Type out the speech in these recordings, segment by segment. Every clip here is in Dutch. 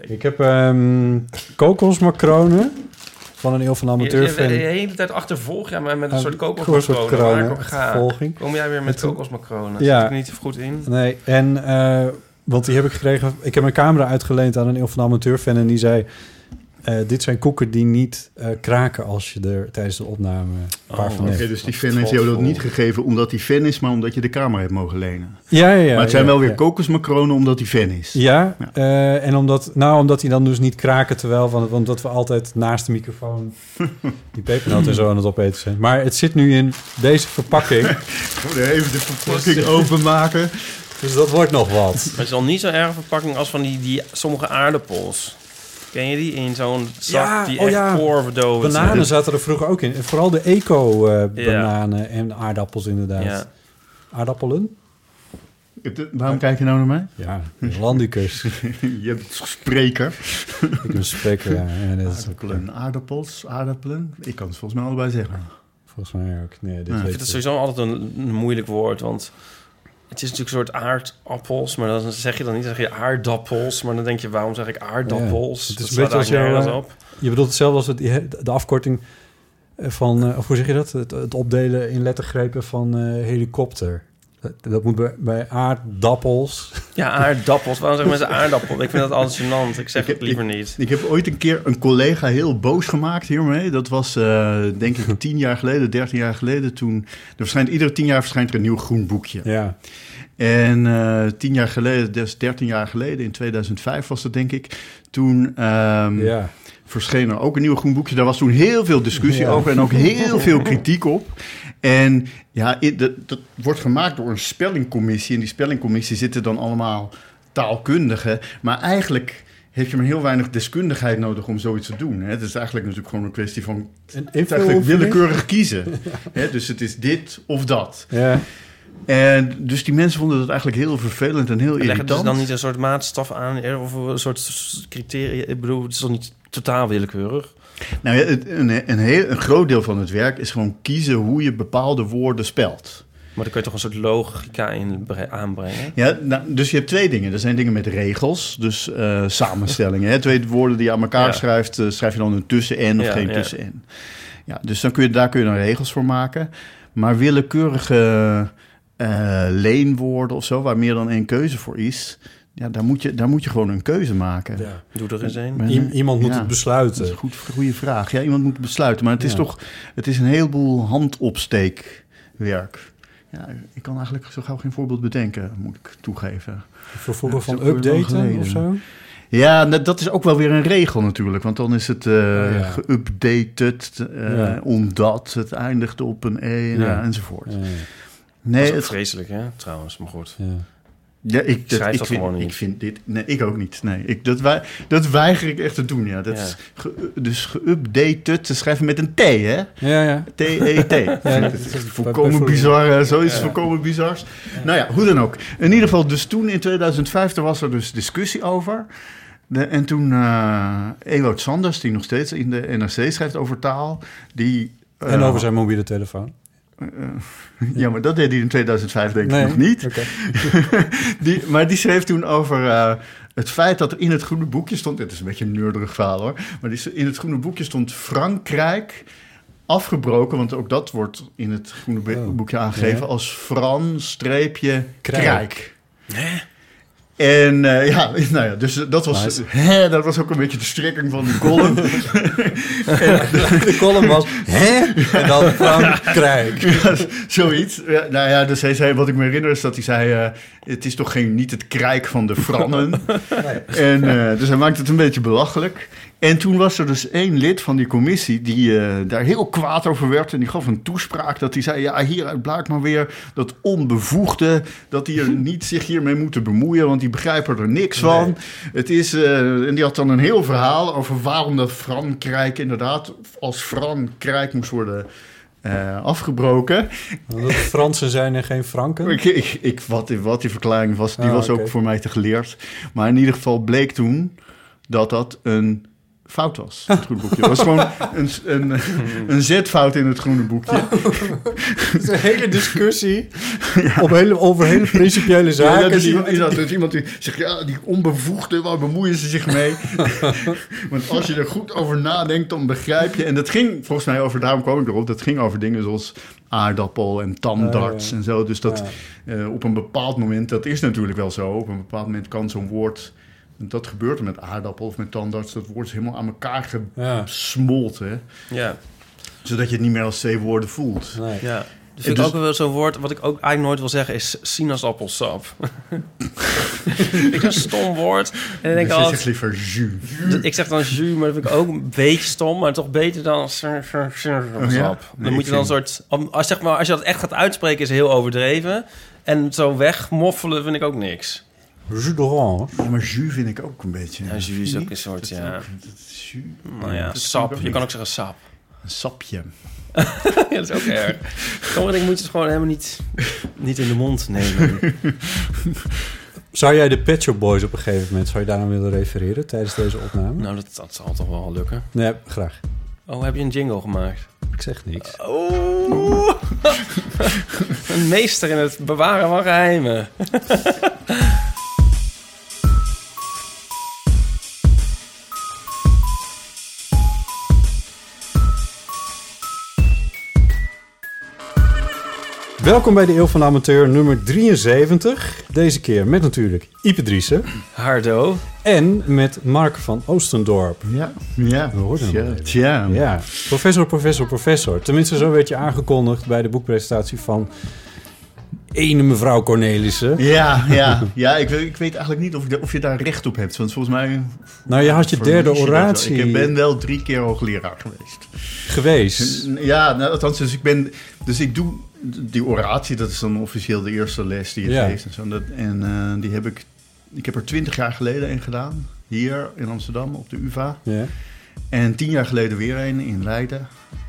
Ik heb ehm kokosmacronen van een eeuw van Je, amateurfan. je, de hele tijd achtervolg ja, maar met een Eh, soort kokosmacronen. achtervolging. Kom jij weer met kokosmacronen? Ja. Zit ik niet goed in? Nee, en eh, want die heb ik gekregen. Ik heb mijn camera uitgeleend aan een eeuw van amateurfan en die zei: dit zijn koeken die niet eh, kraken als je er tijdens de opname een paar Oh, van Oké, neemt. dus die fan heeft jou dat niet gegeven omdat hij fan is, maar omdat je de camera hebt mogen lenen. Ja, ja, ja. maar het zijn ja, wel weer ja. kokosmacronen omdat hij fan is. Ja, Ja. eh, en omdat, nou, omdat die dan dus niet kraken, terwijl van, want dat we altijd naast de microfoon die pepernoot en zo aan het opeten zijn. Maar het zit nu in deze verpakking, even de verpakking openmaken. dus dat wordt nog wat. Het is al niet zo erg verpakking als van die, die sommige aardappels. Ken je die? In zo'n zak Ja, die oh echt ja. Bananen zijn. zaten er vroeger ook in. En Vooral de eco-bananen en aardappels inderdaad. Ja. Aardappelen? Het- Waarom kijk je nou naar mij? Ja, landicus. Je hebt spreker. ik ben een spreker, ja. Aardappelen, aardappels, aardappelen. Ik kan het volgens mij allebei zeggen. volgens mij ook. Nee, dit Ja, ik weet Ik vind het sowieso altijd een, een moeilijk woord, want het is natuurlijk een soort aardappels, maar dan zeg je dan niet, dan zeg je aardappels, maar dan denk je, waarom zeg ik aardappels? Ja, het is Dat een beetje als op. Je bedoelt hetzelfde als het, de afkorting van... eh, of hoe zeg je dat? Het, het opdelen in lettergrepen van eh, helikopter. Dat, dat moet bij, bij aardappels... Ja, aardappels. Waarom zeggen mensen aardappel? Ik vind dat altijd gênant. Ik zeg Ik- het liever niet. Ik heb ooit een keer een collega heel boos gemaakt hiermee. Dat was eh, denk ik tien jaar geleden, dertien jaar geleden. Toen, er verschijnt, iedere tien jaar verschijnt er een nieuw groen boekje. Ja, En eh, tien jaar geleden, dus dertien jaar geleden, in 2005 was dat denk ik. Toen ehm, ja. verscheen er ook een nieuw groen boekje. Daar was toen heel veel discussie Ja. over en ook heel veel kritiek op. En ja, dat, dat wordt gemaakt door een spellingcommissie. En die spellingcommissie zitten dan allemaal taalkundigen. Maar eigenlijk heb je maar heel weinig deskundigheid nodig om zoiets te doen. Hè? Het is eigenlijk natuurlijk gewoon een kwestie van Een het is eigenlijk willekeurig kiezen. Hè? Dus het is dit of dat. Ja. En dus die mensen vonden dat eigenlijk heel vervelend en heel Leggen irritant. ze dan niet een soort maatstaf aan of een soort criteria? Ik bedoel, het is toch niet totaal willekeurig? Nou ja, een, een, heel, een groot deel van het werk is gewoon kiezen hoe je bepaalde woorden spelt. Maar dan kun je toch een soort logica in bre- aanbrengen? Ja, nou, dus je hebt twee dingen. Er zijn dingen met regels, dus eh, samenstellingen. Hè? Twee woorden die je aan elkaar Ja. schrijft, eh, schrijf je dan een tussen-en of Ja, geen ja. tussen-en. Ja, dus dan kun je, daar kun je dan regels voor maken. Maar willekeurige eh, leenwoorden of zo, waar meer dan één keuze voor is... Ja, daar moet je, daar moet je gewoon een keuze maken. Ja. Doe er eens een. Maar- I- iemand moet Ja. het Dat is besluiten. een goed, goede vraag. Ja, iemand moet besluiten. Maar het is toch het is een heleboel handopsteekwerk. Ja, ik kan eigenlijk zo gauw geen voorbeeld bedenken, moet ik toegeven. Vervoegen Ja, van is updaten of zo? Ja, dat is ook wel weer een regel natuurlijk. Want dan is het eh ja. geüpdated, eh, Ja. omdat het eindigt op een E Ja. ja, enzovoort. Ja, Dat Nee, is ook het, vreselijk, hè? Trouwens, maar goed. Ja. ik, dat, Schrijf ik, dat vind, gewoon niet. ik vind dit... Nee, ik ook niet. Nee, ik, dat, wij, dat weiger ik echt te doen, ja. Dat Ja. is ge, dus geüpdated, te schrijven met een T, hè? Ja, ja. T-E-T. Ja, dat is is volkomen bizar. eh, Zoiets volkomen bizars. Nou ja, hoe dan ook. In ieder geval, dus toen in 2005, er was er dus discussie over. De, en toen eh Ewout Sanders, die nog steeds in de NRC schrijft over taal, die... eh, En over zijn mobiele telefoon. Ja, maar dat deed hij in 2005 denk ik Nee? nog niet. Die, maar die schreef toen over eh, het feit dat er in het groene boekje stond... Dit is een beetje een neurderig verhaal hoor. Maar die, in het groene boekje stond Frankrijk afgebroken... want ook dat wordt in het groene Oh. boekje aangegeven... Als Fran streepje Krijk. Krijk. En eh, ja, nou ja, dus dat was, Nice. hè, dat was ook een beetje de strekking van die column. De column was, hè? En dan Frankrijk. Ja, zoiets. Ja, nou ja, dus hij zei, wat ik me herinner is dat hij zei... eh, het is toch geen, niet het krijk van de Frannen. En, eh, dus hij maakte het een beetje belachelijk. En toen was er dus één lid van die commissie... die eh, daar heel kwaad over werd. En die gaf een toespraak dat hij zei... ja, hieruit blijkt maar weer dat onbevoegde... dat die er niet zich hiermee moeten bemoeien... want die begrijpen er niks van. Het is, eh, en die had dan een heel verhaal over waarom dat Frankrijk... inderdaad als Frankrijk moest worden... eh, afgebroken. Omdat het Fransen zijn en geen Franken. Ik, ik, ik, wat, wat die verklaring was, die Ah, was ook voor mij te geleerd. Maar in ieder geval bleek toen dat dat een fout was. Het groene boekje. Het was gewoon een, een, een zetfout in het groene boekje. Het is een hele discussie op hele, over hele principiële zaken. ja, dus, die- iemand, dus iemand die zegt, ja, die onbevoegde, waar bemoeien ze zich mee? Want als je er goed over nadenkt, dan begrijp je. En dat ging volgens mij over, daarom kwam ik erop, dat ging over dingen zoals aardappel en tandarts ja. en zo. Dus dat eh, op een bepaald moment, dat is natuurlijk wel zo, op een bepaald moment kan zo'n woord, dat gebeurt er met aardappel of met tandarts, dat woord is helemaal aan elkaar gesmolten, Ja, zodat je het niet meer als twee woorden voelt. Nee. ja. Dus ik dus- ook wel zo'n woord, wat ik ook eigenlijk nooit wil zeggen, is sinaasappelsap. ik een stom woord. En dan denk ik Dus zegt liever jus. ik zeg dan jus, maar dat vind ik ook een beetje stom, maar toch beter dan sinaasappelsap. Oh ja? Dan Nee, moet ik je dan een soort, als, zeg maar, als je dat echt gaat uitspreken, is het heel overdreven. En zo wegmoffelen vind ik ook niks. Jus d'orange. Ja, maar jus vind ik ook een beetje. Ja, jus is ook een soort, Dat is ja. ook- dat is jus. Nou ja, dat vind sap. Je kan ook zeggen sap. Een sapje. ja, dat is ook erg. Sommige dingen moet je dus gewoon helemaal niet, niet in de mond nemen. Zou jij de Pet Shop Boys op een gegeven moment... zou je daar aan willen refereren tijdens deze opname? nou, dat, dat zal toch wel lukken. Nee, graag. Oh, heb je een jingle gemaakt? Ik zeg niks. Oh, een meester in het bewaren van geheimen. Welkom bij de Eeuw van de Amateur nummer 73. Deze keer met natuurlijk Ipe Driessen Hardo. en met Mark van Oostendorp. Ja, ja. We hoorden Tja, tja. Ja, professor, professor, professor. Tenminste, zo werd je aangekondigd bij de boekpresentatie van ene mevrouw Cornelissen. Ja, ja, ja ik, weet, ik weet eigenlijk niet of, ik, of je daar recht op hebt. Want volgens mij... Nou, je had je derde oratie Ik ben wel drie keer hoogleraar geweest. geweest. Ja, nou, althans, dus ik ben... Dus ik doe die oratie, dat is dan officieel de eerste les die je Ja. geeft. En, zo. En dat, en eh, die heb ik... Ik heb er twintig jaar geleden een gedaan. Hier in Amsterdam, op de UvA. Ja. En tien jaar geleden weer een in Leiden.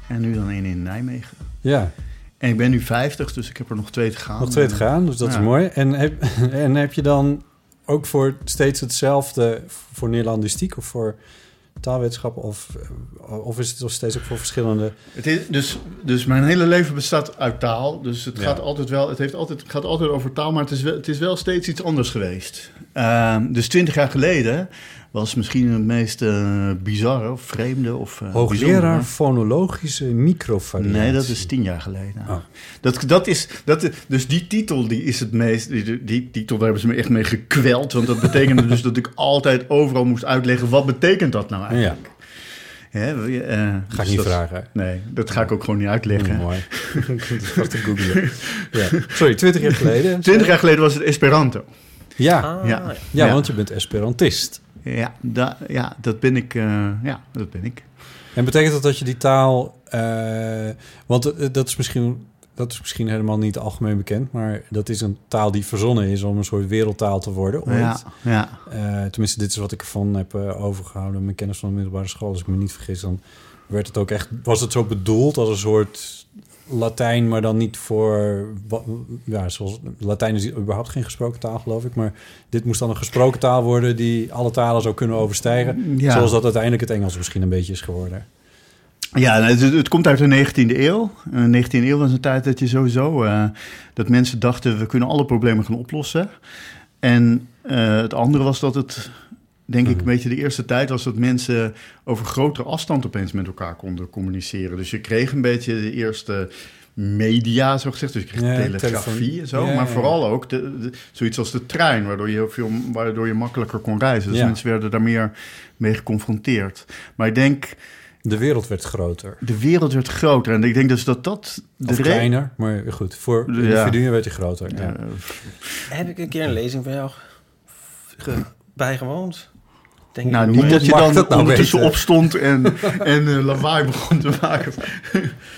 En nu dan een in Nijmegen. ja, En ik ben nu 50, dus ik heb er nog twee te gaan. nog twee te gaan, dus dat Ja. is mooi. En heb, en heb je dan ook voor steeds hetzelfde voor Nederlandistiek of voor taalwetenschappen? Of, eh, of is het nog steeds ook voor verschillende... Het is, dus, dus mijn hele leven bestaat uit taal. Dus het Ja. gaat altijd wel. Het heeft altijd, gaat altijd over taal, maar het is wel, het is wel steeds iets anders geweest. Ehm, dus twintig jaar geleden was misschien het meest eh, bizarre of vreemde of eh, Hoogleraar fonologische microvariatie. Nee, dat is tien jaar geleden. Oh. Dat, dat is, dat, dus die titel die is het meest. Die, die titel daar hebben ze me echt mee gekweld. Want dat betekende dus dat ik altijd overal moest uitleggen. wat betekent dat nou Ja, eigenlijk? Hè, eh, ga dus ik niet dat- vragen. Nee, dat ga ik ook gewoon niet uitleggen. Mooi. dat googlen. Ja. Sorry, 20 jaar geleden. Twintig jaar geleden was het Esperanto. Ja, Ah, ja. ja, Ja. want je bent Esperantist. Ja, da, ja dat ben ik. eh, ja, dat ben ik. En betekent dat dat je die taal... eh, want eh, dat is, misschien, dat is misschien helemaal niet algemeen bekend... maar dat is een taal die verzonnen is om een soort wereldtaal te worden ooit. Ja, ja. Tenminste, dit is wat ik ervan heb eh, overgehouden. Mijn kennis van de middelbare school, als ik me niet vergis... dan werd het ook echt, was het zo bedoeld als een soort Latijn... maar dan niet voor... Ja, zoals, Latijn is überhaupt geen gesproken taal, geloof ik... maar dit moest dan een gesproken taal worden... die alle talen zou kunnen overstijgen. Ja. Zoals dat uiteindelijk het Engels misschien een beetje is geworden. Ja, nou, het, het komt uit de 19e eeuw. Eh, De 19e eeuw was een tijd dat je sowieso... eh, dat mensen dachten, we kunnen alle problemen gaan oplossen. En eh, het andere was dat het... Denk ik, een beetje de eerste tijd was dat mensen over grotere afstand opeens met elkaar konden communiceren. Dus je kreeg een beetje de eerste media, zo gezegd. Dus je kreeg Ja, telegrafie telefoon. en zo. Ja, maar ja. vooral ook de, de- zoiets als de trein, waardoor je, heel veel, waardoor je makkelijker kon reizen. Dus Ja. mensen werden daar meer mee geconfronteerd. Maar ik denk, De wereld werd groter. de wereld werd groter. En ik denk dus dat dat... De Of kleiner, maar goed. Voor Ja. individuen werd hij groter. Ja. Ja, Heb ik een keer een lezing van jou ge- bijgewoond? Denk nou, niet dat je dan dat nou ondertussen weten? opstond en, en eh, lawaai begon te maken.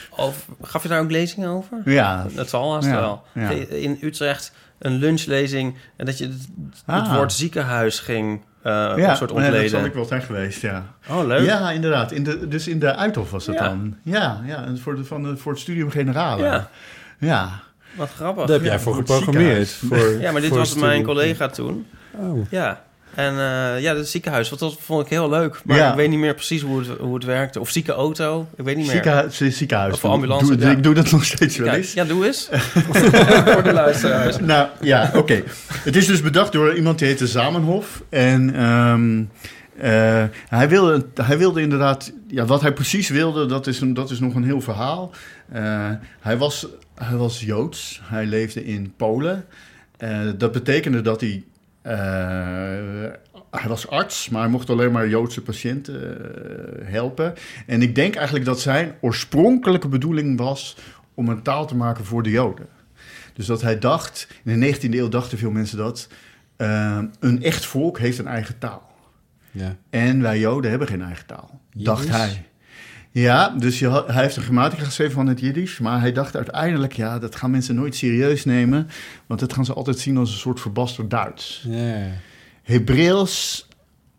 Of gaf je daar ook lezingen over? Ja, Dat zal haast Ja, wel. ja. In Utrecht een lunchlezing en dat je het, het Ah. woord ziekenhuis ging eh ja een soort nee, dat ontleden. zal ik wel zijn geweest, ja. Oh, leuk. Ja, inderdaad. In de, dus in de Uithof was het Ja. dan. Ja, ja en voor, de, van de, voor het Studium Generale. Ja. Ja. Wat grappig. Daar heb jij voor geprogrammeerd. Voor, Ja, maar dit voor was mijn collega toen. Oh. Ja. En eh, ja, het ziekenhuis, want dat vond ik heel leuk. Maar Ja. ik weet niet meer precies hoe het, hoe het werkte. Of zieke auto, ik weet niet meer. Ziekenhuis, ziekenhuis. Of ambulance, Doe- ja. Ik doe dat nog steeds wel ja, eens. ja, doe eens. Voor de luisteraars. Nou ja, oké. Het is dus bedacht door iemand die heette Zamenhof. En ehm, eh, hij, wilde, hij wilde inderdaad, ja, wat hij precies wilde, dat is, een, dat is nog een heel verhaal. Eh, hij, was, hij was Joods, hij leefde in Polen. Eh, dat betekende dat hij. Eh, hij was arts, maar hij mocht alleen maar Joodse patiënten eh, helpen. En ik denk eigenlijk dat zijn oorspronkelijke bedoeling was om een taal te maken voor de Joden. Dus dat hij dacht, in de 19e eeuw dachten veel mensen dat, eh, een echt volk heeft een eigen taal. Ja. En wij Joden hebben geen eigen taal, dacht hij. Ja, dus je hij heeft een grammatica geschreven van het Jiddisch, maar hij dacht uiteindelijk, ja, dat gaan mensen nooit serieus nemen, want dat gaan ze altijd zien als een soort verbasterd Duits. Ja. Hebreeuws,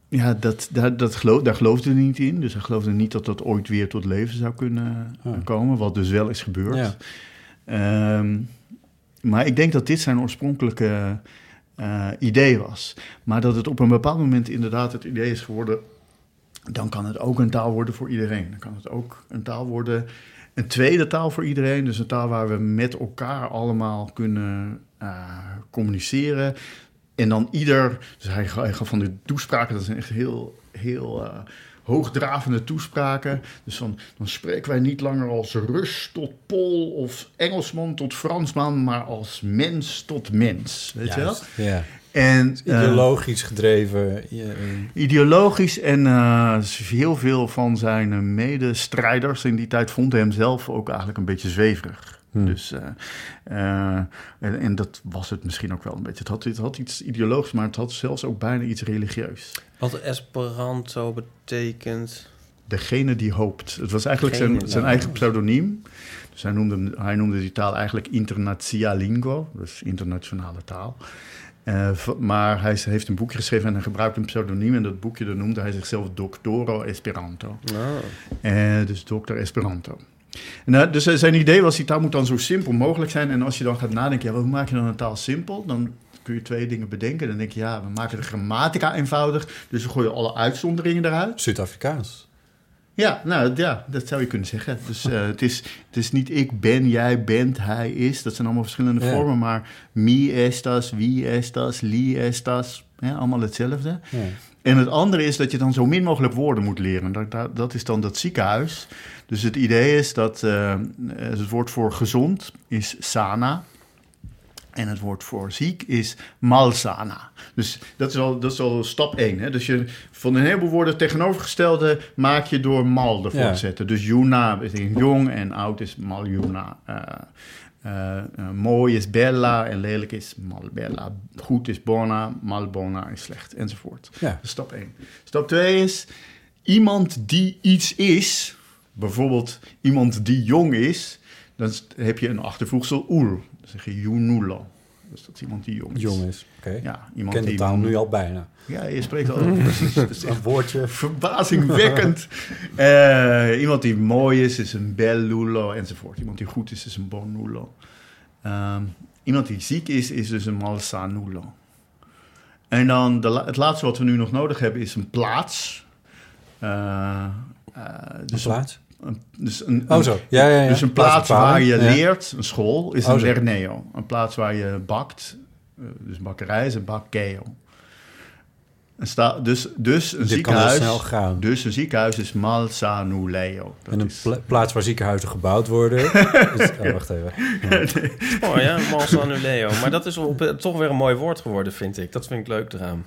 ja, dat, dat, dat geloof, daar geloofde hij niet in. Dus hij geloofde niet dat dat ooit weer tot leven zou kunnen Oh. komen, wat dus wel is gebeurd. Ehm, maar ik denk dat dit zijn oorspronkelijke eh, idee was. Maar dat het op een bepaald moment inderdaad het idee is geworden... dan kan het ook een taal worden voor iedereen. Dan kan het ook een taal worden, een tweede taal voor iedereen. Dus een taal waar we met elkaar allemaal kunnen eh, communiceren. En dan ieder... Dus hij, ga- hij gaf van de toespraken, dat zijn echt heel... heel eh, hoogdravende toespraken. Dus dan, dan spreken wij niet langer als Rus tot Pool of Engelsman tot Fransman, maar als mens tot mens. Weet je wel? Ja. En eh, Ideologisch gedreven. ideologisch en eh, heel veel van zijn eh, medestrijders in die tijd vonden hem zelf ook eigenlijk een beetje zweverig. Hmm. Dus, eh, eh, en, en dat was het misschien ook wel een beetje. Het had, het had iets ideologisch, maar het had zelfs ook bijna iets religieus. Wat Esperanto betekent. Degene die hoopt. Het was eigenlijk Degene, zijn, zijn ja. eigen pseudoniem. Dus hij noemde, hij noemde die taal eigenlijk internationalingo, dus internationale taal. Eh, maar hij heeft een boekje geschreven en hij gebruikt een pseudoniem. En dat boekje dat noemde hij zichzelf Doctoro Esperanto. Oh. Eh, dus dokter Esperanto. En, eh, dus eh, zijn idee was, die taal moet dan zo simpel mogelijk zijn. En als je dan gaat nadenken, ja, hoe maak je dan een taal simpel? Dan kun je twee dingen bedenken. Dan denk je, ja, we maken de grammatica eenvoudig. Dus we gooien alle uitzonderingen eruit. Zuid-Afrikaans. Ja, nou ja, dat zou je kunnen zeggen. Dus eh, het, is, het is niet ik ben, jij bent, hij is. Dat zijn allemaal verschillende Ja. vormen. Maar mi estas, wie estas, li estas. Ja, allemaal hetzelfde. Ja. En het andere is dat je dan zo min mogelijk woorden moet leren. Dat, dat, dat is dan dat ziekenhuis. Dus het idee is dat eh, het woord voor gezond is sana. En het woord voor ziek is malsana. Dus dat is al, dat is al stap één. Hè? Dus je, van een heleboel woorden tegenovergestelde maak je door mal ervoor Ja. te zetten. Dus juna is jong en oud is maljuna. Eh eh, eh, mooi is bella en lelijk is malbella. Goed is bona, malbona is slecht enzovoort. Ja. Dat is stap 1. Stap 2 is iemand die iets is, bijvoorbeeld iemand die jong is, dan heb je een achtervoegsel ul. Zeg je junulo. Dus dat is iemand die jong is. Jong is. Oké. Ja, iemand ken die taal nu al bijna. Ja, je spreekt al precies. Is Een woordje. verbazingwekkend. Eh, iemand die mooi is, is een bellulo enzovoort. Iemand die goed is, is een bonulo. Ehm, iemand die ziek is, is dus een malsanulo. En dan de, het laatste wat we nu nog nodig hebben is een plaats. Eh, eh, Een dus plaats. Een, dus een, Oh zo. Ja, ja, ja. dus een Plaats waar je Ja. leert, een school, is Oh, een lerneo. Een plaats waar je bakt, eh, dus bakkerij is een bakkeo. Een sta, dus, dus een Dit ziekenhuis. heel snel gaan. Dus een ziekenhuis is Malsanuleo. En een pla- plaats waar ziekenhuizen gebouwd worden. Oh, wacht even. Oh ja, Malsanuleo. Maar dat is op, toch weer een mooi woord geworden, vind ik. Dat vind ik leuk eraan.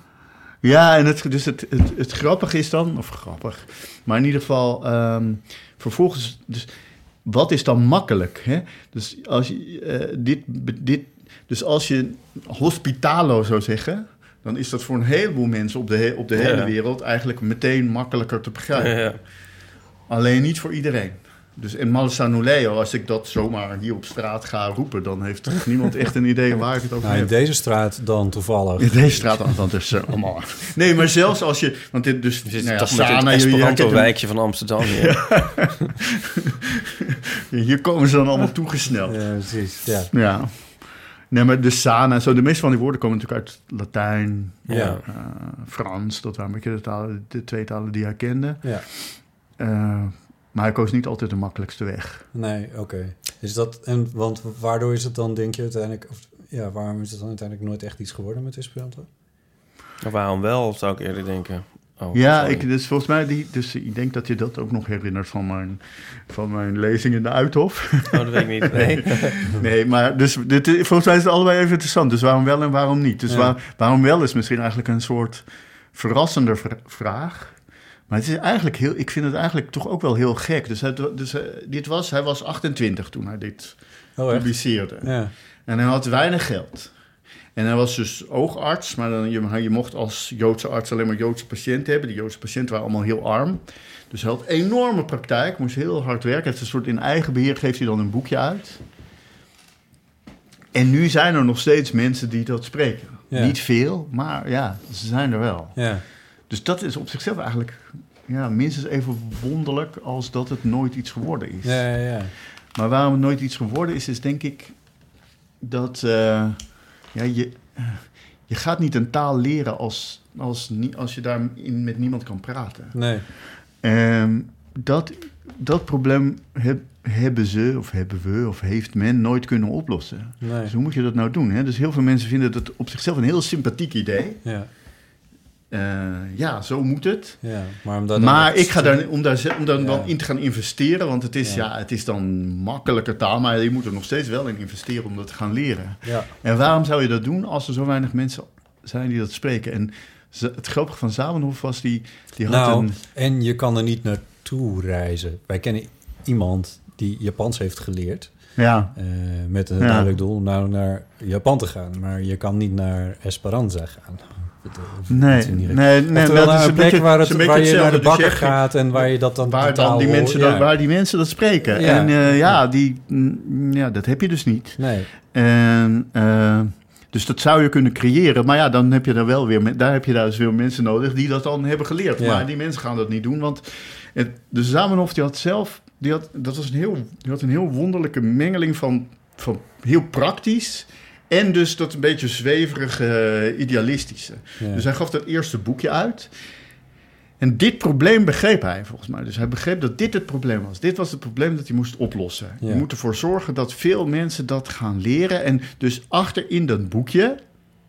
Ja, en het, dus het, het, het grappige is dan, of grappig, maar in ieder geval, ehm, vervolgens, dus wat is dan makkelijk? Hè? Dus als je eh, dit, dit, dus als je hospitalo zou zeggen, dan is dat voor een heleboel mensen op de, he- op de Ja. hele wereld eigenlijk meteen makkelijker te begrijpen. Ja. Alleen niet voor iedereen. Dus in Malsanuleo, als ik dat zomaar hier op straat ga roepen, dan heeft toch niemand echt een idee waar ik het over Nou, in heb. deze straat dan toevallig. In deze straat dan is er allemaal. Nee, maar zelfs als je. Want dit dus. Zit nou ja, Sana, het je- je herkent hem. Esperanto-wijkje van Amsterdam hier. Hier komen ze dan allemaal toegesneld. Ja, precies. Ja. Ja. Nee, maar de Sana, zo de meeste van die woorden komen natuurlijk uit Latijn, Ja. eh, Frans. Dat waren een beetje de, talen, de twee talen die hij kende. ja. Eh, maar hij koos niet altijd de makkelijkste weg. Nee, oké. Is dat, en, want waardoor is het dan, denk je, uiteindelijk... Of, ja, waarom is het dan uiteindelijk nooit echt iets geworden met Esperanto? Maar waarom wel, zou ik eerder denken. Oh, ja, sorry. ik, dus volgens mij, die, dus ik denk dat je dat ook nog herinnert van mijn, van mijn lezing in de Uithof. Oh, dat weet ik niet. Nee. Nee, maar dus, dit, volgens mij is het allebei even interessant. Dus waarom wel en waarom niet? Dus Ja. waar- waarom wel is misschien eigenlijk een soort verrassender vra- vraag. Maar het is eigenlijk heel, ik vind het eigenlijk toch ook wel heel gek. Dus, het, dus eh, dit was, hij was 28 toen hij dit Oh, publiceerde. Ja. En hij had weinig geld. En hij was dus oogarts, maar dan, je, je mocht als Joodse arts alleen maar Joodse patiënten hebben. Die Joodse patiënten waren allemaal heel arm. Dus hij had enorme praktijk, moest heel hard werken. Het is een soort in eigen beheer geeft hij dan een boekje uit. En nu zijn er nog steeds mensen die dat spreken. Ja. Niet veel, maar ja, ze zijn er wel. Ja. Dus dat is op zichzelf eigenlijk ja, minstens even wonderlijk als dat het nooit iets geworden is. Ja, ja, ja. Maar waarom het nooit iets geworden is, is denk ik dat eh, ja, je, je gaat niet een taal leren als, als, als je daarin met niemand kan praten. Nee. Ehm, dat, dat probleem heb- hebben ze, of hebben we, of heeft men nooit kunnen oplossen. Nee. Dus hoe moet je dat nou doen? Hè? Dus heel veel mensen vinden het op zichzelf een heel sympathiek idee. Ja. Eh, ja, zo moet het. Ja. Maar, omdat Maar ik ga daar, om daar, om daar Ja. dan in te gaan investeren, want het is, Ja. het is dan makkelijker taal, maar je moet er nog steeds wel in investeren om dat te gaan leren. Ja. En waarom zou je dat doen als er zo weinig mensen zijn die dat spreken? En het grappige van Zamenhof was, die, die had Nou, een... en je kan er niet naartoe reizen. Wij kennen iemand die Japans heeft geleerd. Ja, eh, met een Ja. duidelijk doel om nou naar Japan te gaan. Maar je kan niet naar Esperanza gaan. Nee, die nee, nee, Oftewel dat is een plek beetje- waar, het, een waar je naar de. Dus bakker gaat en waar je dat dan Waar, dan die mensen Ja. dat, waar die mensen dat spreken. Ja. En eh, ja, die, mm, ja, dat heb je dus niet. Nee, En, eh, dus dat zou je kunnen creëren. Maar ja, dan heb je daar wel weer, daar heb je daar dus weer mensen nodig die dat dan hebben geleerd. Ja. Maar die mensen gaan dat niet doen. Want het, de Zamenhof die had zelf, die had, dat was een heel, die had een heel wonderlijke mengeling van, van heel praktisch. En dus dat een beetje zweverige, eh, idealistische. Ja. Dus hij gaf dat eerste boekje uit. En dit probleem begreep hij volgens mij. Dus hij begreep dat dit het probleem was. Dit was het probleem dat hij moest oplossen. Ja. Je moet ervoor zorgen dat veel mensen dat gaan leren. En dus achter in dat boekje,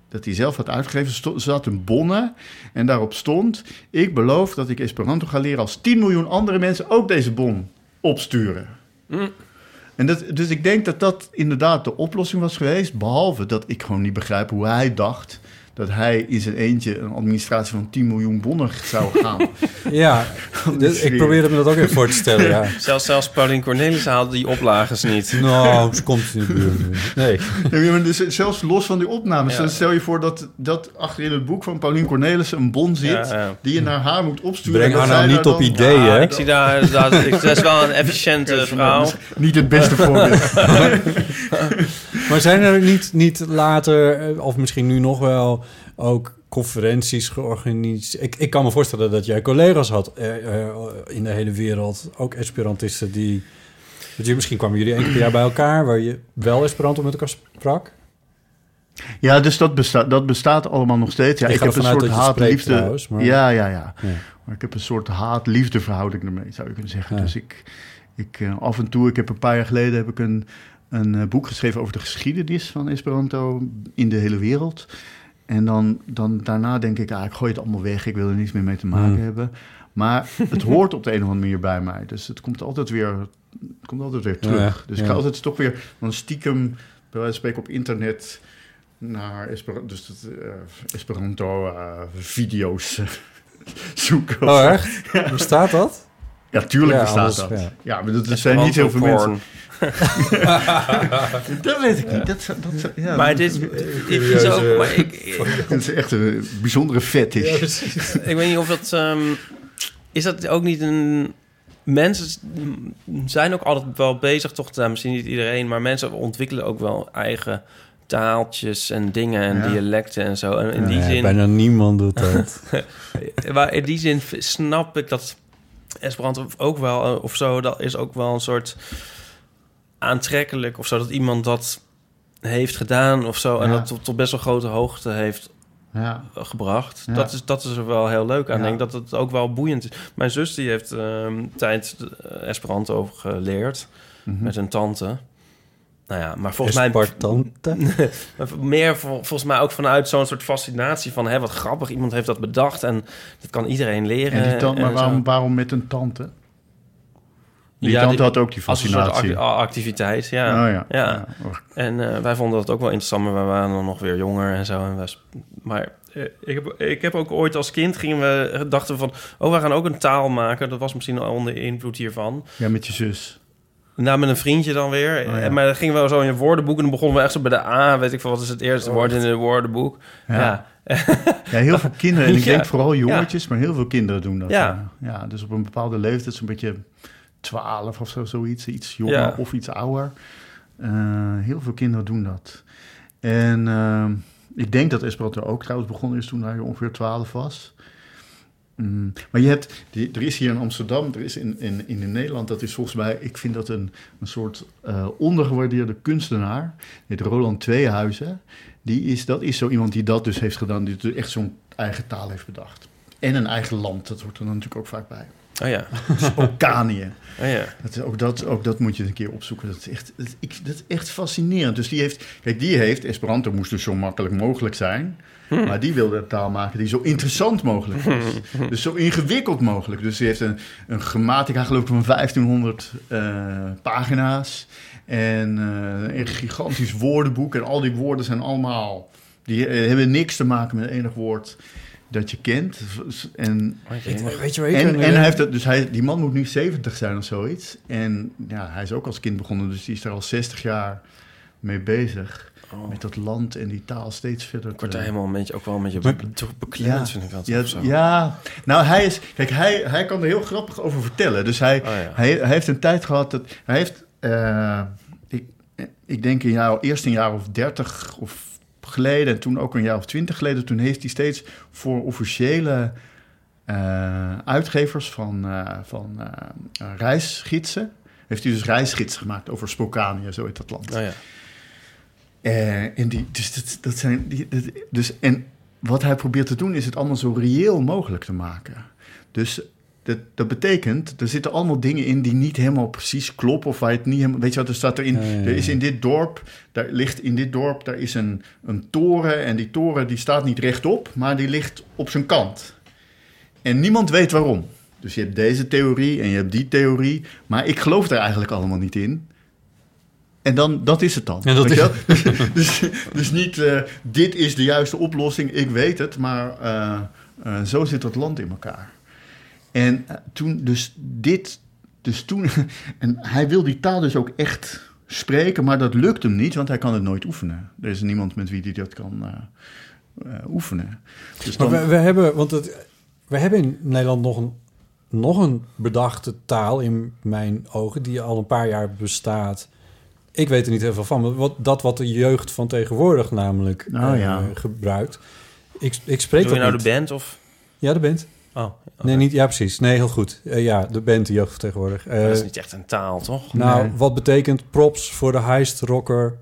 dat hij zelf had uitgegeven, zat een bonne. En daarop stond: Ik beloof dat ik Esperanto ga leren als 10 miljoen andere mensen ook deze bon opsturen. En dat, dus ik denk dat dat inderdaad de oplossing was geweest. Behalve dat ik gewoon niet begrijp hoe hij dacht dat hij in zijn eentje een administratie van 10 miljoen bonnen zou gaan. ja. Dus ik probeerde me dat ook even voor te stellen. Ja. Zelfs, zelfs Paulien Cornelissen haalde die oplages niet. Nou, ze komt in de buurt. Nee. Maar dus zelfs los van die opnames. Ja. Dan stel je voor dat, dat achter in het boek van Paulien Cornelissen een bon zit... Ja, ja. die je naar haar moet opsturen. Breng haar nou niet op dan- idee, Ja, hè? ik zie daar, dat, ik, dat is wel een efficiënte vrouw. Niet het beste voorbeeld. Maar zijn er niet, niet later, eh, of misschien nu nog wel, ook conferenties georganiseerd? Ik, ik kan me voorstellen dat jij collega's had eh, eh, in de hele wereld, ook Esperantisten die... Misschien kwamen jullie één keer per jaar bij elkaar, waar je wel Esperanto met elkaar sprak. Ja, dus dat bestaat, dat bestaat allemaal nog steeds. Ja, Ik heb een soort haat-liefde... maar- Ja, ja, ja. Ja. Maar ik heb een soort haat-liefde verhouding ermee, zou je kunnen zeggen. Ja. Dus ik, ik af en toe, ik heb een paar jaar geleden heb ik een, een eh, boek geschreven over de geschiedenis van Esperanto in de hele wereld. En dan, dan daarna denk ik, ah, ik gooi het allemaal weg. Ik wil er niets meer mee te maken Hmm. hebben. Maar het hoort op de een of andere manier bij mij. Dus het komt altijd weer, het komt altijd weer terug. Ja, dus ik ja. ga altijd toch weer dan stiekem, bij wijze van spreken op internet, naar Esper dus dat, eh, Esperanto-video's eh, zoeken. Oh, echt? Bestaat dat? Ja, tuurlijk bestaat anders, dat. ja. Ja, maar dat, dat zijn niet heel veel mensen. Dat weet ik niet. Dat, dat, ja, Maar dat- dit ik is ook... Maar ik, dat is echt een bijzondere fetish. ik weet niet of het... ehm, is dat ook niet een... Mensen zijn ook altijd wel bezig, toch? Nou, misschien niet iedereen, maar mensen ontwikkelen ook wel eigen taaltjes en dingen en Ja. dialecten en zo. En in die Nee, zin... Bijna niemand doet dat. Maar in die zin snap ik dat Esperanto ook wel, eh, of zo, dat is ook wel een soort aantrekkelijk of zo, dat iemand dat heeft gedaan of zo, en Ja. dat tot, tot best wel grote hoogte heeft Ja. gebracht. Ja. Dat, is, dat is er wel heel leuk aan. Ja. Ik denk dat het ook wel boeiend is. Mijn zus die heeft ehm tijd eh, Esperanto geleerd Mhm. met een tante. Nou ja, maar volgens mij Espartante? maar meer vol- volgens mij ook vanuit zo'n soort fascinatie van... Hé, wat grappig, iemand heeft dat bedacht en dat kan iedereen leren. En die tante, maar waarom, waarom met een tante? Die Ja, die- had ook die Als een soort fascinatie. acti- activiteit, ja. Oh ja. Ja. En eh, wij vonden dat ook wel interessant, maar wij waren dan nog weer jonger en zo. En wij maar eh, ik, heb, ik heb ook ooit als kind gingen we, dachten we van... Oh, we gaan ook een taal maken. Dat was misschien al onder invloed hiervan. Ja, met je zus. Nou, met een vriendje dan weer. Oh, ja. En Maar dan gingen we zo in een woordenboek... en dan begonnen we echt zo bij de A. Weet ik veel, wat is het eerste woord in het woordenboek? Ja. Ja. Heel veel kinderen. En ik denk vooral jongetjes, maar heel veel kinderen doen dat. Ja. Ja, ja dus op een bepaalde leeftijd, zo'n beetje 12 of zo, zoiets. Iets jonger Ja. of iets ouder. Eh, heel veel kinderen doen dat. En eh, ik denk dat Esperanto ook trouwens begonnen is toen hij ongeveer 12 was. Mm, maar je hebt, die, er is hier in Amsterdam, er is in, in, in Nederland, dat is volgens mij, ik vind dat een, een soort eh, ondergewaardeerde kunstenaar. Dit Roland Tweehuizen. Die is, dat is zo iemand die dat dus heeft gedaan, die dus echt zo'n eigen taal heeft bedacht. En een eigen land, dat hoort er dan natuurlijk ook vaak bij. Oh ja. Spokanië. Oh ja. Dat, ook, dat, ook dat moet je een keer opzoeken. Dat is, echt, dat, ik, dat is echt fascinerend. Dus die heeft, kijk, die heeft, Esperanto moest dus zo makkelijk mogelijk zijn. Maar die wilde een taal maken die zo interessant mogelijk is. dus zo ingewikkeld mogelijk. Dus die heeft een, een grammatica, geloof ik, van 1500 eh, pagina's. En eh, een gigantisch woordenboek. En al die woorden zijn allemaal... Die eh, hebben niks te maken met enig woord dat je kent. En Weet je waar ik en, en hij heeft het, dus hij, die man moet nu 70 zijn of zoiets. En ja, hij is ook als kind begonnen, dus die is er al 60 jaar mee bezig. Met dat land en die taal steeds verder. Ik word daar helemaal een beetje, ook wel een beetje Maar- be- toch beklemd, vind ik dat. ja, of zo. ja, nou hij is, kijk, hij, hij kan er heel grappig over vertellen. Dus hij, Oh ja. hij, hij heeft een tijd gehad dat hij heeft, eh, ik, ik denk een jaar, eerst een jaar of 30 of geleden en toen ook een jaar of 20 geleden, toen heeft hij steeds voor officiële eh, uitgevers van, eh, van eh, reisgidsen, heeft hij dus reisgidsen gemaakt over Spokanië, zo heet dat land. Oh ja. En die, dus dat, dat zijn, die, dat- dus, en wat hij probeert te doen is het allemaal zo reëel mogelijk te maken. Dus dat, dat betekent, er zitten allemaal dingen in die niet helemaal precies kloppen. Of waar je het niet helemaal, weet je wat, er staat erin, er is in dit dorp, daar ligt in dit dorp, daar is een, een toren. En die toren die staat niet rechtop, maar die ligt op zijn kant. En niemand weet waarom. Dus je hebt deze theorie en je hebt die theorie. Maar ik geloof daar eigenlijk allemaal niet in. En dan, dat is het dan. Ja, dat is- wel? dus, dus niet, eh, dit is de juiste oplossing, ik weet het. Maar eh, eh, zo zit dat land in elkaar. En eh, toen, dus dit, dus toen, en hij wil die taal dus ook echt spreken, maar dat lukt hem niet, want hij kan het nooit oefenen. Er is niemand met wie hij dat kan eh, eh, oefenen. Dus Maar dan, we, we hebben, want het, we hebben in Nederland nog een, nog een bedachte taal in mijn ogen die al een paar jaar bestaat. Ik weet er niet heel veel van, maar wat, dat wat de jeugd van tegenwoordig namelijk ja. gebruikt. Ik, ik spreek Doe je nou niet. de band of... Ja, de band. Oh. Nee, niet, ja, precies. Nee, heel goed. Eh, ja, de band, de jeugd tegenwoordig. Eh, dat is niet echt een taal, toch? nou, Nee. wat betekent props voor de heist rocker?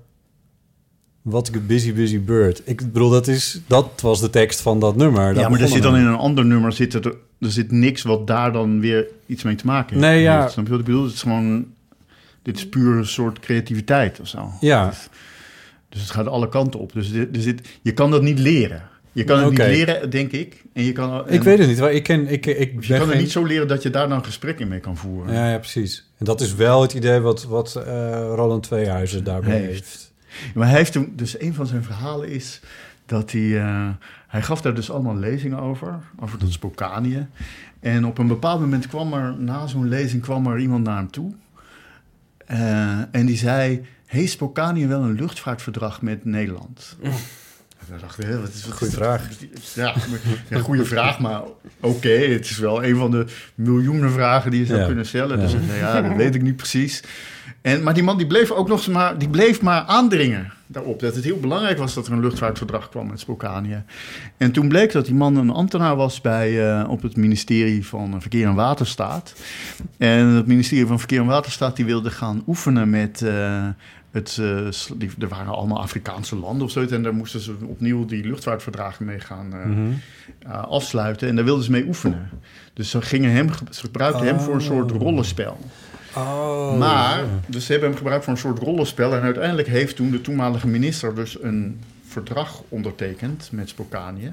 Wat a busy, busy bird. Ik bedoel, dat, is, dat was de tekst van dat nummer. Daar ja, maar er zit dan in een ander nummer zit er, er zit niks wat daar dan weer iets mee te maken heeft. Nee, ja. Snap je wat ik bedoel? Het is gewoon, dit is puur een soort creativiteit of zo. Ja. Dus het gaat alle kanten op. Dus dit- er zit, je kan dat niet leren. Je kan het niet leren, denk ik. En je kan, Ik weet het niet. Ik ken, ik, ik je kan het niet zo leren dat je daar dan een gesprek in mee kan voeren. Ja, ja, precies. En dat is wel het idee wat, wat eh, Roland Tweehuizen daarbij Heeft. heeft. Maar hij heeft toen, dus een van zijn verhalen is dat hij, eh, hij gaf daar dus allemaal lezingen over, over dat Spokanië. En op een bepaald moment kwam er, na zo'n lezing kwam er iemand naar hem toe. Eh, en die zei, heeft Spokanië wel een luchtvaartverdrag met Nederland? We dachten, hè, wat is wat Goeie is dat? vraag. Ja, ja goede vraag, maar oké, het is wel een van de miljoenen vragen die je zou Ja. kunnen stellen. Dus Ja. nou ja, dat weet ik niet precies. En, maar die man die bleef ook nog maar, die bleef maar aandringen daarop. Dat het heel belangrijk was dat er een luchtvaartverdrag kwam met Spokanië. En toen bleek dat die man een ambtenaar was bij, eh, op het ministerie van Verkeer en Waterstaat. En het ministerie van Verkeer en Waterstaat die wilde gaan oefenen met... eh, het, eh, die, er waren allemaal Afrikaanse landen of zoiets. En daar moesten ze opnieuw die luchtvaartverdragen mee gaan eh, Mhm. eh, afsluiten. En daar wilden ze mee oefenen. Dus ze, gingen hem, ze gebruikten hem voor een soort Oh. rollenspel. Oh, Maar, dus ze hebben hem gebruikt voor een soort rollenspel. En uiteindelijk heeft toen de toenmalige minister dus een verdrag ondertekend met Spokanië.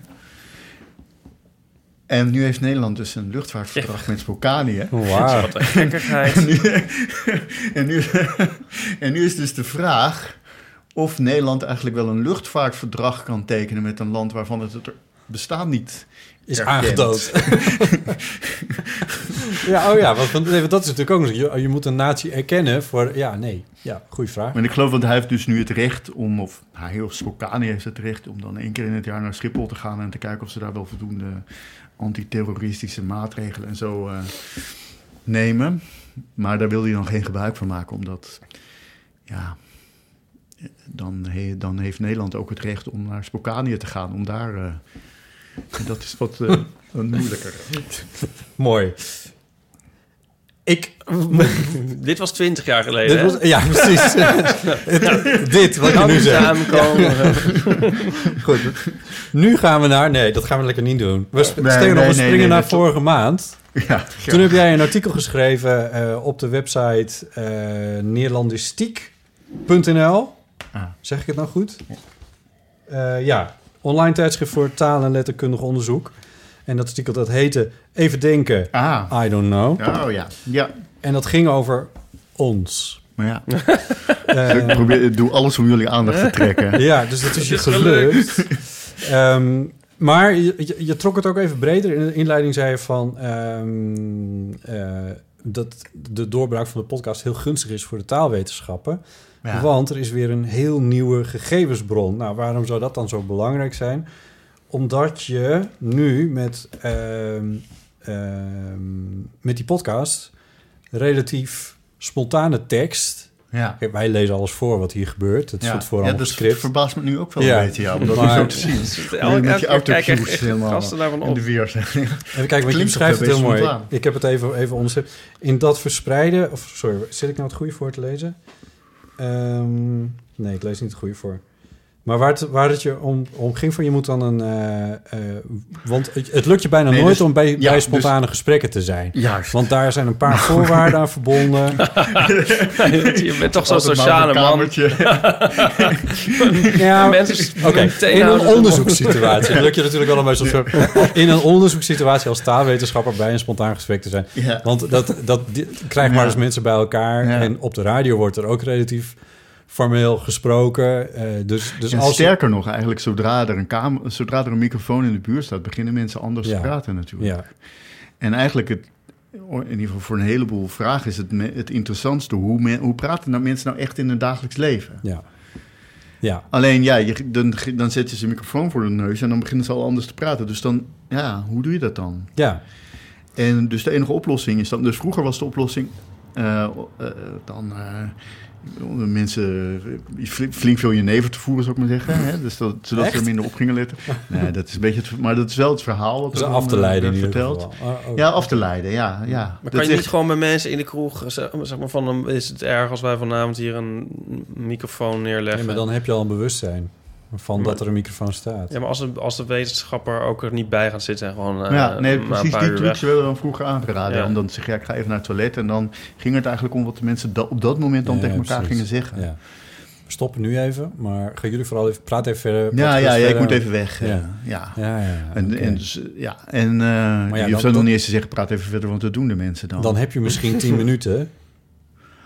En nu heeft Nederland dus een luchtvaartverdrag met Spokanië. Wauw. Wat een gekkigheid. En nu, en, nu, en nu is dus de vraag of Nederland eigenlijk wel een luchtvaartverdrag kan tekenen met een land waarvan het het bestaan niet Is erkent. aangedood. ja, oh ja, want, want dat is natuurlijk ook nog... Je, je moet een natie erkennen voor... Ja, nee. Ja, goede vraag. Maar ik geloof dat hij heeft dus nu het recht om, of hij of Spokane heeft het recht om dan één keer in het jaar naar Schiphol te gaan en te kijken of ze daar wel voldoende antiterroristische maatregelen en zo eh, nemen. Maar daar wil hij dan geen gebruik van maken, omdat ja, dan, he- dan heeft Nederland ook het recht om naar Spokane te gaan, om daar. eh, dat is wat, eh, wat moeilijker. Mooi. Ik... Dit was 20 jaar geleden. Dit was, ja, precies. dit, wat je nu zegt. Samenkomen. Goed. Nu gaan we naar... Nee, dat gaan we lekker niet doen. We sp- Nee, een nee, springen nee, naar vorige maand. Ja, Toen heb jij een artikel geschreven eh, op de website eh neerlandistiek.nl. Ah. Zeg ik het nou goed? Eh, ja, online tijdschrift voor taal- en letterkundig onderzoek. En dat artikel dat heette Even denken, Ah, I don't know. oh ja. Ja, En dat ging over ons. maar ja. Eh, Ik, probeer, ik doe alles om jullie aandacht te trekken. ja, dus dat is je gelukt. Ehm, maar je, je, je trok het ook even breder. In de inleiding zei je van... ehm, eh, dat de doorbraak van de podcast heel gunstig is voor de taalwetenschappen. Ja. Want er is weer een heel nieuwe gegevensbron. Nou, waarom zou dat dan zo belangrijk zijn? Omdat je nu met, ehm, ehm, met die podcast relatief spontane tekst... Ja. Kijk, wij lezen alles voor wat hier gebeurt. Het Ja, zit voor ja dat script. verbaast me nu ook wel Ja. een beetje, ja, om dat Maar- zo te zien. Elke met je autocues helemaal gasten daarvan in op. de weer zijn. Even kijken, want je Klinkt beschrijft het heel mooi. spontaan. Ik heb het even, even. In dat verspreiden... Of sorry, zit ik nou het goede voor te lezen? Ehm, nee, ik lees niet het goede voor. Maar waar het, waar het je om, om ging van... Je moet dan een... eh, eh, want het, het lukt je bijna Nee, nooit dus- om bij, ja, bij dus- spontane gesprekken te zijn. Juist. Want daar zijn een paar voorwaarden aan verbonden. Je bent toch zo'n sociale man. Ja, Mensen Oké, meteen in een onderzoekssituatie. Lukt je natuurlijk wel een beetje soort- in een onderzoekssituatie als taalwetenschapper bij een spontaan gesprek te zijn. Ja. Want dat, dat die- krijg maar eens mensen bij elkaar. Ja. En op de radio wordt er ook relatief formeel gesproken. Eh, dus dus En als sterker nog, eigenlijk, zodra er, een kamer, zodra er een microfoon in de buurt staat, beginnen mensen anders Ja. te praten natuurlijk. Ja, En eigenlijk, het, in ieder geval voor een heleboel vragen, is het het interessantste. Hoe, men, hoe praten nou mensen nou echt in hun dagelijks leven? ja. Ja, Alleen, ja, je, dan, dan zet je ze microfoon voor de neus en dan beginnen ze al anders te praten. Dus dan, ja, hoe doe je dat dan? ja. En dus de enige oplossing is dan... Dus vroeger was de oplossing... eh, eh, dan om de mensen eh, fl- flink veel jenever te voeren, zou ik maar zeggen. Hè? Dus dat, zodat ze Echt? er minder op gingen letten. Nee, dat is een beetje het, maar dat is wel het verhaal wat Dus er af te eh, leiden in werd ieder verteld. geval. Oh. Ja, af te leiden, ja. ja. Maar Dat kan je niet echt- gewoon bij mensen in de kroeg, zeg zeg maar van, is het erg als wij vanavond hier een microfoon neerleggen? Nee, maar dan heb je al een bewustzijn van Maar- dat er een microfoon staat. Ja, maar als de, als de wetenschapper ook er niet bij gaat zitten en gewoon eh, ja, nee, precies die trucs werden dan vroeger aangeraden. Ja. Om dan te zeggen, ja, ik ga even naar het toilet. En dan ging het eigenlijk om wat de mensen da- op dat moment dan Ja, tegen elkaar precies. gingen zeggen. Ja. we stoppen nu even, maar gaan jullie vooral even praten even verder. Ja, ja, ja, ik moet even weg. Ja. Ja, ja. Ja, En, en, dus, ja, en uh, ja, je dan- hoeft ook nog dan- niet eens te zeggen, praat even verder, want dat doen de mensen dan. Dan heb je misschien tien minuten.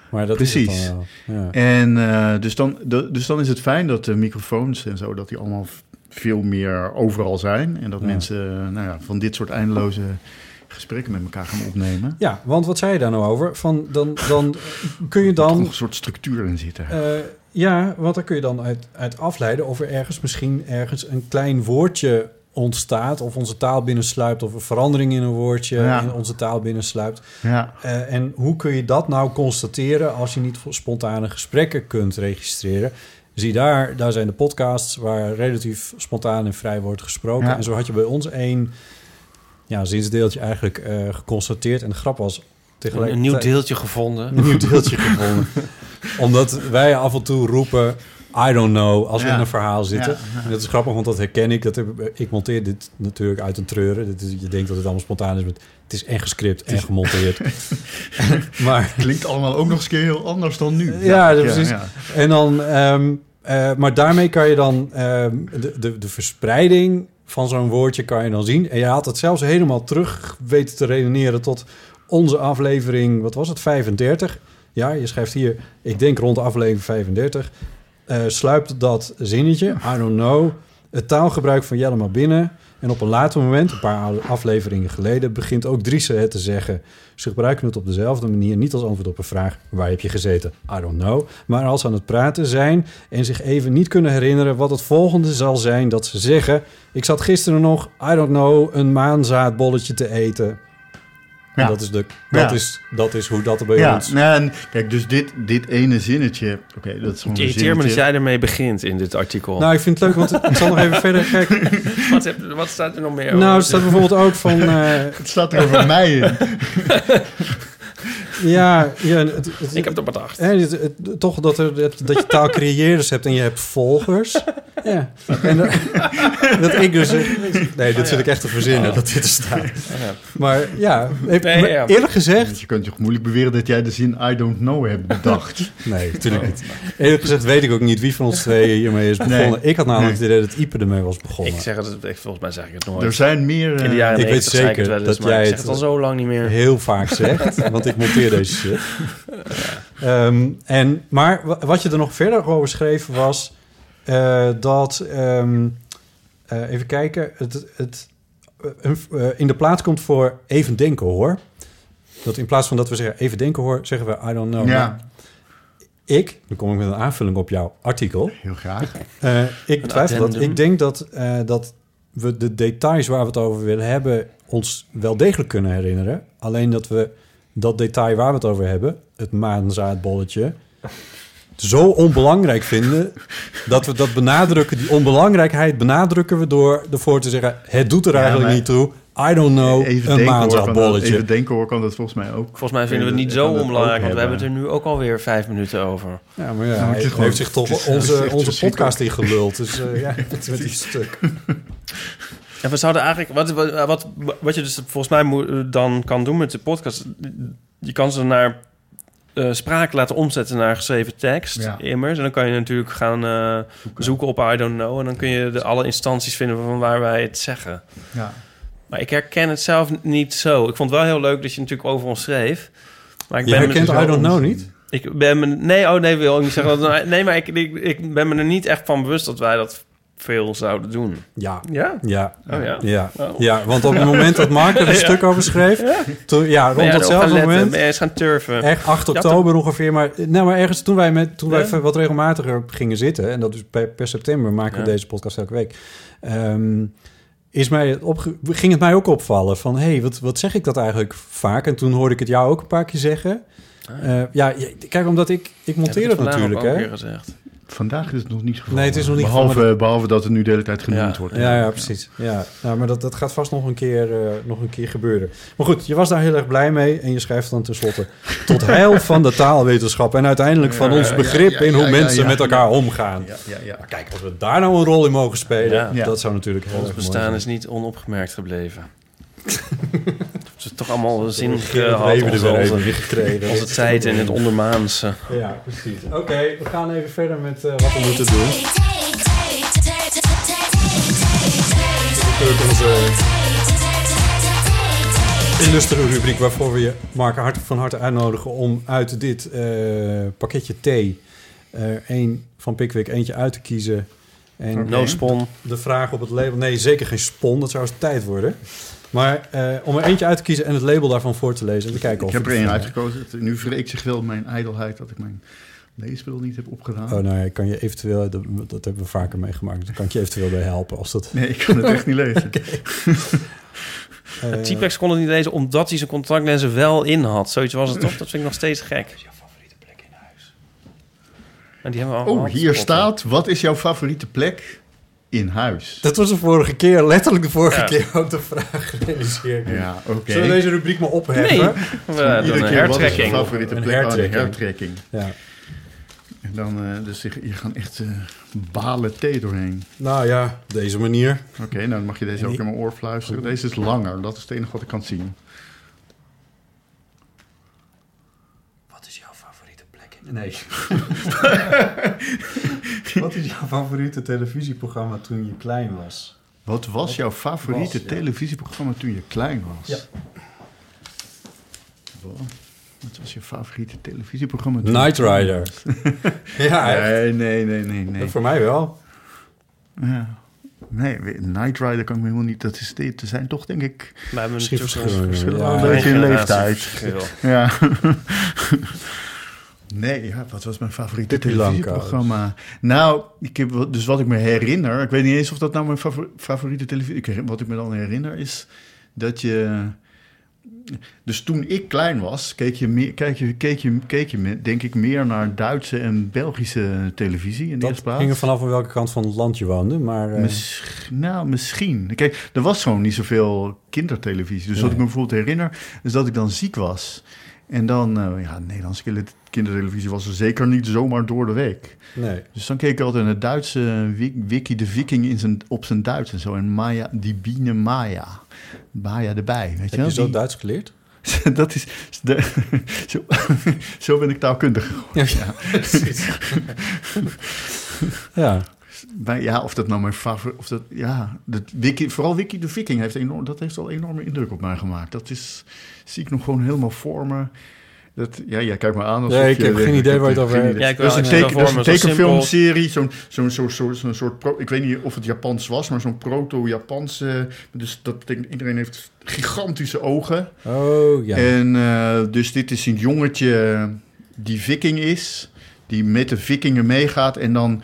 Maar dat is Precies. dan. Ja. En eh, dus, dan, de- dus dan is het fijn dat de microfoons en zo, dat die allemaal veel meer overal zijn. En dat Ja. mensen eh, nou ja, van dit soort eindeloze gesprekken met elkaar gaan opnemen. ja, want wat zei je daar nou over? Van, dan, dan kun je dan... nog een soort structuur in zitten. Eh, ja, want daar kun je dan uit, uit afleiden of er ergens misschien ergens een klein woordje ontstaat, of onze taal binnensluipt, of een verandering in een woordje Ja. in onze taal binnensluipt. ja. Eh, en hoe kun je dat nou constateren als je niet spontane gesprekken kunt registreren? Zie daar, daar zijn de podcasts waar relatief spontaan en vrij wordt gesproken. Ja. En zo had je bij ons één ja, zinsdeeltje eigenlijk eh, geconstateerd. En de grap was Een, tegelijkertijd... een nieuw deeltje gevonden. een nieuw deeltje gevonden. Omdat wij af en toe roepen... I don't know, als we in een verhaal zitten. En dat is grappig, want dat herken ik. Dat heb, ik monteer dit natuurlijk uit een treuren. Dit is, je denkt dat het allemaal spontaan is, maar het is en gescript en gemonteerd. maar, Klinkt allemaal ook nog eens een keer heel anders dan nu. Ja, precies. en dan, ehm, eh, maar daarmee kan je dan ehm, de, de, de verspreiding van zo'n woordje kan je dan zien. En je had het zelfs helemaal terug weten te redeneren tot onze aflevering, wat was het, 35? Ja, je schrijft hier, ik denk rond de aflevering 35, eh, sluipt dat zinnetje, I don't know, het taalgebruik van Jellema binnen. En op een later moment, een paar afleveringen geleden, begint ook Driese het te zeggen. Ze gebruiken het op dezelfde manier, niet als antwoord op een vraag: waar heb je gezeten? I don't know. Maar als ze aan het praten zijn en zich even niet kunnen herinneren wat het volgende zal zijn dat ze zeggen: Ik zat gisteren nog, I don't know, een maanzaadbolletje te eten. En Ja. dat, is de, dat, Ja. is, dat is hoe dat er bij Ja, ons. nou, en kijk, dus dit, dit ene zinnetje... Oké, dat is gewoon Het een irriteert me dat zinnetje. jij ermee begint in dit artikel. Nou, ik vind het leuk, want ik zal nog even verder kijken. wat, heb- wat staat er nog meer Nou, er over? staat bijvoorbeeld ook van. eh, Het staat er over mij in. ja, ja het, het- Ik heb het bedacht. Het- het- toch dat, er, dat, dat je taalcreëerders hebt en je hebt volgers. Ja. En dat, dat ik dus... Nee, dit zit ik echt te verzinnen, dat dit er staat. Maar ja, heeft- Nee, maar ja. eerlijk gezegd... Je kunt toch moeilijk beweren dat jij de zin I don't know hebt bedacht. Nee, natuurlijk niet. Eerlijk gezegd weet ik ook niet wie van ons twee hiermee is begonnen. Nee. Ik had namelijk Nee. het idee dat Ipe ermee was begonnen. Ik zeg het, ik- volgens mij zeg ik het nooit. Er zijn meer... in de jaren Ik weet 90 zei ik het zeker wel eens, dat maar jij ik zeg het- het al zo lang niet meer. heel vaak zegt, want ik monteer deze shit. Ehm, en, maar wa- wat je er nog verder over schreef was eh, dat, ehm, eh, even kijken, het, het eh, in de plaats komt voor even denken hoor. Dat in plaats van dat we zeggen even denken hoor, zeggen we I don't know. Ja, Ik, dan kom ik met een aanvulling op jouw artikel. heel graag. Eh, ik twijfel dat. Ik denk dat, eh, dat we de details waar we het over willen hebben... ons wel degelijk kunnen herinneren. Alleen dat we dat detail waar we het over hebben... het maanzaadbolletje... zo onbelangrijk vinden... dat we dat benadrukken. Die onbelangrijkheid benadrukken we door ervoor te zeggen... het doet er Ja, eigenlijk maar- niet toe. I don't know, Even een maanzaadbolletje. even denken hoor, kan dat volgens mij ook. Volgens mij vinden we het niet zo onbelangrijk, want we hebben het er nu ook alweer vijf minuten over. Ja, maar ja, Nou, het hij is gewoon- heeft zich toch onze, onze podcast ingeluld. Dus eh, ja, met die stuk. En we zouden eigenlijk, wat, wat, wat, wat je dus volgens mij moet, dan kan doen met de podcast, je kan ze naar eh spraak laten omzetten naar geschreven tekst, Ja. immers. En dan kan je natuurlijk gaan eh, zoeken op I don't know. En dan kun je de, alle instanties vinden van waar wij het zeggen. Ja. Maar ik herken het zelf niet zo. Ik vond het wel heel leuk dat je natuurlijk over ons schreef. Maar ik Je ben herkent I don't know niet? Ik ben me... Nee, oh nee, wil ik niet zeggen. Dat, nee, maar ik, ik, ik ben me er niet echt van bewust dat wij dat veel zouden doen. Ja. Ja? Ja, Oh ja. ja. Oh. ja, want op het moment dat Mark er een stuk over schreef... Toen, ja, rond datzelfde letten? moment... Eens gaan turven? Echt 8 Ja, oktober ongeveer. Maar, nou, maar ergens toen wij, met, toen wij Ja. wat regelmatiger gingen zitten... en dat is per, per september maken we Ja. deze podcast elke week... ehm, is mij het opge- ging het mij ook opvallen van... hé, hey, wat, wat zeg ik dat eigenlijk vaak? En toen hoorde ik het jou ook een paar keer zeggen. Eh, ja, kijk, omdat ik... Ik monteer Ja, het dat ik natuurlijk, hè? Vandaag is het nog niet gevallen. Nee, het is nog niet behalve, gevallen, Behalve dat het nu de hele tijd genoemd Ja. wordt. Ja, ja, precies. Ja, nou, maar dat, dat gaat vast nog een, keer, eh, nog een keer gebeuren. Maar goed, je was daar heel erg blij mee. En je schrijft dan tenslotte... tot heil van de taalwetenschap... en uiteindelijk van Ja, ons begrip ja, in hoe mensen ja. met elkaar omgaan. Ja, ja, ja. Maar kijk, als we daar nou een rol in mogen spelen... Dat zou natuurlijk heel Ons mooi bestaan zijn. is niet onopgemerkt gebleven. Het is toch allemaal zin Het gehad. Onze, gekregen. onze tijd in het ondermaanse. Ja, precies. Oké, we gaan even verder met eh, wat we moeten doen. Natuurlijk onze illustere rubriek waarvoor we je, Mark, hart, van harte uitnodigen om uit dit eh, pakketje thee één van Pickwick eentje uit te kiezen. En No spon. de vraag op het label... Nee, zeker geen spon. Dat zou eens tijd worden. Maar eh, om er eentje uit te kiezen en het label daarvan voor te lezen. En te kijken of Ik heb er één het- uitgekozen. Het- Nu wreekt zich wel mijn ijdelheid dat ik mijn leesbril niet heb opgedaan. Oh, nou ja, ik kan je eventueel... Dat, dat hebben we vaker meegemaakt. Dan kan ik je eventueel bij helpen als dat... Nee, ik kan het echt niet lezen. eh, T-Pex kon het niet lezen omdat hij zijn contactlenzen wel in had. Zoiets was het toch? Dat vind ik nog steeds gek. En die hebben we al Oh, hier staat, wat is jouw favoriete plek in huis? Dat was de vorige keer, letterlijk de vorige Ja. keer ook de vraag gerealiseerd. Ja, oké. Zullen we deze rubriek maar opheffen? Nee, we Iedere een keer, wat is je hertrekking. favoriete Een plek? Oh, hertrekking. een hertrekking. Ja. En dan, eh, dus je, je gaan echt eh, balen thee doorheen. Nou ja, op deze manier. Oké, nou dan mag je deze En ook die- in mijn oor fluisteren. Deze is langer, dat is het enige wat ik kan zien. Wat is jouw favoriete plek in... Nee. Wat is jouw favoriete televisieprogramma toen je klein was? Wat was jouw favoriete was, ja. televisieprogramma toen je klein was? Ja. Wat wat was je favoriete televisieprogramma? Night Rider. ja. Nee, nee, nee, nee, nee. voor mij wel. Ja. Nee, Night Rider kan ik me helemaal niet... Dat is, dit- er zijn toch, denk ik... We hebben Misschien natuurlijk verschillen. verschillen Ja, een beetje in leeftijd. Ja. Nee, ja, wat was mijn favoriete Pippi televisieprogramma? Nou, ik heb, dus wat ik me herinner... Ik weet niet eens of dat nou mijn favor- favoriete televisie... Wat ik me dan herinner is dat je... Dus toen ik klein was, keek je, meer, keek je, keek je, keek je denk ik meer naar Duitse en Belgische televisie in de Dat eerste plaats. hing er vanaf aan welke kant van het land je woonde, maar... eh, Miss- nou, misschien. Kijk, er was gewoon niet zoveel kindertelevisie. Dus wat ik me bijvoorbeeld herinner, is dat ik dan ziek was. En dan, eh, ja, Nederlandse kinder- kindertelevisie was er zeker niet zomaar door de week. nee. Dus dan keek ik altijd naar het Duitse Wi- Wiki de Viking in zijn, op zijn Duits en zo. En Maya, die Biene Maya. Maya erbij, weet je Heb wel? je zo Die- Duits geleerd? dat is... De, zo, zo ben ik taalkundig. Ja, ja. Maar ja, of dat nou mijn favoriet... Of dat, ja, dat Wiki, vooral Wiki de Viking heeft enorm, dat heeft al enorme indruk op mij gemaakt. Dat is, zie ik nog gewoon helemaal voor me. Dat, ja, jij kijkt me aan. alsof Nee, ik je- heb geen idee waar je het over hebt. Ja, dat is een, teken, dat is een zo tekenfilmserie, zo'n zo'n zo'n zo'n zo'n soort... Pro, ik weet niet of het Japans was, maar zo'n proto-Japanse... Dus dat betekent, iedereen heeft gigantische ogen. Oh, ja. En eh, dus dit is een jongetje die viking is, die met de vikingen meegaat en dan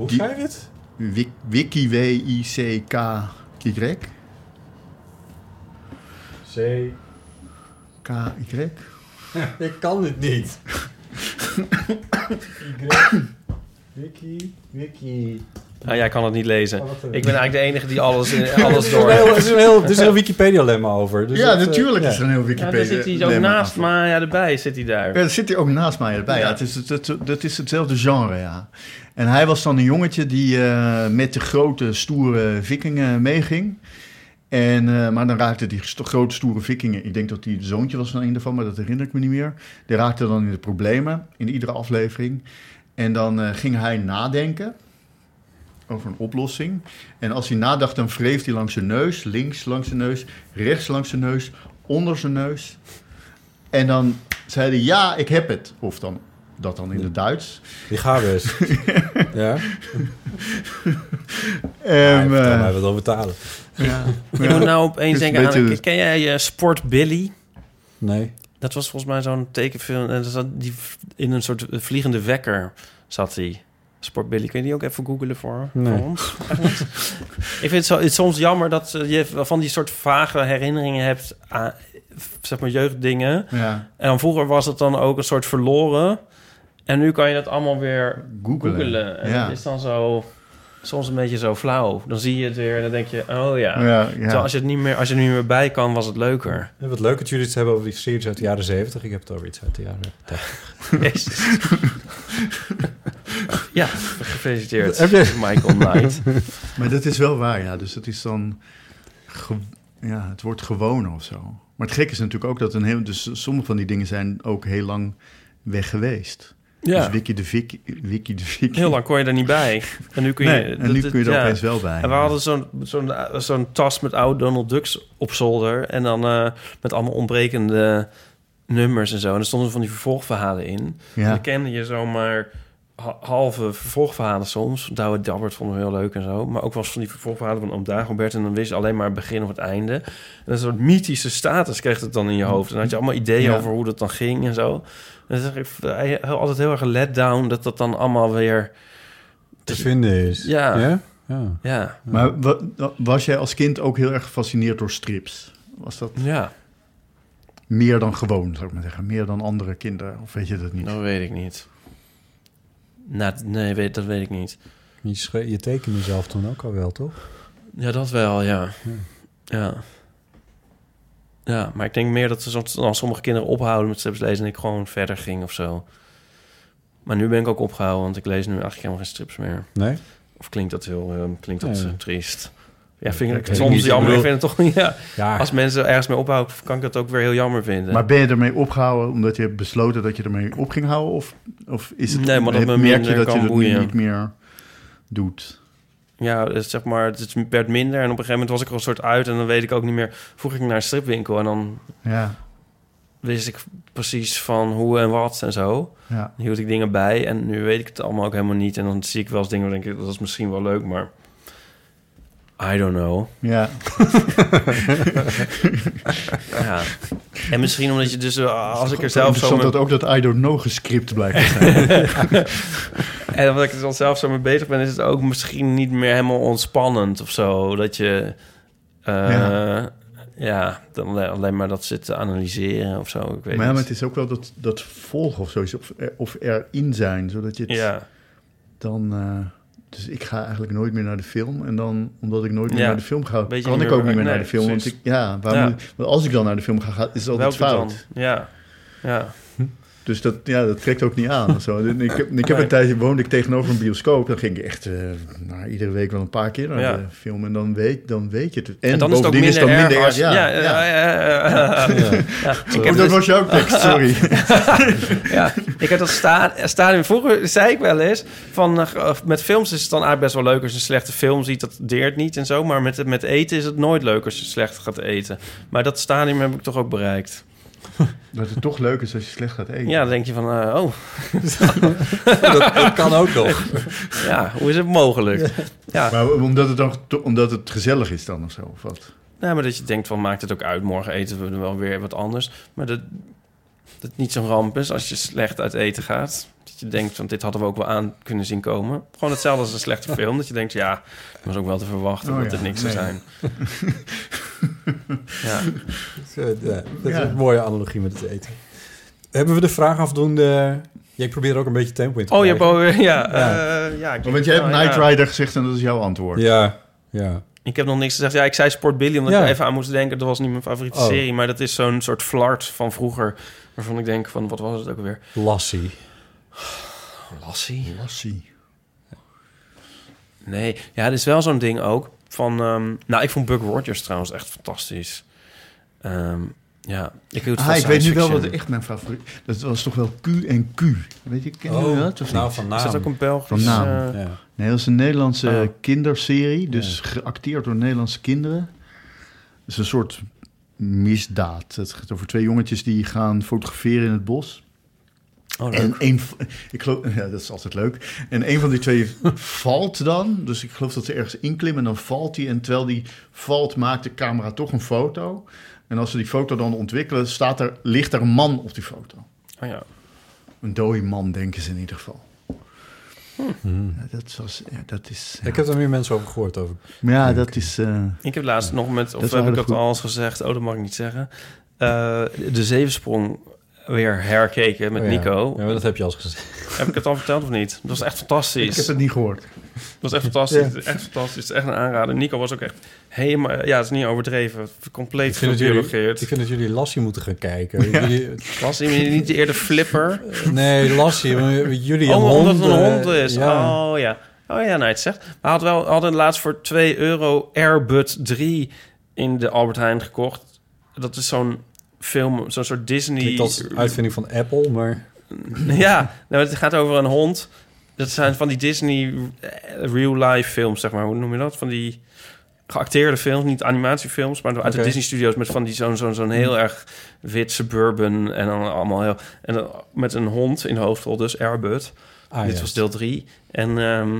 Hoe schrijf je het? Wik- Wiki W-I-C-K-Y. C. K-Y. Ik kan dit niet. Wiki, wiki. Nou, jij kan het niet lezen. Oh, eh. Ik ben eigenlijk de enige die alles, in, alles Het is een door het is een heel, Wikipedia-lemma over. Dus ja, dat, eh, natuurlijk ja. is er een heel Ja, Wikipedia. daar zit hij ook naast. Maya erbij, zit hij daar. Ja, daar zit hij ook naast mij erbij. Ja. Ja. het is, het, het- dat is hetzelfde genre, ja. En hij was dan een jongetje die eh, met de grote, stoere vikingen meeging. En, eh, maar dan raakte die grote, stoere vikingen... Ik denk dat hij het zoontje was van een daarvan, maar dat herinner ik me niet meer. Die raakte dan in de problemen in iedere aflevering. En dan eh, ging hij nadenken over een oplossing. En als hij nadacht, dan wreef hij langs zijn neus. Links langs zijn neus, rechts langs zijn neus, onder zijn neus. En dan zei hij, ja, ik heb het. Of dan, dat dan in het Duits. Die gaan we eens. ja? En, Ja, vertel eh, mij wat over talen. ja. Moet nou opeens denken een aan... Ken jij eh, Sport Billy? Nee. Dat was volgens mij zo'n tekenfilm. En dat zat die in een soort vliegende wekker zat hij. Sport Billy. Kun je die ook even googelen voor, Nee. voor ons? ik vind het, zo, het is soms jammer dat je van die soort vage herinneringen hebt aan zeg maar jeugddingen. ja, En dan vroeger was het dan ook een soort verloren. En nu kan je dat allemaal weer googelen. googelen. En Ja. dat is dan zo soms een beetje zo flauw. Dan zie je het weer en dan denk je, oh ja. Ja, als je, het niet meer, als je er niet meer bij kan, was het leuker. Ja, Wat leuk dat jullie het hebben over die series uit de jaren 70. Ik heb het over iets uit de jaren 30. Jezus. ja, gefeliciteerd. Heb je- Michael Knight. Maar dat is wel waar, ja. Dus dat is dan... ja, het wordt gewoner of zo. Maar het gekke is natuurlijk ook dat een heel, dus sommige van die dingen zijn ook heel lang weg geweest. Ja, Dus Wiki de Vicky, Wiki de Vicky. heel lang kon je er niet bij. En nu kun je... Nee, en nu kun je er ja. opeens wel bij. En we hadden zo'n zo'n zo'n tas met oude Donald Ducks op zolder. En dan eh, met allemaal ontbrekende nummers en zo. En er stonden van die vervolgverhalen in. En Ja, dan kende je zomaar halve vervolgverhalen soms. Douwe Dabbert vonden we heel leuk en zo. Maar ook eens van die vervolgverhalen van Oom Dagobert. En dan wist je alleen maar het begin of het einde. En een soort mythische status kreeg het dan in je hoofd. En dan had je allemaal ideeën Ja. over hoe dat dan ging en zo. En dan zeg ik altijd heel erg let down dat dat dan allemaal weer... te vinden is. Ja. Ja? ja. Ja, maar wa- was jij als kind ook heel erg gefascineerd door strips? Was dat ja, meer dan gewoon, zou ik maar zeggen? Meer dan andere kinderen? Of weet je dat niet? dat weet ik niet. Nou, nee, weet, dat weet ik niet. Je, je tekende zelf toen ook al wel, toch? Ja, dat wel, ja. Ja. Ja, maar ik denk meer dat ze soms- dan sommige kinderen ophouden met strips lezen... en ik gewoon verder ging of zo. Maar nu ben ik ook opgehouden, want ik lees nu eigenlijk helemaal geen strips meer. Nee? Of klinkt dat heel eh, klinkt dat Nee. triest? Ja, vind ik het soms niet, jammer. Ik bedoel- vind het toch niet... Ja. Ja, Als mensen ergens mee ophouden, kan ik dat ook weer heel jammer vinden. Maar ben je ermee opgehouden omdat je hebt besloten dat je ermee op ging houden? Of, of is het, Nee, maar dat me merk je dat je nu boeien. niet meer doet? Ja, dus zeg maar, het werd minder. En op een gegeven moment was ik er een soort uit. En dan weet ik ook niet meer... Vroeg ik naar een stripwinkel en dan Ja, wist ik precies van hoe en wat en zo. ja. Dan hield ik dingen bij en nu weet ik het allemaal ook helemaal niet. En dan zie ik wel eens dingen waar ik denk, dat is misschien wel leuk, maar... I don't know. ja. Ja. En misschien omdat je dus, eh, als ik er zelf zo... Mee, dat ook dat I don't know gescript blijkt te zijn. en omdat ik er dan zelf zo mee bezig ben, is het ook misschien niet meer helemaal ontspannend of zo. Dat je... eh, Ja. ja. dan alleen- maar dat zit te analyseren of zo. Ik weet maar, ja, maar het is ook wel dat, dat volgen of zoiets, of, er- of erin zijn, zodat je het Ja. dan... eh, dus ik ga eigenlijk nooit meer naar de film. En dan, omdat ik nooit meer Ja. naar de film ga, kan ik ook niet meer naar de film. Want ik, ja, waar Ja. moet- want als ik dan naar de film ga, is het altijd Welke fout. dan? Ja. Ja. Dus dat, ja, dat trekt ook niet aan. of Zo. Ik heb, ik heb Nee. een tijdje woonde ik tegenover een bioscoop. Dan ging ik echt eh, nou, iedere week wel een paar keer naar Ja. de film. En dan weet, dan weet je het. En, En dan is het ook minder, dan erg. Ja, Ja, ja, dat dus- was jouw tekst, sorry. ja, ik heb dat sta stadium... Vroeger zei ik wel eens... Van, eh, met films is het dan eigenlijk best wel leuk als je een slechte film ziet. Dat deert niet en zo. Maar met, met eten is het nooit leuk als je slecht gaat eten. Maar dat stadium heb ik toch ook bereikt. dat het toch leuk is als je slecht gaat eten. Ja, dan denk je van... eh, oh, dat, dat kan ook nog. ja, hoe is het mogelijk? Ja, Maar omdat het, dan, to- omdat het gezellig is dan of zo, of wat? nou, maar dat je denkt van... Maakt het ook uit, morgen eten we wel weer wat anders. Maar dat, dat het niet zo'n ramp is als je slecht uit eten gaat. Dat je denkt van dit hadden we ook wel aan kunnen zien komen. Gewoon hetzelfde als een slechte film. Dat je denkt, ja, dat was ook wel te verwachten Oh dat ja, het niks zou zijn. ja. Ja, dat is Ja. een mooie analogie met het eten. Hebben we de vraag afdoende... Ja, ik probeer er ook een beetje tempo in te Oh, je hebt krijgen. ja, Ja. eh, ja, ik, Want jij hebt Knight ja. Rider gezegd en dat is jouw antwoord. Ja, ja. Ik heb nog niks gezegd. Ja, ik zei Sport Billy omdat Ja. ik er even aan moest denken. Dat was niet mijn favoriete Oh. serie, maar dat is zo'n soort flart van vroeger. Waarvan ik denk van, wat was het ook alweer? Lassie. Lassie? Lassie. Nee, ja, het is wel zo'n ding ook. Van, ehm, nou, ik vond Buck Rogers trouwens echt fantastisch. Ehm, ja, ik Ah, ik weet nu wel wat echt mijn favoriet... Dat was toch wel Q en Q. Weet je, ken je Oh, dat? Of nou niet? van Is naam. dat ook een Belgisch? Van naam. eh, Ja. Nee, dat is een Nederlandse Oh. kinderserie. Dus geacteerd door Nederlandse kinderen. Het is een soort misdaad. Het gaat over twee jongetjes die gaan fotograferen in het bos. Oh. En een, ik geloof, ja, dat is altijd leuk. En een van die twee valt dan. Dus ik geloof dat ze ergens inklimmen en dan valt hij. En terwijl die valt, maakt de camera toch een foto. En als ze die foto dan ontwikkelen, staat er, ligt er een man op die foto. Oh, ja. Een dode man, denken ze in ieder geval. Hm. Ja, dat, was, ja, dat is... Ja, Ik heb er meer mensen over gehoord. Over. Maar ja, dat is... eh, Ik heb laatst nog met, of heb ik dat al eens gezegd? Oh, dat mag ik niet zeggen. Eh, de zevensprong weer herkeken met Oh ja. Nico. Ja, maar dat heb je al eens gezegd. Heb ik het al verteld of niet? Dat was echt fantastisch. ik heb het niet gehoord. Dat was echt fantastisch. Echt fantastisch. Het is echt een aanrader. Nico was ook echt helemaal... Ja, het is niet overdreven. Compleet jullie, gebiologeerd. ik vind dat jullie Lassie moeten gaan kijken. Jullie, Was hij niet eerder flipper? nee, Lassie. maar Jullie een Oh, omdat hond. het een eh, hond is. Ja. Oh ja. Oh ja, nou het zegt. We hadden wel hadden laatst voor 2 euro Airbud 3 in de Albert Heijn gekocht. Dat is zo'n film, zo'n soort Disney... Klinkt als uitvinding van Apple, maar... Ja, nou, het gaat over een hond. Dat zijn van die Disney eh, real-life films, zeg maar. Hoe noem je dat? Van die geacteerde films, niet animatiefilms, maar uit de Disney Studios met van die zo'n zo'n zo'n heel erg wit suburban en dan allemaal heel en dan met een hond in de hoofdrol, dus Airbud. Ah, Dit was deel 3 en ehm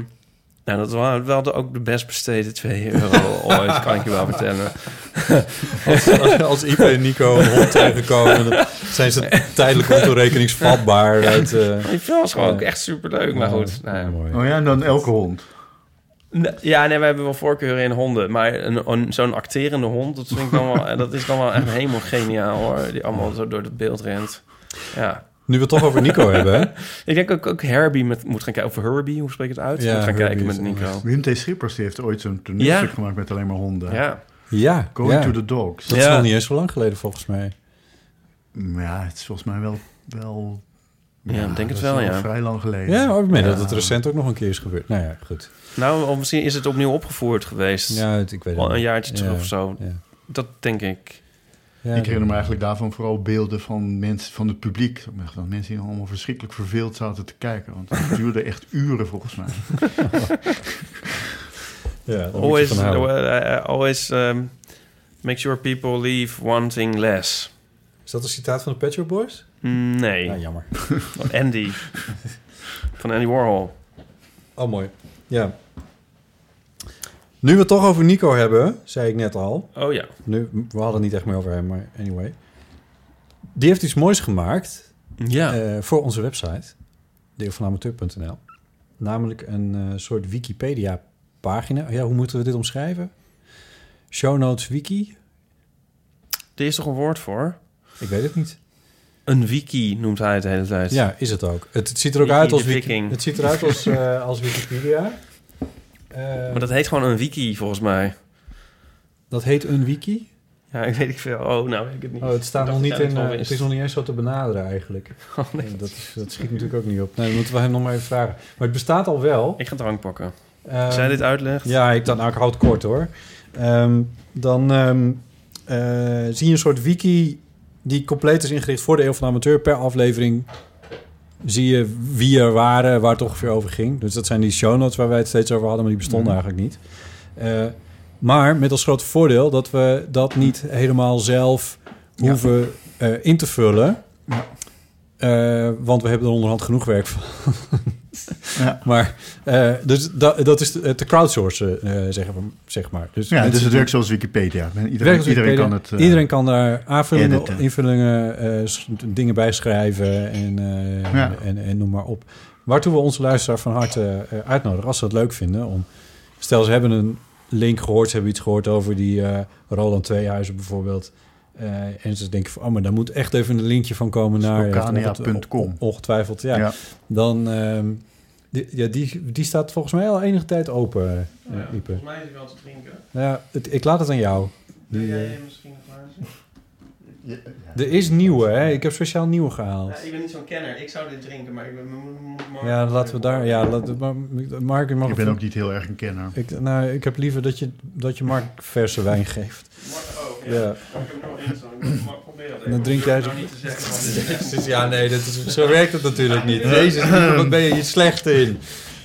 nou, dat waren wel de, ook de best besteden 2 euro ooit, kan ik je wel vertellen. Als, als Ipe en Nico een hond tegenkomen, dan zijn ze tijdelijk ontoerekeningsvatbaar. Uit, eh, Die film was gewoon Ja. ook echt superleuk, maar goed. Nou, ja. mooi. Oh ja, en dan elke hond. Ja, nee, we hebben wel voorkeuren in honden. Maar een, een- zo'n acterende hond, dat, vind ik dan wel, dat is dan wel echt helemaal geniaal hoor. Die allemaal zo door het beeld rent. Ja. Nu we het toch over Nico hebben, hè? Ik denk ook, ook Herbie met, moet gaan kijken. Of Herbie, hoe spreek je het uit? Ja, moet gaan kijken met Nico. Wim T. Schippers die heeft ooit zo'n toneelstuk Ja. gemaakt met alleen maar honden. Ja. Ja, Going ja. to the dogs. Dat is nog niet eens zo lang geleden, volgens mij. Maar Ja, het is volgens mij wel... wel Ja, ik denk het wel, ja. vrij lang geleden. Ja, maar ik meen Ja. dat het recent ook nog een keer is gebeurd. Nou ja, goed. Nou, of misschien is het opnieuw opgevoerd geweest. Ja, het- ik weet het Al een jaartje terug of zo. Ja. Dat denk ik. Ja, ik herinner me eigenlijk daarvan vooral beelden van mensen van het publiek. Dat mensen die allemaal verschrikkelijk verveeld zaten te kijken. Want het duurde echt uren volgens mij. Je Always, uh, uh, always um, make sure people leave wanting less. Is dat een citaat van de Pet Shop Boys? Nee, Ja, jammer. van Andy. van Andy Warhol. Oh, mooi. Ja. Nu we het toch over Nico hebben, zei ik net al. Oh ja. Nu, we hadden het niet echt meer over hem, maar anyway. Die heeft iets moois gemaakt Ja. eh, voor onze website, deelvanamateur.nl. Namelijk een eh, soort Wikipedia-pagina. Ja, hoe moeten we dit omschrijven? Show Notes Wiki? er is toch een woord voor? Ik weet het niet. Een wiki noemt hij het de hele tijd. Ja, is het ook. Het, het ziet er ook Wiki uit als, Wiki, het ziet eruit als, eh, als Wikipedia. Eh, Maar dat heet gewoon een wiki, volgens mij. dat heet een wiki. Ja, ik weet niet veel. Oh, nou weet ik het niet. Oh, het staat Ik nog niet in. eh, het is nog niet eens zo te benaderen eigenlijk. Oh, nee. Dat, is, dat schiet natuurlijk ook niet op. Nee, dan moeten we hem nog maar even vragen. Maar het bestaat al wel. Ik ga drank pakken. Ehm, Als jij dit uitlegt. Ja, ik, dan, nou, ik houd het kort hoor. Ehm, dan ehm, eh, zie je een soort wiki die compleet is ingericht voor de Eeuw van de Amateur. Per aflevering zie je wie er waren, waar het ongeveer over ging. Dus dat zijn die show notes waar wij het steeds over hadden, maar die bestonden Mhm. eigenlijk niet. Eh, maar met als groot voordeel dat we dat niet helemaal zelf Ja. hoeven eh, in te vullen. Ja. Want we hebben er onderhand genoeg werk van. Ja. Maar, eh, dus dat, dat is te, crowdsourcen, zeggen we, zeg maar. Dus, Ja, dus het werkt zoals Wikipedia. Iedereen, iedereen Wikipedia. kan het... eh, iedereen kan daar aanvullingen, editen. invullingen, dingen bijschrijven en, eh, Ja. en, en noem maar op. Waartoe we onze luisteraar van harte uitnodigen, als ze het leuk vinden. Om, stel, ze hebben een link gehoord, ze hebben iets gehoord over die Roland Tweehuizen bijvoorbeeld. Eh, en ze denken van, oh, maar daar moet echt even een linkje van komen naar... Spokania.com. Ongetwijfeld, ja. ja. Dan, ehm, die, ja, die, die staat volgens mij al enige tijd open, eh, Ja, volgens mij is hij wel te drinken. Ja, het, ik laat het aan jou. Wil jij eh, hem misschien? Er is nieuwe, hè? Ik heb speciaal nieuwe gehaald. Ja, ik ben niet zo'n kenner. Ik zou dit drinken, maar ik ben... Ja, laten we daar... Ja, laat, maar, Mark, je mag... Ik ben ook niet heel erg een kenner. Ik, nou, ik heb liever dat je, dat je Mark verse wijn geeft. Oh, Ja. Ik heb hem nog in staan. Ik mag proberen. En dan drink jij zo- Nou niet te zeggen van dit is Ja, nee, dat is, zo werkt het natuurlijk niet. Jezus, wat ben je hier slecht in?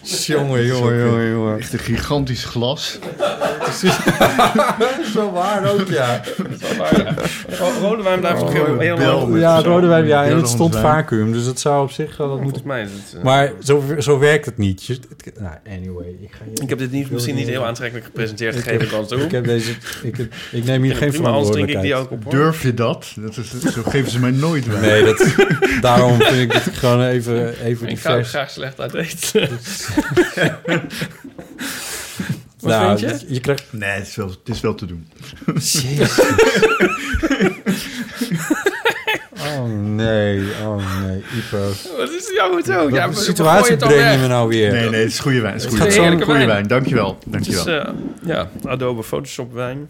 Jongen, jongen, jongen, jongen. Echt een gigantisch glas. Zo waar ook, ja. Ro- Rode wijn blijft toch heel, heel met Ja, zo- rode wijn, ja. En het stond vacuüm, dus dat zou op zich wel... Dat moet, mij het... eh, maar zo, zo werkt het niet. Nou, anyway. Ik, ga je, ik heb dit niet, misschien niet heel aantrekkelijk gepresenteerd, Ik geef heb- ik toe. Ik, heb deze, ik, ik neem hier geen drink ik die verantwoordelijkheid. ook op. Durf je dat? dat is, zo geven ze mij nooit wijn. Nee, dat, daarom vind ik het gewoon even, even die Ik ga vers. graag slecht uit eten. Wat Nou, vind je? Je krijgt... Nee, het is wel, het is wel te doen. Jezus. oh nee, oh nee, Ipo. Wat is jouw goed? Ja, maar- situatie het breng je me nou weer? Nee, nee, het is goede wijn. Het is Het goede is wijn. heerlijke Goede wijn. wijn. Dankjewel. Het Dankjewel. is, eh, ja, Adobe Photoshop wijn.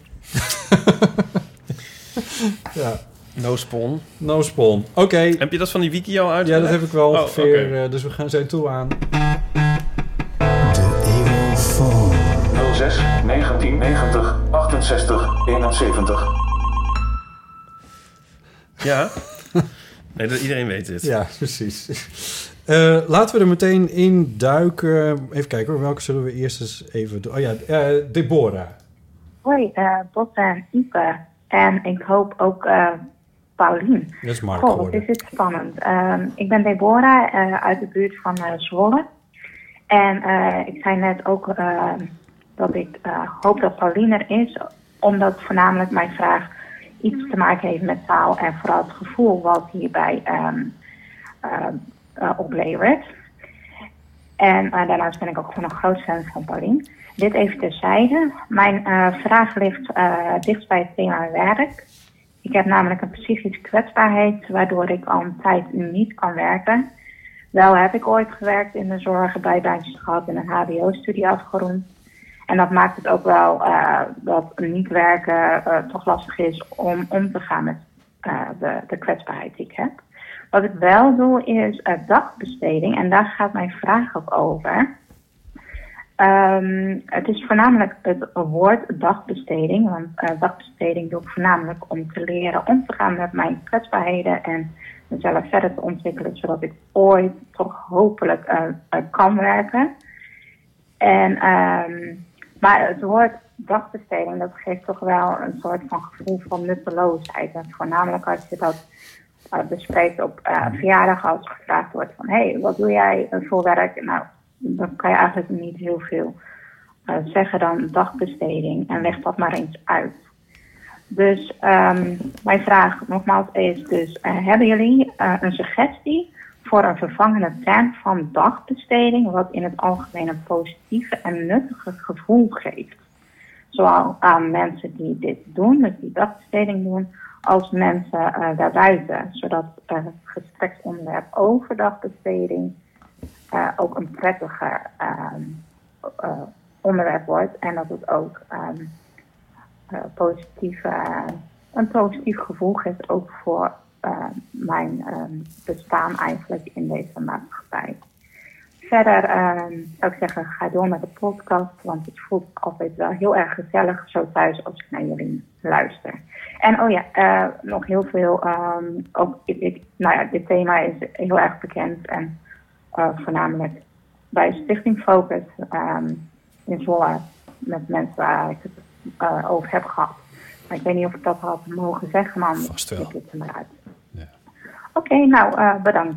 Ja, No spawn. no spawn. Oké, Heb je dat van die wiki al uit? ja, dat heb ik wel Oh, ongeveer. oké. eh, dus we gaan zijn toe aan. 06 1990 88 68 71. Ja. Nee, dat iedereen weet dit. Ja, precies. Eh, laten we er meteen in duiken. Even kijken hoor, welke zullen we eerst eens even doen? Oh ja, eh, Deborah. Hoi, eh Botte en Ipe. En ik hoop ook eh Paulien. Dat is Mark Goh, is dit spannend. Ehm, ik ben Deborah eh, uit de buurt van Zwolle. En eh, ik zei net ook eh, dat ik eh, hoop dat Paulien er is, omdat voornamelijk mijn vraag iets te maken heeft met taal en vooral het gevoel wat hierbij ehm, eh, eh, oplevert. En daarnaast ben ik ook gewoon een groot fan van Paulien. Dit even terzijde. Mijn vraag ligt dicht bij het thema werk. Ik heb namelijk een psychische kwetsbaarheid, waardoor ik al een tijd niet kan werken. Wel heb ik ooit gewerkt in de zorg, bijbaantjes gehad en een HBO-studie afgerond. En dat maakt het ook wel eh, dat niet werken eh, toch lastig is om om te gaan met eh, de, de kwetsbaarheid die ik heb. Wat ik wel doe is dagbesteding en daar gaat mijn vraag ook over. Ehm, het is voornamelijk het woord dagbesteding, want dagbesteding doe ik voornamelijk om te leren om te gaan met mijn kwetsbaarheden en mezelf verder te ontwikkelen, zodat ik ooit toch hopelijk kan werken. En, ehm, maar het woord dagbesteding, dat geeft toch wel een soort van gevoel van nutteloosheid. En voornamelijk als je dat eh, bespreekt op eh, verjaardag, als gevraagd wordt van, hé, hey, wat doe jij eh, voor werk? Nou, dan kan je eigenlijk niet heel veel zeggen dan dagbesteding. En leg dat maar eens uit. Dus ehm, mijn vraag nogmaals is dus, hebben jullie een suggestie voor een vervangende term van dagbesteding, wat in het algemeen een positieve en nuttige gevoel geeft? Zowel aan mensen die dit doen, dus die dagbesteding doen, als mensen eh, daarbuiten, zodat eh, het gespreksonderwerp over dagbesteding eh, ook een prettiger ehm, eh, onderwerp wordt en dat het ook eh, een positief gevoel geeft ook voor mijn ehm, bestaan eigenlijk in deze maatschappij. Verder ehm, zou ik zeggen, ga door met de podcast, want het voelt altijd wel heel erg gezellig zo thuis als ik naar jullie luister. En oh ja, eh, nog heel veel, ehm, ook, ik, ik, nou ja, dit thema is heel erg bekend en eh, voornamelijk bij Stichting Focus in Zwolle met mensen waar ik het eh, over heb gehad. Maar ik weet niet of ik dat had mogen zeggen, maar Vast wel. ik het er Oké, nou eh, bedankt.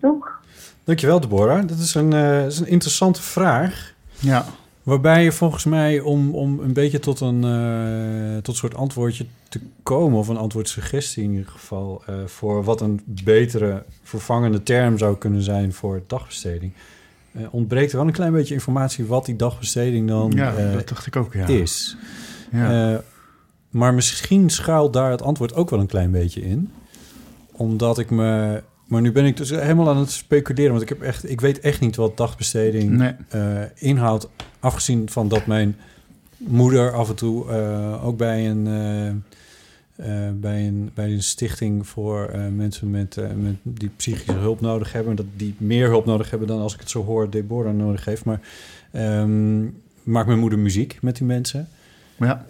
Doeg. Dankjewel, Deborah. Dat is een, eh, is een interessante vraag. Ja. Waarbij je volgens mij, om, om een beetje tot een, eh, tot een soort antwoordje te komen, of een antwoordsuggestie in ieder geval, eh, voor wat een betere vervangende term zou kunnen zijn voor dagbesteding, eh, ontbreekt er wel een klein beetje informatie wat die dagbesteding dan Ja, dat dacht ik ook, ja. is. Ja. Eh, maar misschien schuilt daar het antwoord ook wel een klein beetje in. Omdat ik me... Maar nu ben ik dus helemaal aan het speculeren. Want ik, heb echt, ik weet echt niet wat dagbesteding Nee. eh, inhoudt. Afgezien van dat mijn moeder af en toe eh, ook bij een, eh, bij, een, bij een stichting voor mensen met, met die psychische hulp nodig hebben. Dat die meer hulp nodig hebben dan als ik het zo hoor Deborah nodig heeft. Maar ehm, maakt mijn moeder muziek met die mensen. Ja.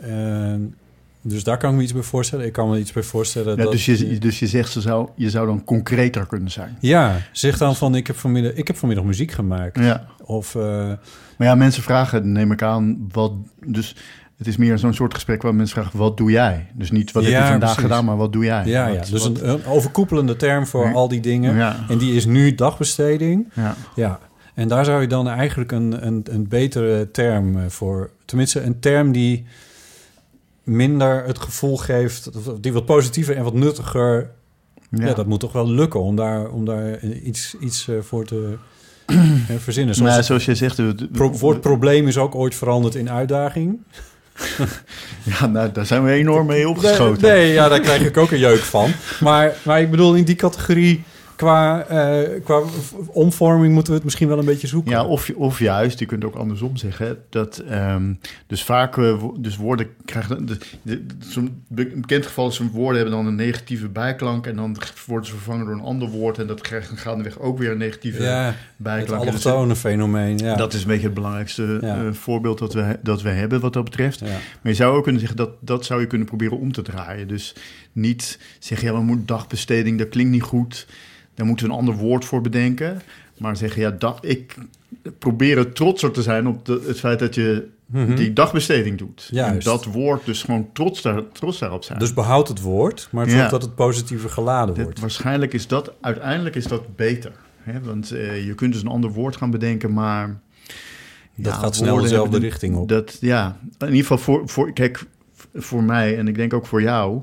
Dus daar kan ik me iets bij voorstellen. Ik kan me iets bij voorstellen. Ja, dat, dus, je, dus je zegt, ze zou, je zou dan concreter kunnen zijn. Ja, zeg dan van ik heb vanmiddag, ik heb vanmiddag muziek gemaakt. Ja. Of eh, Maar ja, mensen vragen, neem ik aan, wat... Dus het is meer zo'n soort gesprek waar mensen vragen, wat doe jij? Dus niet wat heb je vandaag precies. gedaan, maar wat doe jij? Ja, ja. Dus wat- een, een overkoepelende term voor Ja. al die dingen. Ja. En die is nu dagbesteding. Ja. ja. En daar zou je dan eigenlijk een, een, een betere term eh, voor... Tenminste, een term die minder het gevoel geeft... die wat positiever en wat nuttiger... Ja, Ja. dat moet toch wel lukken om daar, om daar iets, iets eh, voor te eh, verzinnen. Zoals Nou, zoals je zegt... Het pro- woord probleem is ook ooit veranderd in uitdaging. Ja, nou, daar zijn we enorm mee opgeschoten. Nee, nee, ja, daar krijg ik ook een jeuk van. Maar, maar ik bedoel, in die categorie qua, eh, qua omvorming moeten we het misschien wel een beetje zoeken. Ja, of, of juist, je kunt ook andersom zeggen. Dat, ehm, dus vaak, eh, dus woorden krijgen... Zo'n be- bekend geval is, zo'n woorden hebben dan een negatieve bijklank... en dan worden ze vervangen door een ander woord... en dat krijgt dan gaandeweg ook weer een negatieve Ja, het bijklank. Dus allochtone fenomeen. Ja. Dat is een beetje het belangrijkste Ja. eh, voorbeeld dat we, dat we hebben wat dat betreft. Ja. Maar je zou ook kunnen zeggen, dat, dat zou je kunnen proberen om te draaien. Dus niet zeggen, ja, we moeten dagbesteding, dat klinkt niet goed. Daar moeten we een ander woord voor bedenken. Maar zeggen, ja, dag, ik probeer er trotser te zijn op de, het feit dat je Mhm. die dagbesteding doet. Juist. En dat woord dus gewoon trots, daar, trots daarop zijn. Dus behoud het woord, maar zorg Ja. dat het positiever geladen wordt. waarschijnlijk is dat, uiteindelijk is dat beter. Hè? Want eh, je kunt dus een ander woord gaan bedenken, maar... Dat ja, gaat snel dezelfde richting op. Dat, ja, in ieder geval voor, voor, kijk, voor mij en ik denk ook voor jou...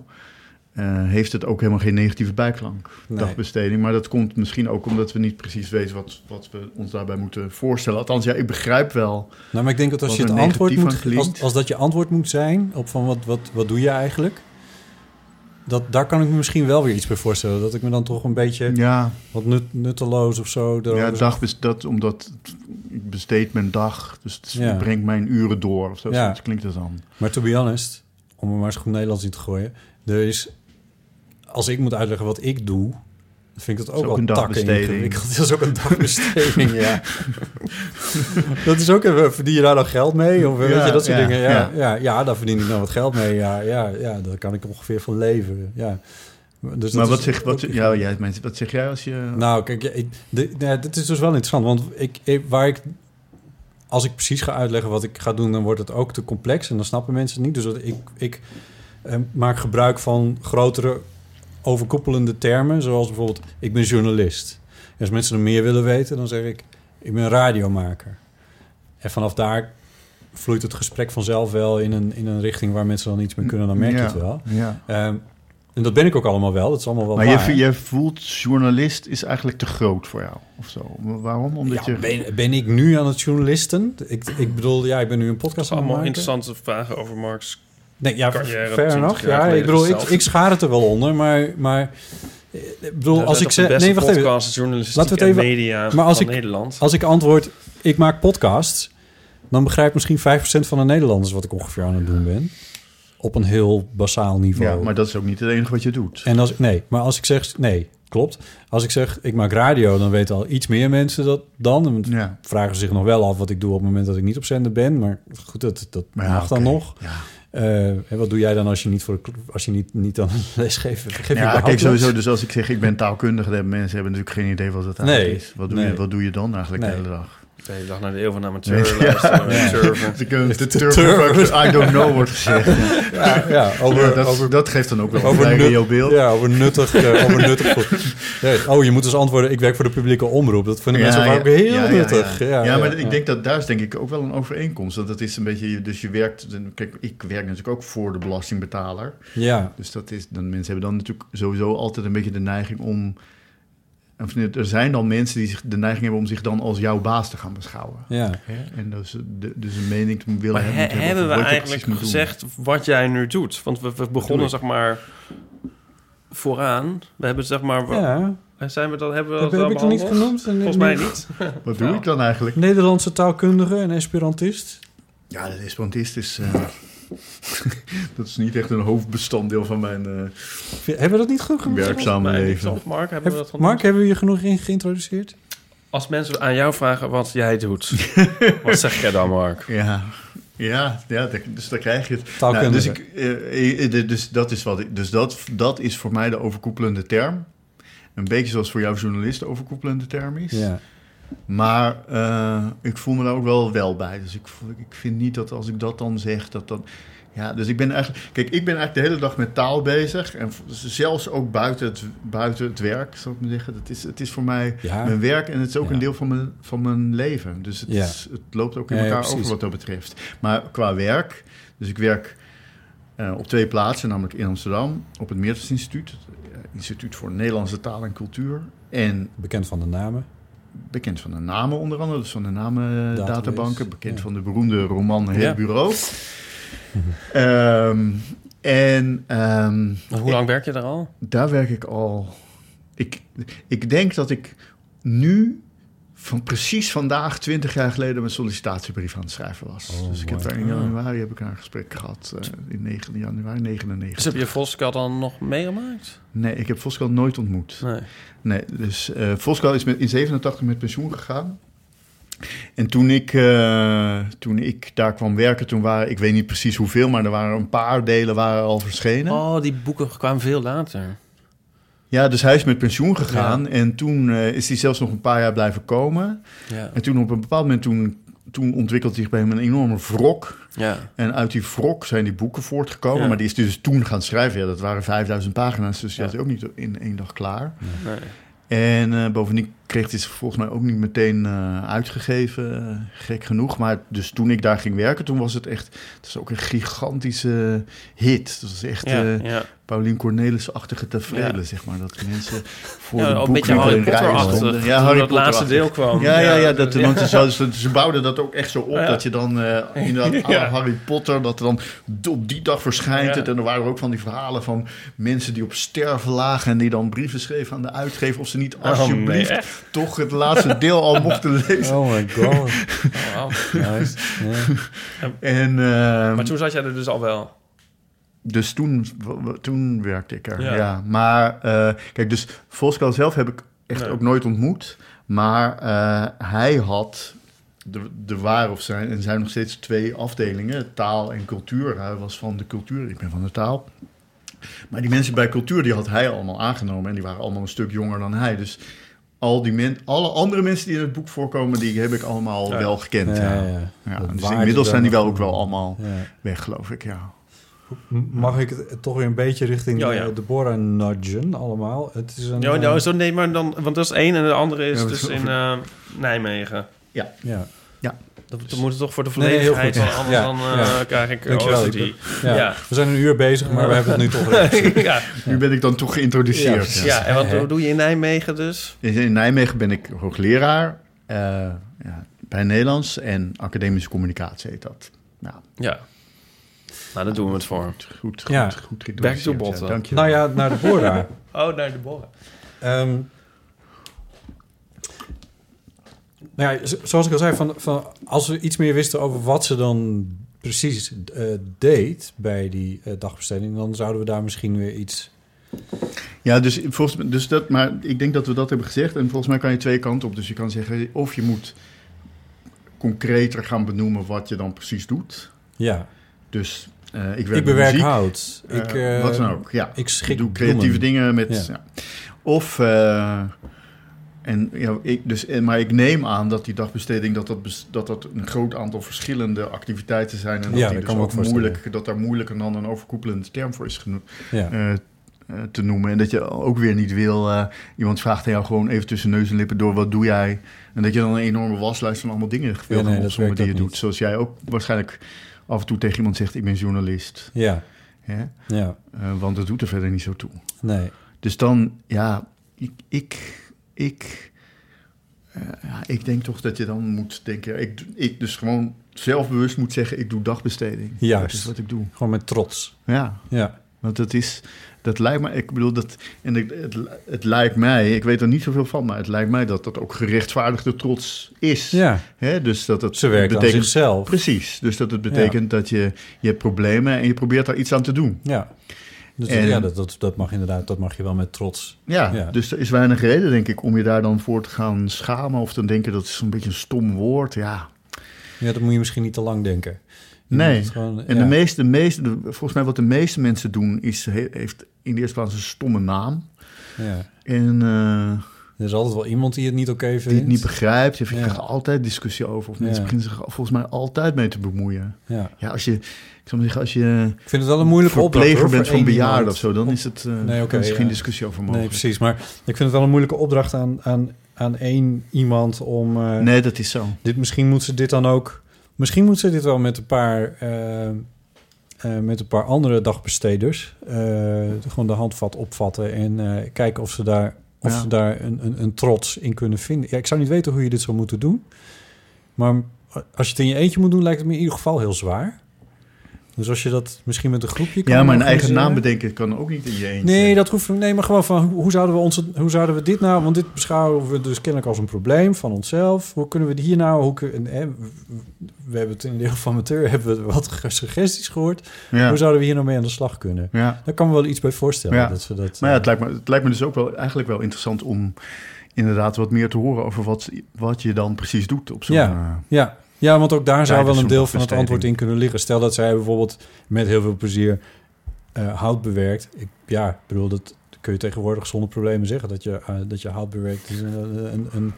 eh, heeft het ook helemaal geen negatieve bijklank, Nee. dagbesteding. Maar dat komt misschien ook omdat we niet precies weten wat, wat we ons daarbij moeten voorstellen. Althans, ja, ik begrijp wel. Nou, maar ik denk dat als je het antwoord moet, als, als dat je antwoord moet zijn op van wat, wat, wat doe je eigenlijk, dat, daar kan ik me misschien wel weer iets bij voorstellen. Dat ik me dan toch een beetje Ja, wat nut, nutteloos of zo. ja dagbest, dat, omdat ik besteed mijn dag, dus het Ja. brengt mijn uren door. Of zo, Ja. klinkt het dan. Maar to be honest, om er maar eens goed Nederlands in te gooien, er is, als ik moet uitleggen wat ik doe, dan vind ik dat ook, al een takken. Dat is ook een dagbesteding, ja. dat is ook even, verdien je daar dan geld mee? Of weet Ja, je, dat soort ja, dingen. Ja, ja. ja. Ja, daar verdien ik nou wat geld mee. Ja, ja, ja, daar kan ik ongeveer van leven. Ja. Dus Maar wat zeg, wat, ja, jij, wat zeg jij als je... nou, kijk, ik, ja, dit is dus wel interessant. Want ik, ik, waar ik, als ik precies ga uitleggen wat ik ga doen, dan wordt het ook te complex en dan snappen mensen het niet. Dus ik, ik eh, maak gebruik van grotere overkoepelende termen, zoals bijvoorbeeld: ik ben journalist. En als mensen er meer willen weten, dan zeg ik: ik ben radiomaker. En vanaf daar vloeit het gesprek vanzelf wel in een, in een richting waar mensen dan iets mee kunnen, dan merk je Ja, het wel. Ja. Ehm, en dat ben ik ook allemaal wel. Dat is allemaal wel Maar waar. je, je voelt journalist is eigenlijk te groot voor jou, of zo. Waarom? Omdat Ja, je... ben, ben ik nu aan het journalisten? Ik, ik bedoel, ja, ik ben nu een podcast aan het allemaal maken. interessante vragen over Mark's Nee, ja, fair 20 enough. jaar Ja, ik bedoel, ik, ik schaar het er wel onder, maar... maar eh, ik bedoel, als ik zeg... Nee, wacht even. Laten we het even- media maar als van ik- Nederland. Als ik antwoord, ik maak podcasts... dan begrijpt misschien 5% van de Nederlanders... wat ik ongeveer aan het doen ben. Op een heel basaal niveau. Ja, maar dat is ook niet het enige wat je doet. En als, nee, maar als ik zeg... Nee, klopt. Als ik zeg, ik maak radio... dan weten al iets meer mensen dat dan. En Ja. vragen ze zich nog wel af wat ik doe... op het moment dat ik niet op zender ben. Maar goed, dat, dat Maar ja, mag dan nog. Ja, En wat doe jij dan als je niet, voor als je niet, niet aan een les geeft? Geef ja kijk, sowieso. Dus als ik zeg ik ben taalkundige... dan hebben mensen hebben natuurlijk geen idee wat dat eigenlijk Nee, is. Wat doe, nee. je, wat doe je dan eigenlijk Nee. de hele dag? De hele dag naar de eeuw van amateur Nee. luisteren. Ja. surfen. De, De turbo- I don't know wordt gezegd. Ja. Over, Ja, dat, over, dat geeft dan ook wel een over, reëel beeld. ja, over nuttig. eh, over nuttig oh, je moet dus antwoorden, ik werk voor de publieke omroep. Dat vinden mensen vaak heel ja, ja, nuttig. Ja, Ja, Ja, maar ja, ik denk dat daar is denk ik ook wel een overeenkomst. Want dat is een beetje, dus je werkt, kijk, ik werk natuurlijk ook voor de belastingbetaler. Ja, Dus dat is, dan, mensen hebben dan natuurlijk sowieso altijd een beetje de neiging om, nee, er zijn dan mensen die zich de neiging hebben om zich dan als jouw baas te gaan beschouwen. ja. Hè? En dus, de, dus een mening te willen Maar hebben. he- hebben we eigenlijk doen. gezegd wat jij nu doet? Want we, we begonnen zeg maar vooraan. We hebben zeg maar... ja. Zijn we dat, hebben we Heb, dat heb al ik niet genoemd? Volgens mij niet. Wat doe ik dan eigenlijk? Nederlandse taalkundige en esperantist. Ja, de Esperantist is... eh, dat is niet echt een hoofdbestanddeel van mijn eh, Hebben we dat niet goed werkzame leven. toch, Mark? Hebben we dat? Mark, hebben we je genoeg in geïntroduceerd? Als mensen aan jou vragen wat jij doet, wat zeg jij dan, Mark? Ja, ja, ja dat- dus daar krijg je het. Taalkundige. dus ik, eh, eh, dus dat is wat ik, dus dat, dat is voor mij de overkoepelende term. Een beetje zoals voor jouw journalist de overkoepelende term is. Ja. Maar eh, ik voel me daar ook wel wel bij. Dus ik, ik vind niet dat als ik dat dan zeg, dat dan... Ja, dus ik ben eigenlijk... Kijk, ik ben eigenlijk de hele dag met taal bezig. En v- zelfs ook buiten het, buiten het werk, zal ik maar zeggen. Dat is, het is voor mij Ja. mijn werk en het is ook Ja. een deel van mijn, van mijn leven. Dus het, Ja. is- het loopt ook in elkaar over wat dat betreft. Maar qua werk... Dus ik werk eh, op twee plaatsen, namelijk in Amsterdam... op het Meertens Instituut. Het eh, Instituut voor Nederlandse Taal en Cultuur. En Bekend van de namen. Bekend van de namen onder andere, dus van de namen Database, databanken, bekend ja. van de beroemde roman Het Ja. Bureau. Ehm, en ehm, Hoe lang werk je er al? daar werk ik al ik, ik denk dat ik nu van precies vandaag, 20 jaar geleden, mijn sollicitatiebrief aan het schrijven was. Oh, dus ik heb daar in januari heb ik een gesprek gehad. eh, in 9 januari 99. Dus heb je Voskel dan nog meegemaakt? Nee, ik heb Voskel nooit ontmoet. Nee. Nee, dus eh Voskel is met, in 87 met pensioen gegaan. En toen ik, eh, toen ik daar kwam werken, toen waren, ik weet niet precies hoeveel, maar er waren een paar delen waren al verschenen. Oh, die boeken kwamen veel later. Ja, dus hij is met pensioen gegaan en toen eh, is hij zelfs nog een paar jaar blijven komen. Ja. En toen op een bepaald moment, toen, toen ontwikkelde zich bij hem een enorme wrok. Ja. En uit die wrok zijn die boeken voortgekomen. Maar die is dus toen gaan schrijven. Ja, dat waren 5000 pagina's, dus die had hij ook niet in één dag klaar. Nee. En eh, bovendien kreeg hij ze volgens mij ook niet meteen eh, uitgegeven, eh, gek genoeg. Maar dus toen ik daar ging werken, toen was het echt... Het is ook een gigantische hit. Dat was echt Ja, eh ja. Paulien Cornelis-achtige tevreden, Ja. zeg maar. Dat mensen voor Ja, de boekwinkel in stonden. toen Ja, Harry dat laatste deel kwam. Ja, ja, ja. Dat. Want ze, ze, bouwden dat ook echt zo op. Dat je dan inderdaad. Harry Potter... dat er dan op die dag verschijnt het. En er waren ook van die verhalen van mensen die op sterven lagen... en die dan brieven schreven aan de uitgever... of ze niet alsjeblieft nee, echt? Toch het laatste deel al mochten lezen. Oh my god. Oh, wauw. Nice. En eh, Maar toen zat jij er dus al wel. dus toen, toen werkte ik er, Ja. ja. Maar eh, kijk, dus Voskel zelf heb ik echt Nee. ook nooit ontmoet. Maar eh, hij had, de, de waren of zijn, en zijn nog steeds twee afdelingen, taal en cultuur. Hij was van de cultuur, ik ben van de taal. Maar die mensen bij cultuur, die had hij allemaal aangenomen. En die waren allemaal een stuk jonger dan hij. Dus al die men, alle andere mensen die in het boek voorkomen, die heb ik allemaal Ja. wel gekend. Ja, Ja, ja. Ja, dus inmiddels dan zijn die wel ook wel allemaal Ja. weg, geloof ik, ja. Mag ik het toch weer een beetje richting Ja, de ja. Deborah nudgen allemaal? Het is een... Ja, eh, nou, zo nee, maar dan, want dat is één en de andere is Ja, dus in eh, Nijmegen. ja. Dat, dat moet het toch voor de Nee, nee, heel volledigheid, goed. Ja. anders dan eh, Ja. krijg ik Dankjewel. Ik die. Ja. Ja. We zijn een uur bezig, maar we hebben het nu toch. Nu ben ik dan toch geïntroduceerd. Ja, ja. ja, en wat doe- doe je in Nijmegen dus? In in Nijmegen ben ik hoogleraar eh, ja, bij Nederlands en academische communicatie heet dat. Nou, Ja. Nou, daar doen we het voor. goed, goed, Ja. goed geïntroduceerd. Back to botten. Ja, dank je. Nou ja, naar Deborah. Oh, naar de borren. Ehm, nou ja, zo- zoals ik al zei, van, van, als we iets meer wisten over wat ze dan precies eh, deed bij die eh, dagbesteding, dan zouden we daar misschien weer iets. Ja, dus, volgens, dus dat, maar ik denk dat we dat hebben gezegd. En volgens mij kan je twee kanten op. Dus je kan zeggen, of je moet concreter gaan benoemen wat je dan precies doet. Ja, Dus eh, ik werk ik bewerk muziek, hout. ik, wat dan ook, ja. Ik Ik schik doe creatieve bloemen. dingen met... Ja. Ja. Of... eh, en, ja, ik, dus, en, maar ik neem aan dat die dagbesteding... dat dat, dat dat een groot aantal verschillende activiteiten zijn... en dat, Ja, die dat dus ook moeilijk, dat daar moeilijker dan een overkoepelende term voor is genoemd. Ja. eh, eh, te noemen. En dat je ook weer niet wil... eh, iemand vraagt aan jou gewoon even tussen neus en lippen door... wat doe jij? En dat je dan een enorme waslijst van allemaal dingen wil nee, gaan dat opzommen die je doet. Zoals jij ook waarschijnlijk af en toe tegen iemand zegt... ik ben journalist. ja, Hè? ja, Eh, want dat doet er verder niet zo toe. nee. Dus dan, ja, ik, ik, ik, eh, ja, ik denk toch dat je dan moet denken, ik, ik dus gewoon zelfbewust moet zeggen, ik doe dagbesteding. Juist. Dat is wat ik doe. Gewoon met trots. Ja, Ja, want dat is, dat lijkt me, ik bedoel dat, en het, het, het lijkt mij, ik weet er niet zoveel van, maar het lijkt mij dat dat ook gerechtvaardigde trots is. ja. Hè? Dus dat het ze werkt aan betekent, zichzelf. Precies, dus dat het betekent dat je, je hebt problemen en je probeert daar iets aan te doen. Ja. Dus En- ja, dat, dat, dat mag inderdaad, dat mag je wel met trots. Ja, Ja. dus er is weinig reden, denk ik, om je daar dan voor te gaan schamen of te denken dat is een beetje een stom woord. Ja, Ja, dat moet je misschien niet te lang denken. Je Nee. Gewoon, en ja. de meeste, de meeste, de- volgens mij wat de meeste mensen doen, is, he- heeft in de eerste plaats een stomme naam. Ja. En eh, Er is altijd wel iemand die het niet oké vindt. die het niet begrijpt. Je Ja. krijgt altijd discussie over. Of mensen Ja. beginnen zich volgens mij altijd mee te bemoeien. Ja. Ja, als je, zou maar zeggen, als je Ik vind het wel een moeilijke opdracht. hoor, bent voor van bejaarden of zo, dan is het eh Nee, ja. discussie over mogelijk. Nee, precies. Maar ik vind het wel een moeilijke opdracht aan, aan, aan één iemand om... eh, Nee, dat is zo. dit, misschien moet ze dit dan ook... Misschien moet ze dit wel met een paar... eh, eh, met een paar andere dagbesteders. eh, gewoon de handvat opvatten en eh, kijken of ze daar, of Ja. ze daar een, een, een trots in kunnen vinden. Ja, ik zou niet weten hoe je dit zou moeten doen. Maar als je het in je eentje moet doen, lijkt het me in ieder geval heel zwaar. Dus als je dat misschien met een groepje kan Ja, maar een eigen naam bedenken kan ook niet in je eentje. Nee, dat hoeft nee, maar gewoon van hoe zouden we ons, hoe zouden we dit nou? Want dit beschouwen we dus kennelijk als een probleem van onszelf. Hoe kunnen we hier nou? Hoe hè, we hebben het in de deel van amateur hebben we wat suggesties gehoord. Ja. Hoe zouden we hier nou mee aan de slag kunnen? Ja. Daar kan me wel iets bij voorstellen. Ja. Dat we dat, Maar ja, eh, het lijkt, me, het lijkt me dus ook wel eigenlijk wel interessant om inderdaad wat meer te horen over wat, wat je dan precies doet op zo'n... ja, eh, ja. Ja, want ook daar zou wel een deel van het antwoord in kunnen liggen. Stel dat zij bijvoorbeeld met heel veel plezier eh, hout bewerkt. Ik, ja, ik bedoel, dat kun je tegenwoordig zonder problemen zeggen dat je, eh, dat je hout bewerkt. is een, een, een,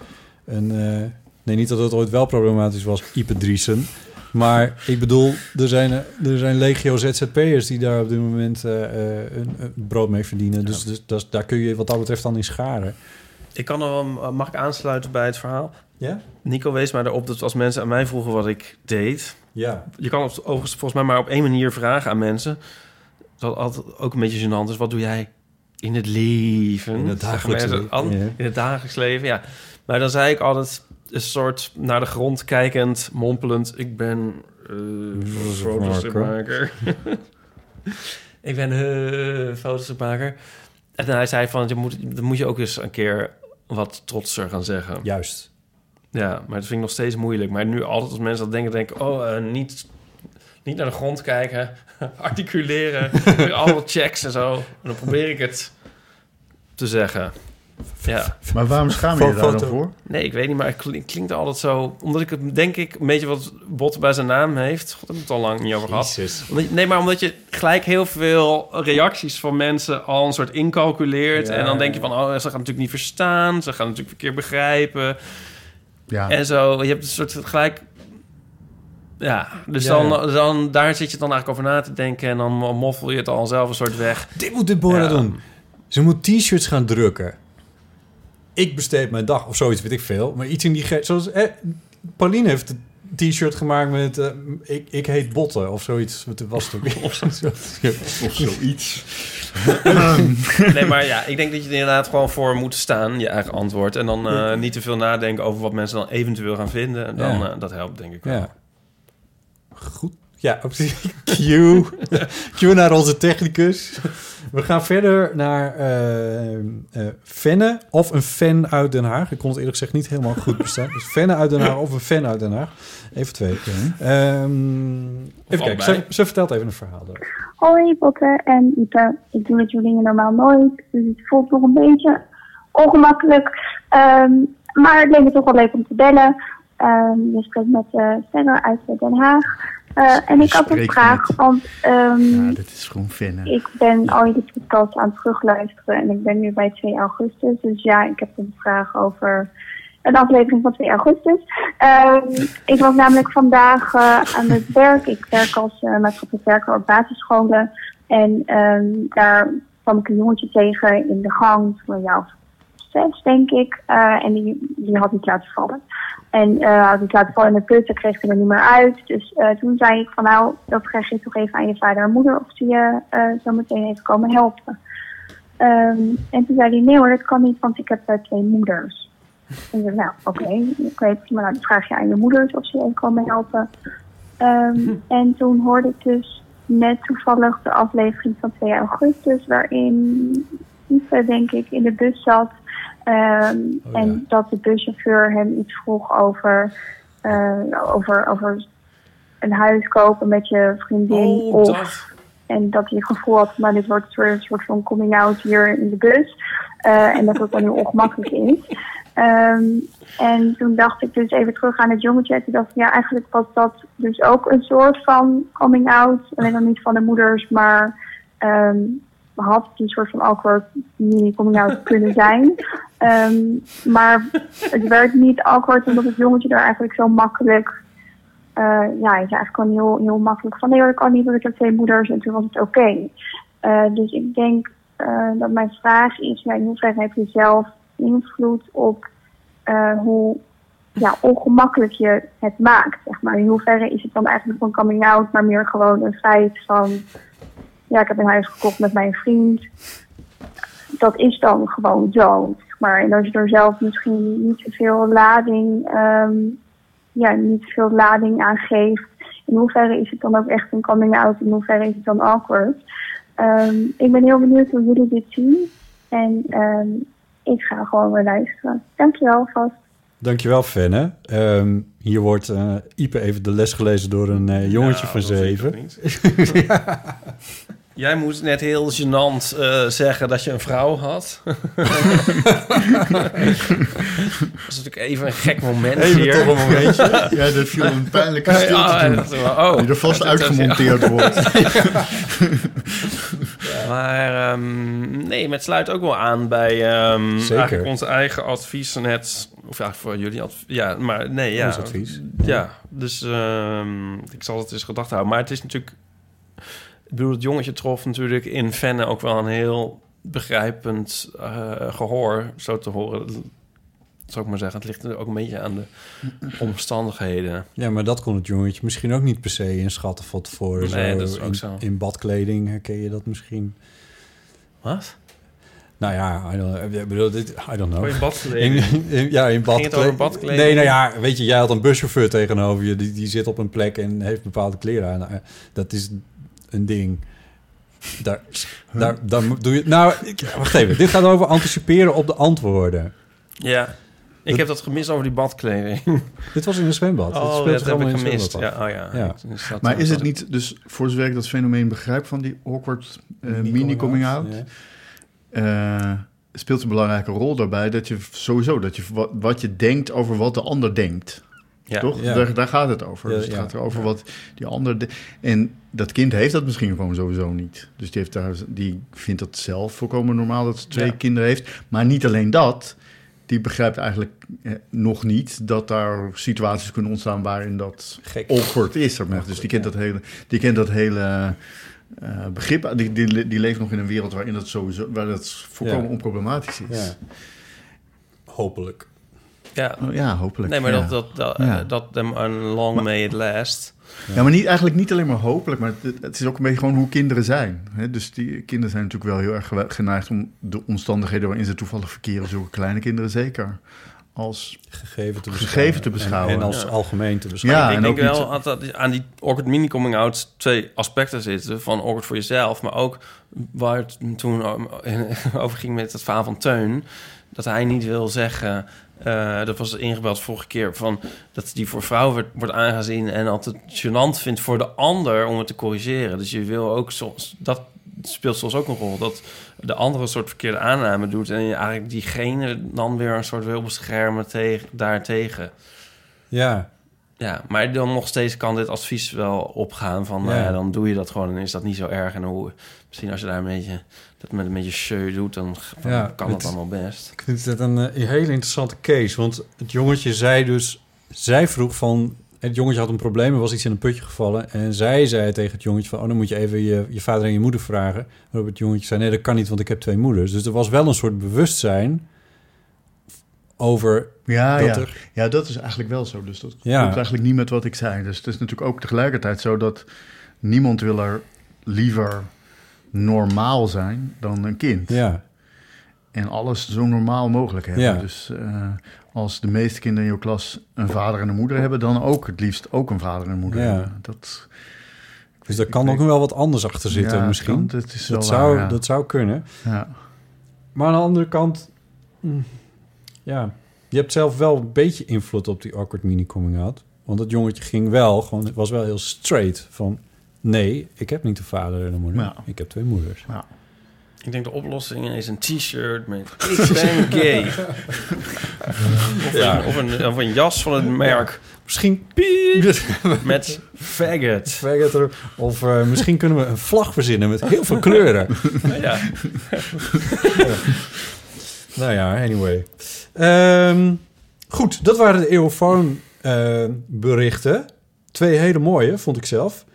een, eh, nee, niet dat het ooit wel problematisch was, Ipe Driesen. Maar ik bedoel, er zijn, er zijn legio ZZP'ers die daar op dit moment eh, eh, een, een brood mee verdienen. Dus, dus dat is- daar kun je wat dat betreft dan in scharen. Ik kan er wel, mag ik aansluiten bij het verhaal? Ja? Nico wees mij erop dat als mensen aan mij vroegen wat ik deed... Ja. Je kan het overigens volgens mij maar op één manier vragen aan mensen. Dat altijd ook een beetje gênant is. Wat doe jij in het leven? In het dagelijks leven, an- ja. In het dagelijks leven, ja. Maar dan zei ik altijd een soort naar de grond kijkend, mompelend... Ik ben uh, fotostripmaker. ik ben uh, fotostripmaker. En hij zei van, je moet, dan moet je ook eens een keer wat trotser gaan zeggen. Juist. Ja, maar dat vind ik nog steeds moeilijk. Maar nu altijd als mensen dat denken, denk ik... oh, eh, niet, niet naar de grond kijken, articuleren, allemaal checks en zo. En dan probeer ik het te zeggen. Ja. Maar waarom schaam je je daar dan voor? Nee, ik weet niet, maar het klink- klinkt altijd zo... Omdat ik het, denk ik, een beetje wat bot bij zijn naam heeft. God, we het al lang niet over gehad. Omdat je- nee, maar omdat je gelijk heel veel reacties van mensen al een soort incalculeert. Ja. En dan denk je van, oh, ze gaan natuurlijk niet verstaan. Ze gaan natuurlijk verkeerd begrijpen. Ja. En zo, je hebt een soort gelijk... Ja, dus Ja, dan, ja. dan, daar zit je dan eigenlijk over na te denken... en dan moffel je het al zelf een soort weg. Dit moet Deborah Ja. doen. Ze moet t-shirts gaan drukken. Ik besteed mijn dag of zoiets, weet ik veel. Maar iets in die... Zoals, eh, Pauline heeft t-shirt gemaakt met... eh, ik, ik heet Botten of zoiets. Wat was het ook? Of, Of zoiets. Nee, maar ja, ik denk dat je er inderdaad gewoon voor moet staan, je eigen antwoord. En dan eh, niet te veel nadenken over wat mensen dan eventueel gaan vinden. Dan, Ja. eh, dat helpt, denk ik wel. Ja. Goed. Ja, precies. Q. Q naar onze technicus. We gaan verder naar eh eh, Fenne of een fan uit Den Haag. Ik kon het eerlijk gezegd niet helemaal goed bestaan. Dus Fenne uit Den Haag of een fan uit Den Haag. Even twee. Ehm, even kijken, ze, vertelt even een verhaal. door. Hoi Botte en Ipe. Ik doe dit soort dingen normaal nooit, dus het voelt nog een beetje ongemakkelijk. Ehm, maar het leek me toch wel leuk om te bellen. Ehm je spreekt met uh, Sterre uit Den Haag. Eh, en ik had een vraag, want ehm, Ja, dit is gewoon ik ben al je podcast aan het terugluisteren en ik ben nu bij 2 augustus. Dus ja, ik heb een vraag over een aflevering van 2 augustus. Ehm, ik was namelijk vandaag eh, aan het werk. Ik werk als uh, maatschappelijk werker op basisscholen. En ehm, daar kwam ik een jongetje tegen in de gang, van jou zes denk ik. Eh, en die, die had iets laten vallen. En eh had iets laten vallen in de put, daar kreeg ik er niet meer uit. Dus eh, toen zei ik van nou, dat vraag je toch even aan je vader en moeder of ze je zo meteen even komen helpen. Ehm, en toen zei hij nee hoor, dat kan niet, want ik heb twee moeders. En ik zei, nou oké, ik weet maar nou, dan vraag je aan je moeders of ze je even komen helpen. Ehm, En toen hoorde ik dus net toevallig de aflevering van 2 augustus, waarin Ipe denk ik in de bus zat. Ehm, Oh, ja. En dat de buschauffeur hem iets vroeg over, eh, over, over een huis kopen met je vriendin. Oh, of, dat. En dat hij het gevoel had, maar dit wordt een soort, een soort van coming out hier in de bus. Eh, en dat het dan heel ongemakkelijk is. Ehm, en toen dacht ik dus even terug aan het jongetje. En toen dacht ik, ja, eigenlijk was dat dus ook een soort van coming out. Alleen dan niet van de moeders, maar ehm, had het een soort van awkward mini coming out kunnen zijn. Ehm, maar het werd niet awkward omdat het jongetje daar eigenlijk zo makkelijk... eh, ja, hij zei eigenlijk gewoon heel, heel makkelijk van... nee hoor, ik kan niet, want ik heb twee moeders en toen was het oké. Eh, dus ik denk eh, dat mijn vraag is... In hoeverre heb je zelf invloed op hoe ja, ongemakkelijk je het maakt? Zeg maar. In hoeverre is het dan eigenlijk een coming out... maar meer gewoon een feit van... ja, ik heb een huis gekocht met mijn vriend dat is dan gewoon zo. Maar en als je er zelf misschien niet zoveel lading, ehm, ja, niet zoveel lading aan geeft. in hoeverre is het dan ook echt een coming out? In hoeverre is het dan awkward? Ehm, ik ben heel benieuwd hoe jullie dit zien. En ehm, ik ga gewoon weer luisteren. Dankjewel vast. Dankjewel, Fenne. Ehm hier wordt eh Ipe even de les gelezen door een eh, jongetje Nou, van dat vind ik zeven. Jij moest net heel gênant eh, zeggen dat je een vrouw had. dat is natuurlijk even een gek moment Even hier. toch een momentje. Ja, dat viel een pijnlijke stilte Ja, oh. Die er vast uitgemonteerd ja. wordt. Maar ehm, nee, maar het sluit ook wel aan bij ehm, Zeker. eigenlijk ons eigen advies net. Of ja, voor jullie advies. Ja, maar nee, ja. Ons advies. Ja, dus ehm, ik zal het eens gedacht houden. Maar het is natuurlijk... Ik bedoel, het jongetje trof natuurlijk in Venne ook wel een heel begrijpend eh, gehoor, zo te horen. Zou ik maar zeggen. Het ligt ook een beetje aan de omstandigheden. Ja, maar dat kon het jongetje misschien ook niet per se inschatten van tevoren. Nee, Zo dat is ook in, zo. In badkleding herken je dat misschien. Wat? Nou ja, I don't, ik bedoel, dit, I don't know. Oh, in badkleding? In- in- ja, in badkleding. Nee, nou ja, weet je, jij had een buschauffeur tegenover je. Die, die zit op een plek en heeft bepaalde kleren aan. Nou, dat is een ding. Daar, daar, daar doe je... Nou, ik, wacht even. Dit gaat over anticiperen op de antwoorden. Ja. Ik heb dat gemist over die badkleding. Dit was in een zwembad. Het Oh, dat heb ik gemist. Ja, oh ja. Dat- Maar is het niet, dus voor zover ik dat fenomeen begrijp van die awkward eh, Mini-coming mini-coming-out... out, eh, speelt een belangrijke rol daarbij dat je sowieso, dat je wat, wat je denkt over wat de ander denkt. Ja. Toch? Ja. Daar, daar gaat het over. Ja, dus het ja. gaat erover wat die ander... de- en dat kind heeft dat misschien gewoon sowieso niet. Dus die, heeft daar, die vindt dat zelf volkomen normaal dat ze twee Ja. kinderen heeft. Maar niet alleen dat. Die begrijpt eigenlijk eh, nog niet dat daar situaties kunnen ontstaan waarin dat Gek. awkward is. zeg maar. Dus die kent dat hele, die kent dat hele eh, begrip. Die, die, die leeft nog in een wereld waarin dat sowieso, waar dat volkomen Ja. onproblematisch is. Ja. Hopelijk. Ja. Oh, ja, hopelijk. Nee, maar ja. dat, dat, dat, Ja. dat them and long may it last. Ja, maar niet, eigenlijk niet alleen maar hopelijk, maar het, het is ook een beetje gewoon hoe kinderen zijn. Hè? Dus die kinderen zijn natuurlijk wel heel erg geneigd om de omstandigheden waarin ze toevallig verkeren, zulke kleine kinderen zeker, als Gegeven te beschouwen. Gegeven te En- beschouwen. En, als Ja. algemeen te beschouwen. Ja, ik en denk ook niet- wel dat dat aan die awkward mini coming out twee aspecten zitten. Van awkward voor jezelf, maar ook waar het toen over ging met het verhaal van Teun. Dat hij niet wil zeggen, eh, dat was ingebeld vorige keer, van dat die voor vrouwen wordt, wordt aangezien en altijd gênant vindt voor de ander om het te corrigeren. Dus je wil ook soms, dat speelt soms ook een rol, dat de andere een soort verkeerde aanname doet en je eigenlijk diegene dan weer een soort wil beschermen tegen, daartegen. Ja, Ja, maar dan nog steeds kan dit advies wel opgaan van... nou Ja. dan doe je dat gewoon en is dat niet zo erg. En hoe, misschien als je daar een beetje, dat met een beetje show doet... dan Ja, kan het- het allemaal best. Ik vind het een, eh, een hele interessante case. Want het jongetje zei dus... Zij vroeg van... Het jongetje had een probleem, er was iets in een putje gevallen. En zij zei tegen het jongetje van... Oh, dan moet je even je, je vader en je moeder vragen. Waarop het jongetje zei... Nee, dat kan niet, want ik heb twee moeders. Dus er was wel een soort bewustzijn... over Ja, dat ja. er... ja, dat is eigenlijk wel zo. Dus dat Ja. klopt eigenlijk niet met wat ik zei. Dus het is natuurlijk ook tegelijkertijd zo dat niemand wil er liever normaal zijn dan een kind. Ja, En alles zo normaal mogelijk hebben. Ja. Dus eh, als de meeste kinderen in jouw klas een vader en een moeder hebben, dan ook het liefst ook een vader en een moeder Ja. hebben. Dat, dus daar kan ook nog wel wat anders achter zitten Ja, misschien. kan- dat is wel dat, zou, waar, dat zou kunnen. ja. Maar aan de andere kant... mm, Ja, je hebt zelf wel een beetje invloed op die awkward mini-coming-out. Want dat jongetje ging wel, gewoon, het was wel heel straight van... Nee, ik heb niet een vader en een moeder. Ja. Ik heb twee moeders. Ja. Ik denk de oplossing is een t-shirt met ik ben gay. of, Ja. een, of, een, of een jas van het merk Misschien met faggot. Faggot er- Of eh, misschien kunnen we een vlag verzinnen met heel veel kleuren. ja. nou ja, anyway. Ehm, goed, dat waren de Eeuwfoon eh, berichten. Twee hele mooie, vond ik zelf.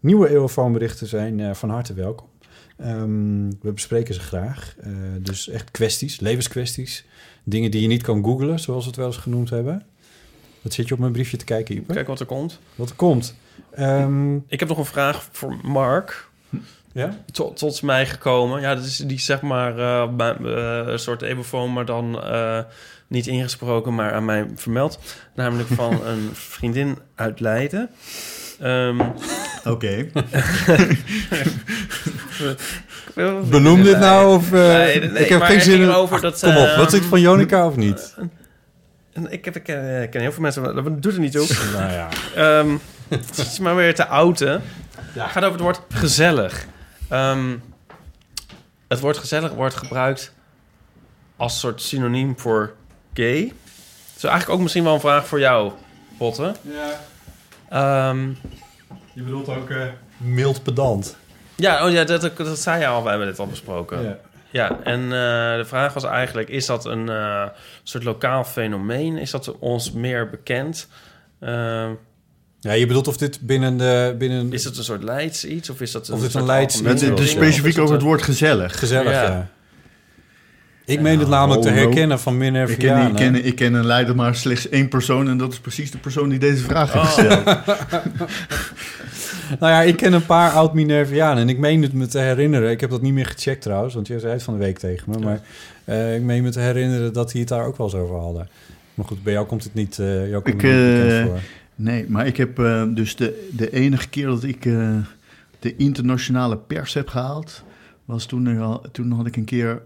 Nieuwe Eeuwfoon berichten zijn eh, van harte welkom. Ehm, we bespreken ze graag. Eh, dus echt kwesties, levenskwesties. Dingen die je niet kan googlen, zoals we het wel eens genoemd hebben. Wat zit je op mijn briefje te kijken? Kijk wat er komt. Wat er komt. Ehm, Ik heb nog een vraag voor Mark. ja? tot, tot mij gekomen. Ja, dat is die zeg maar eh, een soort ebefoon, maar dan niet ingesproken, maar aan mij vermeld. Namelijk van een vriendin uit Leiden. Ehm, Oké. Benoem dit nou of... eh, Nee, nee, ik heb geen zin over dat, kom op, ehm, wat zit van Jonica of niet? En Ik, heb, ik ken, ik ken heel veel mensen, maar dat doet er niet toe. nou ja. Ehm, het is maar weer te oud, hè? Het gaat over het woord gezellig. Ehm, het woord gezellig wordt gebruikt als soort synoniem voor gay. Dat is eigenlijk ook misschien wel een vraag voor jou, Botte. Ja. Ehm, Je bedoelt ook mild pedant. ja, oh ja dat, dat, dat zei je al, we hebben dit al besproken. Ja. Ja, en eh, de vraag was eigenlijk: is dat een eh, soort lokaal fenomeen? Is dat ons meer bekend? Ehm, Ja, je bedoelt of dit binnen de... Binnen... is het een soort Leids iets? Of is dat een, Of dit een Leids Het is specifiek over het woord gezellig. Gezellig, ja. Ja. Ik meen het namelijk te hallo. herkennen van Minerva. Ik ken, ik, ken, ik ken een leider maar slechts één persoon... en dat is precies de persoon die deze vraag heeft Oh. gesteld. Nou ja, ik ken een paar oud Minervianen en ik meen het me te herinneren. Ik heb dat niet meer gecheckt trouwens, want jij zei het van de week tegen me. Maar eh, ik meen me te herinneren dat die het daar ook wel eens over hadden. Maar goed, bij jou komt het niet, eh jou komt Ik, eh, voor. Nee, maar ik heb dus de, de enige keer dat ik de internationale pers heb gehaald... was toen, er al, toen had ik een keer...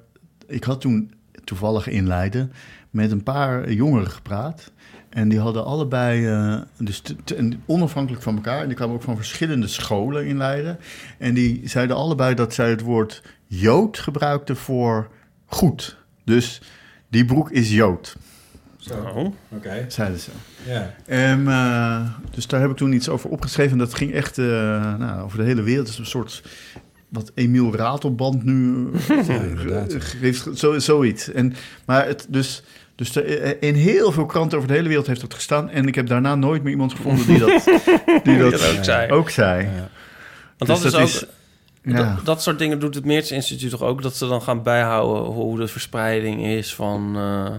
Ik had toen toevallig in Leiden met een paar jongeren gepraat... En die hadden allebei, eh, dus te- te- en onafhankelijk van elkaar, en die kwamen ook van verschillende scholen in Leiden. En die zeiden allebei dat zij het woord Jood gebruikten voor goed. Dus die broek is Jood, Oh. Oké. zeiden ze. Ja. Ehm, eh, dus daar heb ik toen iets over opgeschreven. En dat ging echt eh, nou, over de hele wereld. Het is een soort wat Emiel Ratelband nu eh, Ja, inderdaad. heeft. Zo, zoiets. En, maar het, dus, dus de- in heel veel kranten over de hele wereld heeft dat gestaan. En ik heb daarna nooit meer iemand gevonden die dat, die dat, dat ook zei. ook zei. Ja. Want Dus dat is ook... ja. Dat, dat soort dingen doet het Meertens Instituut toch ook? Dat ze dan gaan bijhouden hoe de verspreiding is van... eh,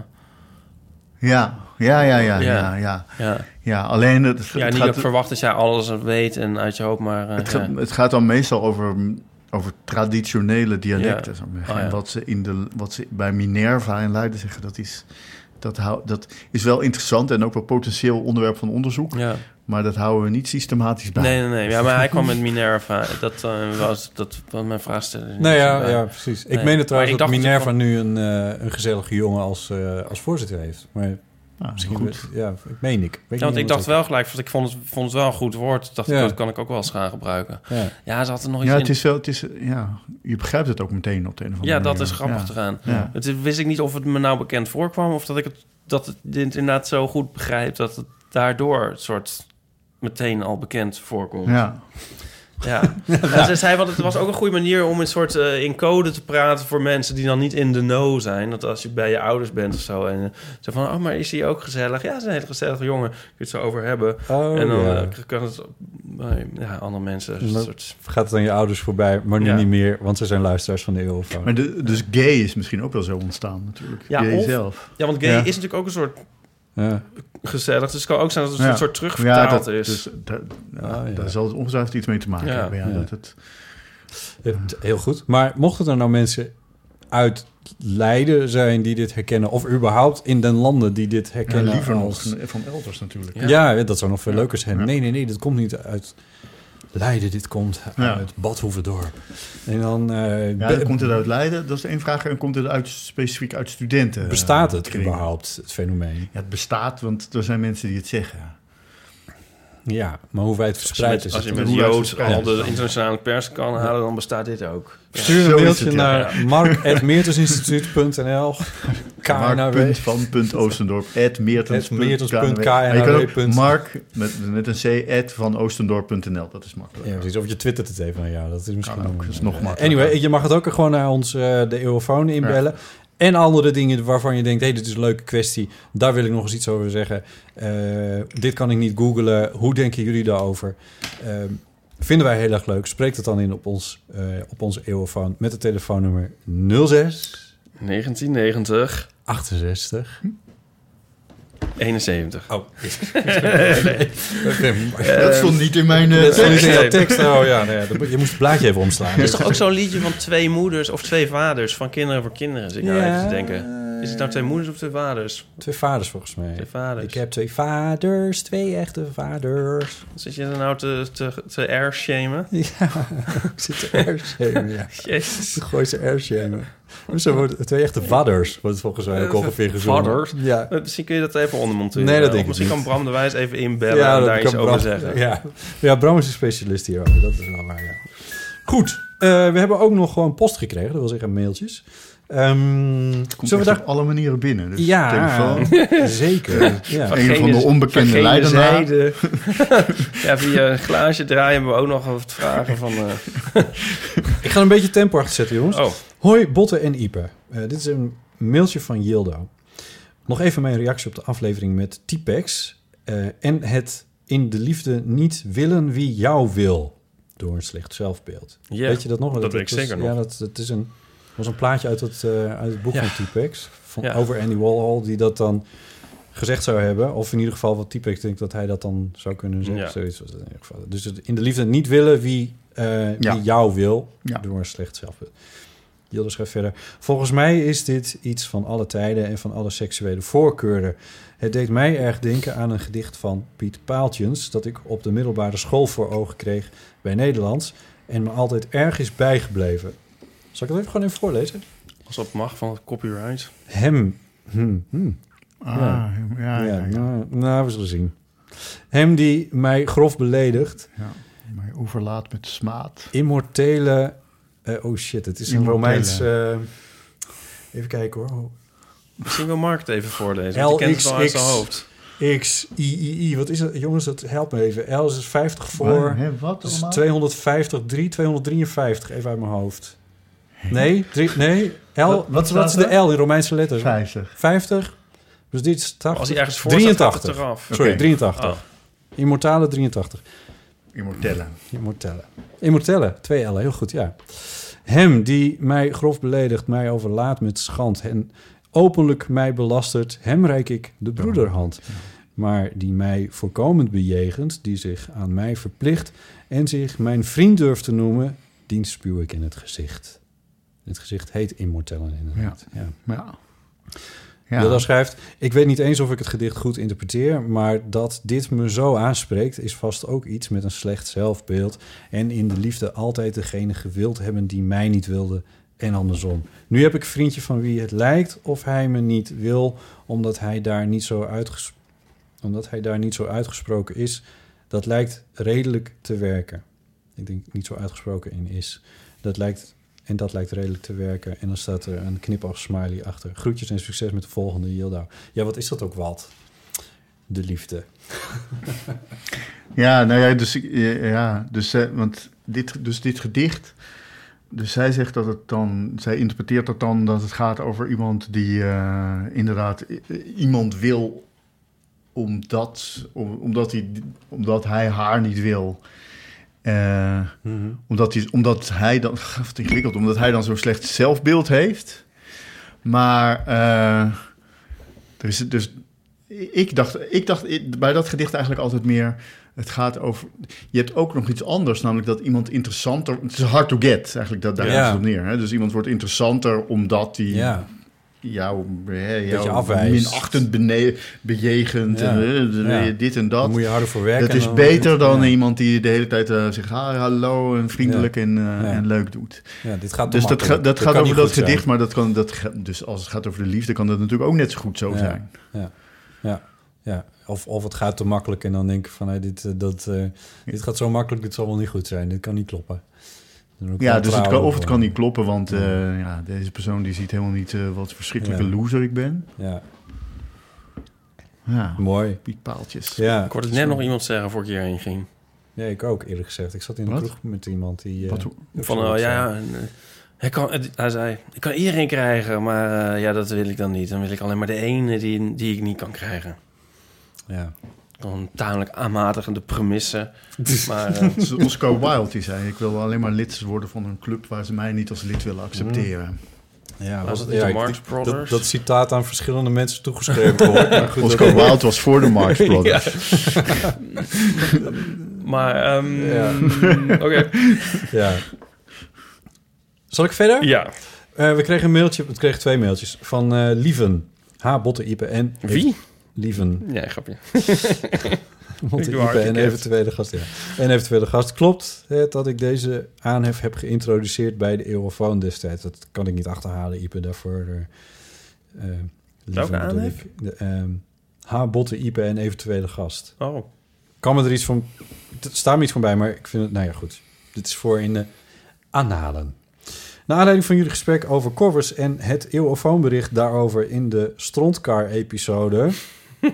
Ja, ja, ja, ja, Ja. ja, ja. ja. Ja, alleen het, ja, het niet gaat, verwacht dat jij alles weet en uit je hoofd, maar... eh, Het, ja. gaat, het gaat dan meestal over, over traditionele dialecten. Ja. Oh, ja. En wat ze, in de, wat ze bij Minerva in Leiden zeggen, dat is, dat, hou, dat is wel interessant en ook wel potentieel onderwerp van onderzoek. ja. Maar dat houden we niet systematisch bij. Nee, nee, nee. Ja, maar hij kwam met Minerva. Dat eh, was, dat was mijn vraagstelling. Nou ja, ja, precies. Ik Nee. meen het trouwens ik dat Minerva van- nu een, eh, een gezellige jongen als, eh, als voorzitter heeft. Maar Ah, misschien... goed. Ja, ik meen ik. Weet Ja, want ik dacht wel gelijk, want ik vond het, vond het wel een goed woord. Ik dacht, Ja. dat kan ik ook wel eens gaan gebruiken. Ja. Ja, ze had er nog iets Ja, in. het is wel, het is, ja, je begrijpt het ook meteen op de een of andere ja, dat manier. is grappig Ja. te gaan. Ja. Het is- wist ik niet of het me nou bekend voorkwam... of dat ik het, dat het inderdaad zo goed begrijp... dat het daardoor het soort meteen al bekend voorkomt. Ja. Ja. En ze zei, want het was ook een goede manier om een soort eh, in code te praten voor mensen die dan niet in de know zijn. Dat als je bij je ouders bent of zo en uh, zo van, oh, maar is hij ook gezellig? Ja, ze is een hele gezellige jongen. Kun je het zo over hebben. Oh, en dan ja. eh, kan het bij ja, andere mensen een Maar- soort... Gaat het aan je ouders voorbij, maar nu Ja. niet meer, want ze zijn luisteraars van de Eeuwfoon. Maar de, dus gay is misschien ook wel zo ontstaan natuurlijk. Ja, gay of- zelf. Ja, want gay Ja. is natuurlijk ook een soort Ja. Gezellig. Dus het kan ook zijn dat het Ja. een soort terugvertaald dat, is. Dus, daar, ja, Ah, ja. daar zal het ongetwijfeld iets mee te maken Ja. hebben. Ja, Ja. Dat het, Ja, Heel goed. Maar mochten er nou mensen uit Leiden zijn die dit herkennen... of überhaupt in den landen die dit ja, herkennen liever nog als... van, van elders natuurlijk. Ja, dat zou nog veel Ja. leuker zijn. Ja. Nee, nee, nee, dat komt niet uit Leiden. Dit komt Ja. uit Badhoevedorp. En dan... eh, Ja, be- dan komt het uit Leiden, dat is de één vraag. En komt het uit, specifiek uit studenten? bestaat het kringen? überhaupt, het fenomeen? Ja, het bestaat, want er zijn mensen die het zeggen. Ja, maar hoe wij het Als je verspreid met, is als je met het Jood verspreiden. al de internationale pers kan halen, dan bestaat dit ook. Stuur een mailtje het, ja. naar mark.meertensinstituut.nl Mark.van.oostendorp, je Mark met, met een c, at van oostendorp.nl. Dat is makkelijk. Ja, precies. Of je twittert het even naar jou. Dat is misschien ook, nog makkelijker. Anyway, je mag het ook gewoon naar ons, eh, de Eurofoon, inbellen. En andere dingen waarvan je denkt, hé, hey, dit is een leuke kwestie. Daar wil ik nog eens iets over zeggen. Eh, dit kan ik niet googlen. Hoe denken jullie daarover? Eh, vinden wij heel erg leuk. Spreek het dan in op, ons, eh, op onze Eurofoon met het telefoonnummer 06 1990, 68. 71. Oh, dat stond niet in mijn... eh, Dat stond niet in jouw nee. tekst. Oh ja, nee, dat- je moest het blaadje even omslaan. Er is toch ook zo'n liedje van twee moeders of twee vaders van kinderen voor kinderen, zit ik nou even te denken. Is het nou twee moeders of twee vaders? Twee vaders volgens mij. Twee vaders. Ik heb twee vaders, twee echte vaders. Zit je er nou te, te, te air-shamen? Ja, ik zit te airshamen, ja. Jezus. De Gooise airshamen. Zo wordt twee echte vadders, wordt het volgens mij ook ongeveer gezongen. Vadders? Ja. Eh, Misschien kun je dat even ondermonteren. Nee, dat denk ik Misschien niet. kan Bram de Wijs even inbellen en dat daar kan iets over Bram- zeggen. Ja. ja, Bram is een specialist hierover. Dat is wel waar, ja. Goed, eh, we hebben ook nog gewoon post gekregen. Dat wil zeggen mailtjes. Ehm Komt zullen we daar... op alle manieren binnen. Dus Ja, telefoon. zeker. Ja. Van Een van de onbekende leidenaar. zijde. ja, via een glaasje draaien hebben we ook nog wat vragen van... eh, Ik ga een beetje tempo achter zetten, jongens. Oh. Hoi, Botte en Ipe. Eh, dit is een mailtje van Yildo. Nog even mijn reactie op de aflevering met T-Pex. eh, en het in de liefde niet willen wie jou wil. Door een slecht zelfbeeld. Weet je dat nog? dat weet ik was- zeker nog. Ja, dat, dat is een, was een plaatje uit het, eh, uit het boek Ja. van T-Pex. Ja. Over Andy Warhol, die dat dan gezegd zou hebben. Of in ieder geval wat T-Pex denkt dat hij dat dan zou kunnen zeggen. Ja. Zoiets was het in ieder geval. Dus het in de liefde niet willen wie, eh, Ja. wie jou wil. Ja. Door een slecht zelfbeeld. Jilde schrijft verder. Volgens mij is dit iets van alle tijden en van alle seksuele voorkeuren. Het deed mij erg denken aan een gedicht van Piet Paaltjens... dat ik op de middelbare school voor ogen kreeg bij Nederlands... en me altijd erg is bijgebleven. Zal ik het even gewoon even voorlezen? als dat mag van het copyright. Hem... Hm, hm. Ah, ja, ja, ja. Nou, nou, we zullen zien. Hem die mij grof beledigt... Maar overlaat met smaad. immortele... eh, oh shit, het is een Immortele. Romeins... eh, even kijken hoor. Oh. Misschien wil Mark het even voorlezen, want die kent het wel uit zijn hoofd. X, I, I, I. Wat is het? Jongens, dat helpt me even. L is 50 voor. Wat Dat is allemaal? 250, 3, 253. Even uit mijn hoofd. Nee, drie, nee. L, Wat- wat, is staat de L in Romeinse letters? 50. 50. Dus dit is 80. Als hij ergens voor staat, 83. gaat het eraf. Sorry, Oké. 83. Oh. Immortale 83. Immortelle. Immortelle. Immortelle, twee L'en, heel goed, ja. Hem die mij grof beledigt, mij overlaat met schand... en openlijk mij belastert, hem reik ik de broederhand. Maar die mij voorkomend bejegent, die zich aan mij verplicht... en zich mijn vriend durft te noemen, dien spuw ik in het gezicht. Het gezicht heet Immortellen inderdaad. Ja. Ja. Ja. Wilda schrijft... Ik weet niet eens of ik het gedicht goed interpreteer... maar dat dit me zo aanspreekt... is vast ook iets met een slecht zelfbeeld... en in de liefde altijd degene gewild hebben... die mij niet wilde en andersom. Nu heb ik een vriendje van wie het lijkt... of hij me niet wil... omdat hij daar niet zo, uitges omdat hij daar niet zo uitgesproken is... dat lijkt redelijk te werken. Ik denk niet zo uitgesproken in is. Dat lijkt... En dat lijkt redelijk te werken. En dan staat er een knipoog smiley achter. Groetjes en succes met de volgende Yildau. Ja, wat is dat ook, Walt? De liefde. Ja, nou ja, dus, ja, dus, eh, want dit, dus dit gedicht. Dus zij zegt dat het dan, zij interpreteert dat dan dat het gaat over iemand die eh, inderdaad iemand wil omdat, om- omdat, hij, omdat hij haar niet wil. Eh, omdat, hij, omdat hij dan, wat ingewikkeld, omdat hij dan zo'n slecht zelfbeeld heeft. Maar eh, er is dus, ik dacht, ik dacht bij dat gedicht eigenlijk altijd meer, het gaat over, je hebt ook nog iets anders, namelijk dat iemand interessanter, het is hard to get, eigenlijk dat daar Ja. is het op neer. Hè? Dus iemand wordt interessanter omdat hij Ja. Jou, hè, jou minachtend bene- bejegend, Ja. en, de- Ja. dit en dat. Dan moet je harder voor werken. Dat is dan- beter dan iemand die de hele tijd eh, zegt ah, hallo en vriendelijk en, eh, en leuk doet. Ja, dit gaat dus dat, ga- dat Dat gaat over dat zijn. gedicht, maar dat kan, dat, dus als het gaat over de liefde, kan dat natuurlijk ook net zo goed zo zijn. Ja, ja, ja. Of, of het gaat te makkelijk en dan denk ik van... Hey, dit, eh, dat, dit gaat zo makkelijk, dit zal wel niet goed zijn. Dit kan niet kloppen. Ja, dus het kan, of het kan niet kloppen, want eh, ja, deze persoon die ziet helemaal niet eh, wat verschrikkelijke Ja. loser ik ben. Ja. Ja, Mooi. Piet Paaltjes. Ja. Ik hoorde net nog iemand zeggen voor ik hierheen ging. Ja, ik ook eerlijk gezegd. Ik zat in Wat? kroeg met iemand die... eh, Wat- Van, oh, ja, hij, kan, hij zei, ik kan iedereen krijgen, maar eh, ja, dat wil ik dan niet. Dan wil ik alleen maar de ene die, die ik niet kan krijgen. Ja. Dan een tamelijk aanmatigende premisse. maar Dus Oscar Wilde die zei, ik wil alleen maar lid worden van een club waar ze mij niet als lid willen accepteren. Ja, Was het ja, de Marx dat- Brothers? Dat, citaat aan verschillende mensen toegeschreven gehoord. maar goed, Oscar dat- Wilde was voor de Marx Brothers. maar, ehm, Ja. oké. Ja. Zal ik verder? Ja. Eh, we kregen een mailtje, we kregen twee mailtjes van eh, Lieven. H. Botte, Ipe en... Wie? Lieven. Ja, grapje. Botte, Ik en eventuele gast, ja. En eventuele gast. Klopt het dat ik deze aanhef heb geïntroduceerd bij de Eurofoon destijds? Dat kan ik niet achterhalen, Ipe. Daarvoor... Lieven Welke bedoel aanhef? ik. De, ehm, H. Botte, Ipe en eventuele gast. Oh. Kan me er iets van... Er staat me iets van bij, maar ik vind het... Nou ja, goed. Dit is voor in de aanhalen. Naar aanleiding van jullie gesprek over covers en het eeuwofoonbericht daarover in de Strontcar-episode...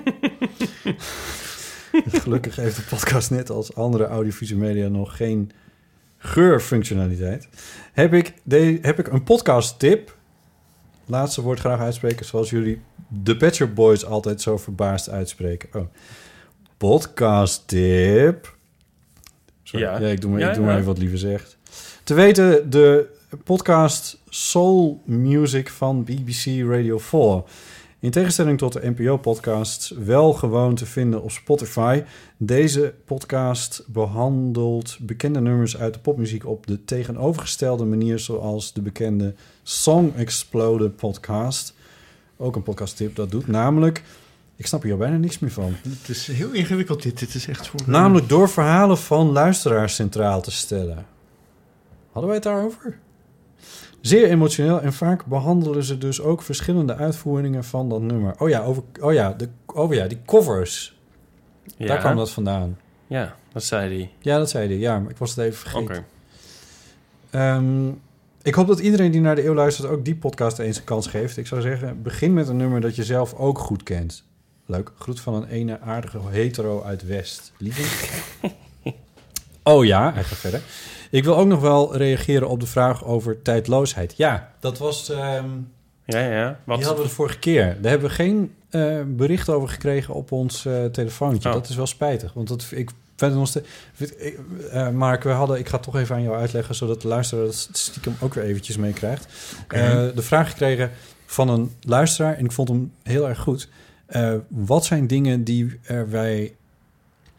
Gelukkig heeft de podcast net als andere audiovisuele media nog geen geurfunctionaliteit. Heb ik, de, heb ik een podcast-tip. Laatste woord graag uitspreken zoals jullie de Pet Shop Boys altijd zo verbaasd uitspreken. Oh. Podcast-tip. Sorry. Ja. Ja. ik doe maar, Ja, ik doe maar even wat liever zegt. Te weten de podcast Soul Music van BBC Radio 4. In tegenstelling tot de NPO-podcasts wel gewoon te vinden op Spotify. Deze podcast behandelt bekende nummers uit de popmuziek op de tegenovergestelde manier zoals de bekende Song Exploder podcast. Ook een podcasttip dat doet. Namelijk, ik snap hier bijna niks meer van. Het is heel ingewikkeld dit. Dit is echt voor... Namelijk door verhalen van luisteraars centraal te stellen. Hadden wij het daarover? Zeer emotioneel en vaak behandelen ze dus ook verschillende uitvoeringen van dat nummer. Oh ja, over, oh ja, de, oh ja die covers. Ja. Daar kwam dat vandaan. Ja, dat zei hij. Ja, dat zei hij. Ja, maar ik was het even vergeten. Oké. Ehm, ik hoop dat iedereen die naar de eeuw luistert ook die podcast eens een kans geeft. Ik zou zeggen, begin met een nummer dat je zelf ook goed kent. Leuk. Groet van een ene aardige hetero uit West. Lieve. oh ja, hij gaat verder. Ik wil ook nog wel reageren op de vraag over tijdloosheid. Ja, dat was... ehm, Ja, ja. Wat? die hadden we de vorige keer. Daar hebben we geen eh, bericht over gekregen op ons eh, telefoontje. Oh. Dat is wel spijtig. Want dat, ik vind het nog steeds... vind- ik- eh, Mark, we hadden, ik ga het toch even aan jou uitleggen... zodat de luisteraar dat stiekem ook weer eventjes meekrijgt. Eh, de vraag gekregen van een luisteraar... en ik vond hem heel erg goed. Eh, wat zijn dingen die er wij...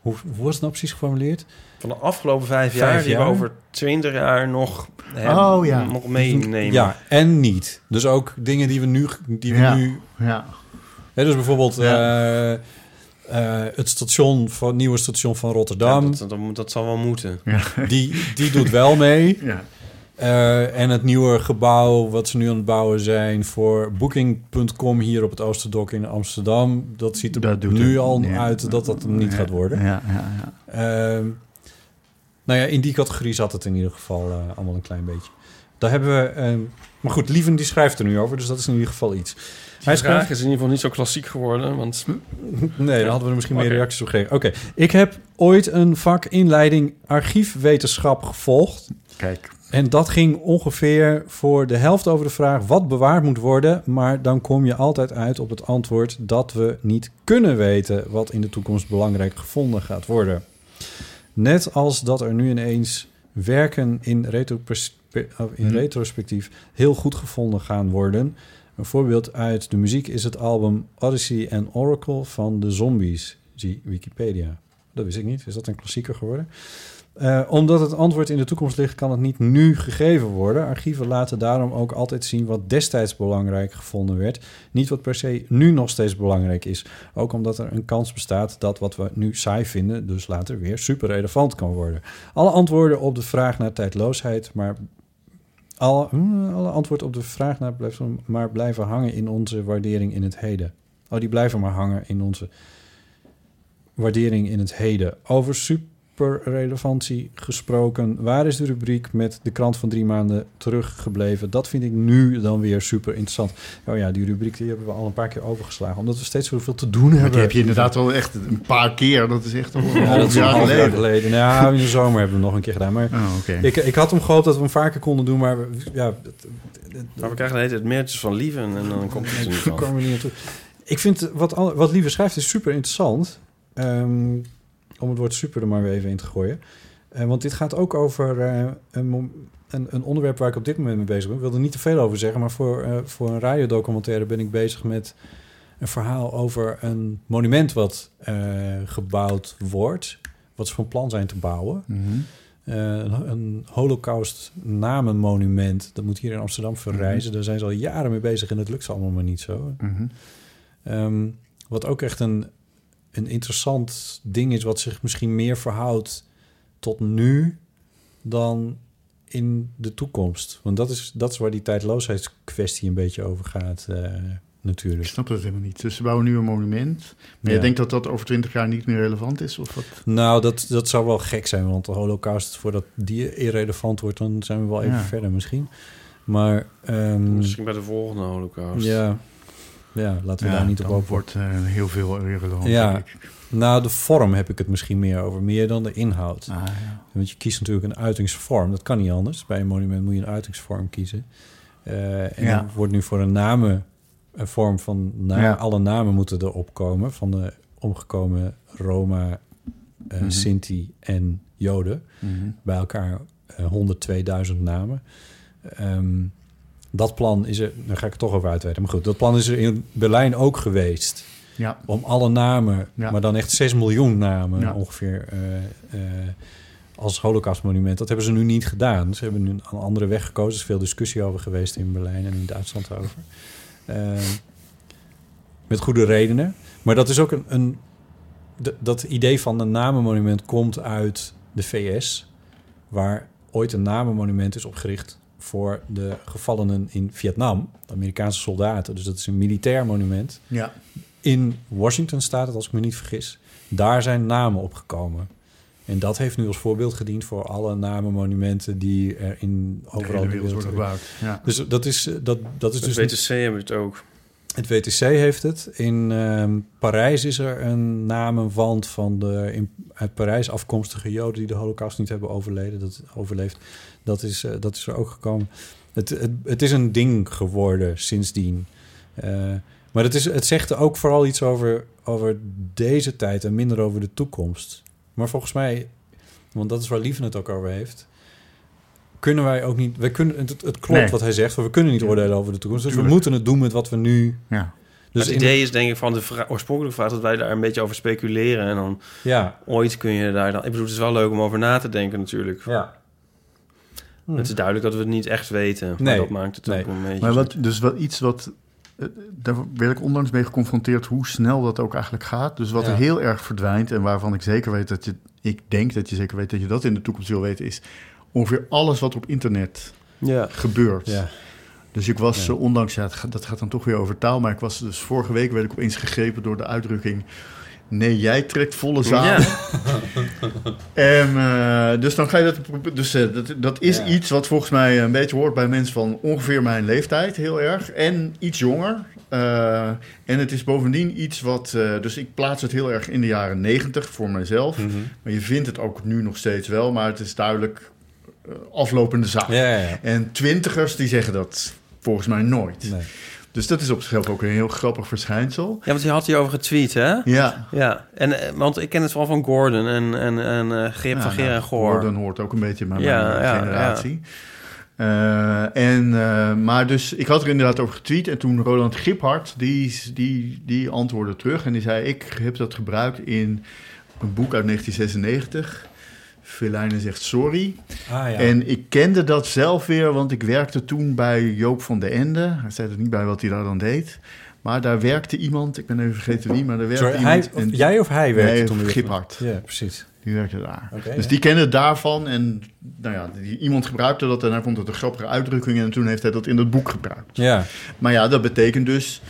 Hoe, hoe was het nou precies geformuleerd? Van de afgelopen vijf, Vijf jaar, die jaar? we over twintig jaar nog, hebben, Oh, ja. nog meenemen. Ja, en niet. Dus ook dingen die we nu... Die we Ja. nu Ja. Hè, dus bijvoorbeeld Ja. eh, eh, het station van, nieuwe station van Ja, Rotterdam. dat, dat, moet- dat zal wel moeten. die, die doet wel mee. Ja. Eh, en het nieuwe gebouw wat ze nu aan het bouwen zijn voor Booking.com hier op het Oosterdok in Amsterdam. Dat ziet er Dat nu het. al Ja. uit dat dat hem niet Ja. gaat worden. Ja, ja, ja. Nou ja, in die categorie zat het in ieder geval eh, allemaal een klein beetje. Daar hebben we... ehm, maar goed, Lieven die schrijft er nu over, dus dat is in ieder geval iets. Hij schrijft- vraag is in ieder geval niet zo klassiek geworden, want... Nee, dan hadden we er misschien meer reacties op gekregen. Oké, ik heb ooit een vak inleiding archiefwetenschap gevolgd. Kijk. En dat ging ongeveer voor de helft over de vraag wat bewaard moet worden. Maar dan kom je altijd uit op het antwoord dat we niet kunnen weten wat in de toekomst belangrijk gevonden gaat worden. Net als dat er nu ineens werken in, retropers- in Mhm. retrospectief heel goed gevonden gaan worden. Een voorbeeld uit de muziek is het album Odyssey and Oracle van de Zombies. Zie Wikipedia. Dat wist ik niet. Is dat een klassieker geworden? Eh, omdat het antwoord in de toekomst ligt, kan het niet nu gegeven worden. Archieven laten daarom ook altijd zien wat destijds belangrijk gevonden werd. Niet wat per se nu nog steeds belangrijk is. Ook omdat er een kans bestaat dat wat we nu saai vinden, dus later weer super relevant kan worden. Alle antwoorden op de vraag naar tijdloosheid, maar alle, hmm, alle antwoorden op de vraag naar blijven, maar blijven hangen in onze waardering in het heden. Oh, die blijven maar hangen in onze waardering in het heden. Over superrelevantie gesproken. Waar is de rubriek met de krant van drie maanden teruggebleven? Dat vind ik nu dan weer super interessant. Oh ja, die rubriek die hebben we al een paar keer overgeslagen. Omdat we steeds zoveel te doen Maar hebben. die heb je inderdaad wel echt een paar keer. Dat is echt al een Ja, half een jaar half jaar geleden. geleden. Nou, in de zomer hebben we hem nog een keer gedaan. Maar Oh, oké. ik, ik had hem gehoopt dat we hem vaker konden doen. Maar we- ja, het- het- Maar we krijgen de hele tijd van Lieven en dan komt het er niet van. Ik vind wat, al- wat Lieve schrijft is super interessant. Ehm, om het woord super er maar weer even in te gooien. Eh, want dit gaat ook over eh, een, een, een onderwerp waar ik op dit moment mee bezig ben. Ik wil er niet te veel over zeggen, maar voor, eh, voor een radiodocumentaire ben ik bezig met een verhaal over een monument wat gebouwd wordt. Wat ze van plan zijn te bouwen. Mhm. een, een holocaust namenmonument. Dat moet hier in Amsterdam verrijzen. Daar zijn ze al jaren mee bezig en het lukt ze allemaal maar niet zo. Mhm. Ehm, wat ook echt een, een interessant ding is, wat zich misschien meer verhoudt tot nu dan in de toekomst. Want dat is, dat is waar die tijdloosheidskwestie een beetje over gaat, eh, natuurlijk. Ik snap dat helemaal niet. Dus ze bouwen nu een monument. Maar je denkt dat dat over twintig jaar niet meer relevant is? Of wat? Nou, dat, dat zou wel gek zijn, want de holocaust, voordat die irrelevant wordt, dan zijn we wel even Ja. verder misschien. Maar ehm, Misschien bij de volgende holocaust. ja, ja, laten we Ja, daar niet op dan hopen. wordt eh, heel veel irrelevant. Ja, ik. nou, de vorm heb ik het misschien meer over, meer dan de inhoud. Ah, ja. Want je kiest natuurlijk een uitingsvorm. Dat kan niet anders. Bij een monument moet je een uitingsvorm kiezen. Eh, en Ja. wordt nu voor een namen, een vorm van naam, alle namen moeten erop komen van de omgekomen Roma, Mhm. Sinti en Joden. Mhm. Bij elkaar eh, 102.000 namen. Ehm, dat plan is er, daar ga ik het toch over uitweiden. Maar goed, dat plan is er in Berlijn ook geweest. Ja. Om alle namen, Ja. maar dan echt 6 miljoen namen Ja. ongeveer eh, eh, als holocaustmonument. Dat hebben ze nu niet gedaan. Ze hebben nu een andere weg gekozen. Er is veel discussie over geweest in Berlijn en in Duitsland over. Eh, met goede redenen. Maar dat is ook een... een dat idee van een namenmonument komt uit de VS... waar ooit een namenmonument is opgericht... voor de gevallenen in Vietnam. De Amerikaanse soldaten. Dus dat is een militair monument. Ja. In Washington staat het, als ik me niet vergis. Daar zijn namen opgekomen. En dat heeft nu als voorbeeld gediend voor alle namenmonumenten die er in overal de wereld worden gebouwd, ja. Dus dat is, eh, dat, dat is dus. WTC hebben het ook. Het WTC heeft het. In ehm, Parijs is er een namenwand van de in, uit Parijs afkomstige Joden die de Holocaust niet hebben overleden. Dat overleefd. Dat is, eh, dat is er ook gekomen. Het, het, het is een ding geworden sindsdien. Eh, maar het, is, het zegt ook vooral iets over, over deze tijd en minder over de toekomst. Maar volgens mij, want dat is waar Lieven het ook over heeft, kunnen wij ook niet. Wij kunnen, het, het klopt Nee. wat hij zegt, maar we kunnen niet oordelen over de toekomst. Dus Tuurlijk. we moeten het doen met wat we nu. Ja. Dus het idee is denk ik van de vra- oorspronkelijke vraag... dat wij daar een beetje over speculeren. En dan Ja. ooit kun je daar dan... Ik bedoel, het is wel leuk om over na te denken natuurlijk. Ja. Het is duidelijk dat we het niet echt weten. Maar Nee. dat maakt het ook een beetje... Maar wat, dus wel iets wat... eh, Daar werd ik onlangs mee geconfronteerd hoe snel dat ook eigenlijk gaat. Dus wat Ja. er heel erg verdwijnt en waarvan ik zeker weet dat je... Ik denk dat je zeker weet dat je dat in de toekomst wil weten... is ongeveer alles wat op internet Ja. gebeurt. Ja. Dus ik was Ja. eh, ondanks... Ja, dat gaat dan toch weer over taal. Maar ik was dus vorige week werd ik opeens gegrepen door de uitdrukking... Nee, jij trekt volle zalen. En, eh, dus dan ga je dat. Dus eh, dat, dat is Ja. iets wat volgens mij een beetje hoort bij mensen van ongeveer mijn leeftijd, heel erg. En iets jonger. Eh, en het is bovendien iets wat. eh, dus ik plaats het heel erg in de jaren negentig voor mijzelf. Mhm. Maar je vindt het ook nu nog steeds wel. Maar het is duidelijk aflopende zaak. Ja, ja. En twintigers die zeggen dat volgens mij nooit. Nee. Dus dat is op zichzelf ook een heel grappig verschijnsel. Ja, want je had hierover getweet, hè? Ja. Ja, en, eh, want ik ken het vooral van Gordon en, en, en eh Grip Ja, van Geer nou, en Goor. Gordon hoort ook een beetje bij Ja, mijn eh, ja, generatie. Eh, en, eh, maar dus, ik had er inderdaad over getweet. En toen Roland Giphart, die, die, die antwoordde terug. En die zei, ik heb dat gebruikt in een boek uit 1996. Feline zegt sorry. Ah, ja. En ik kende dat zelf weer, want ik werkte toen bij Joop van de Ende. Hij zei er niet bij wat hij daar dan deed. Maar daar werkte iemand, ik ben even vergeten wie, maar daar werkte Sorry, hij- iemand... of en- jij of hij werkte nee, toen weer? Giphart. Ja, precies. Die werkte daar. Dus ja. die kende het daarvan en nou ja, die, iemand gebruikte dat en hij vond het een grappige uitdrukking en toen heeft hij dat in het boek gebruikt. Ja. Maar ja, dat betekent dus,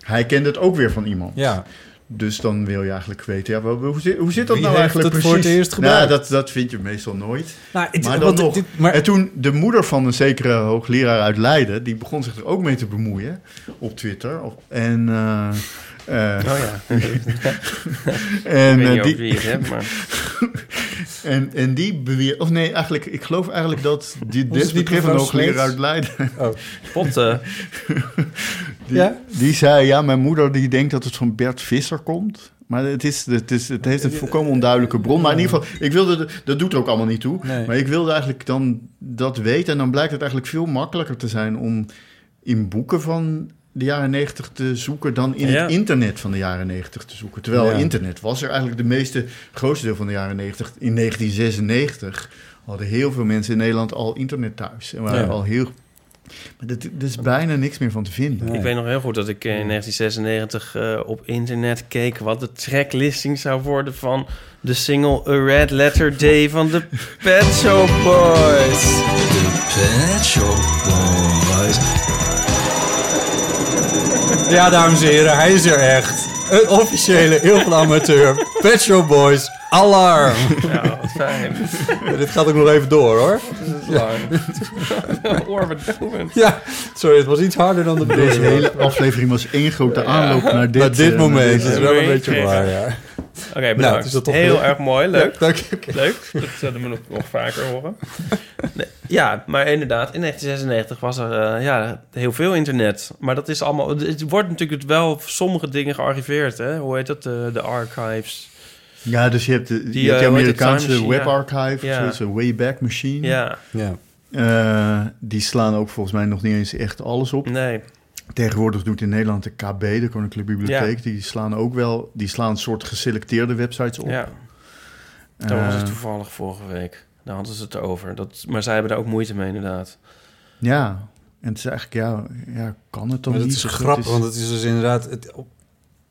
hij kende het ook weer van iemand. Ja. Dus dan wil je eigenlijk weten, ja, hoe, zit, hoe zit dat Wie nou eigenlijk het precies? voor het eerst gebruikt? Nou, dat, dat vind je meestal nooit. Nou, het- maar dan wat- nog. dit- maar- En toen de moeder van een zekere hoogleraar uit Leiden, die begon zich er ook mee te bemoeien op Twitter. Op- En, eh, eh, Oh ja. en, Ik weet niet die, over wie je het hebt, maar... en, en die beweert, of nee, eigenlijk, ik geloof eigenlijk dat die desbetreffende hoogleraar uit Leiden. Oh. Potten. Die, Ja? die zei, ja, mijn moeder die denkt dat het van Bert Visser komt. Maar het, is, het, is, het heeft een volkomen onduidelijke bron. Maar in ieder geval, ik wilde, de- dat doet er ook allemaal niet toe. Nee. Maar ik wilde eigenlijk dan dat weten. En dan blijkt het eigenlijk veel makkelijker te zijn om in boeken van de jaren negentig te zoeken dan in Ja. het internet van de jaren negentig te zoeken. Terwijl Ja. internet was er eigenlijk de meeste, grootste deel van de jaren negentig in 1996 hadden heel veel mensen in Nederland al internet thuis. En waren Ja. al heel... Maar er is bijna niks meer van te vinden. Ik weet nog heel goed dat ik eh, in 1996 eh, op internet keek wat de tracklisting zou worden van de single A Red Letter Day van de Pet Shop Boys. Pet Shop Boys. Ja, dames en heren, hij is er echt. Een officiële, heel veel amateur. Pet Shop Boys, alarm. Ja, wat fijn. Dit gaat ook nog even door, hoor. Dat is lang. Oorbedovend. Ja, sorry, het was iets harder dan de Deze bedoeling. hele aflevering was één grote aanloop naar dit, Naar dit eh, moment, dat is deze- wel een beetje waar, ja. Oké, Nou, bedankt. het is dat toch Heel leuk. erg mooi, leuk. Dank je. oké. Leuk, dat zullen we nog, nog vaker horen. Nee, ja, maar inderdaad, in 1996 was er eh, ja, heel veel internet. Maar dat is allemaal... Het wordt natuurlijk wel sommige dingen gearchiveerd, hè? Hoe heet dat? De, de archives. Ja, dus je hebt, de, Die, je hebt eh, de? Amerikaanse Time Machine, Web ja. Archive, Ja. zoals een Wayback Machine. Ja, Ja. Eh, die slaan ook volgens mij nog niet eens echt alles op. nee. Tegenwoordig doet in Nederland de KB, de Koninklijke Bibliotheek, die slaan ook wel, die slaan een soort geselecteerde websites op. Ja, daar was Eh, het toevallig vorige week. Daar hadden ze het over. Dat, maar zij hebben daar ook moeite mee, inderdaad. Ja, en het is eigenlijk, ja, ja kan het dan Maar niet? is Of grappig, is- want het is dus inderdaad... Het, op,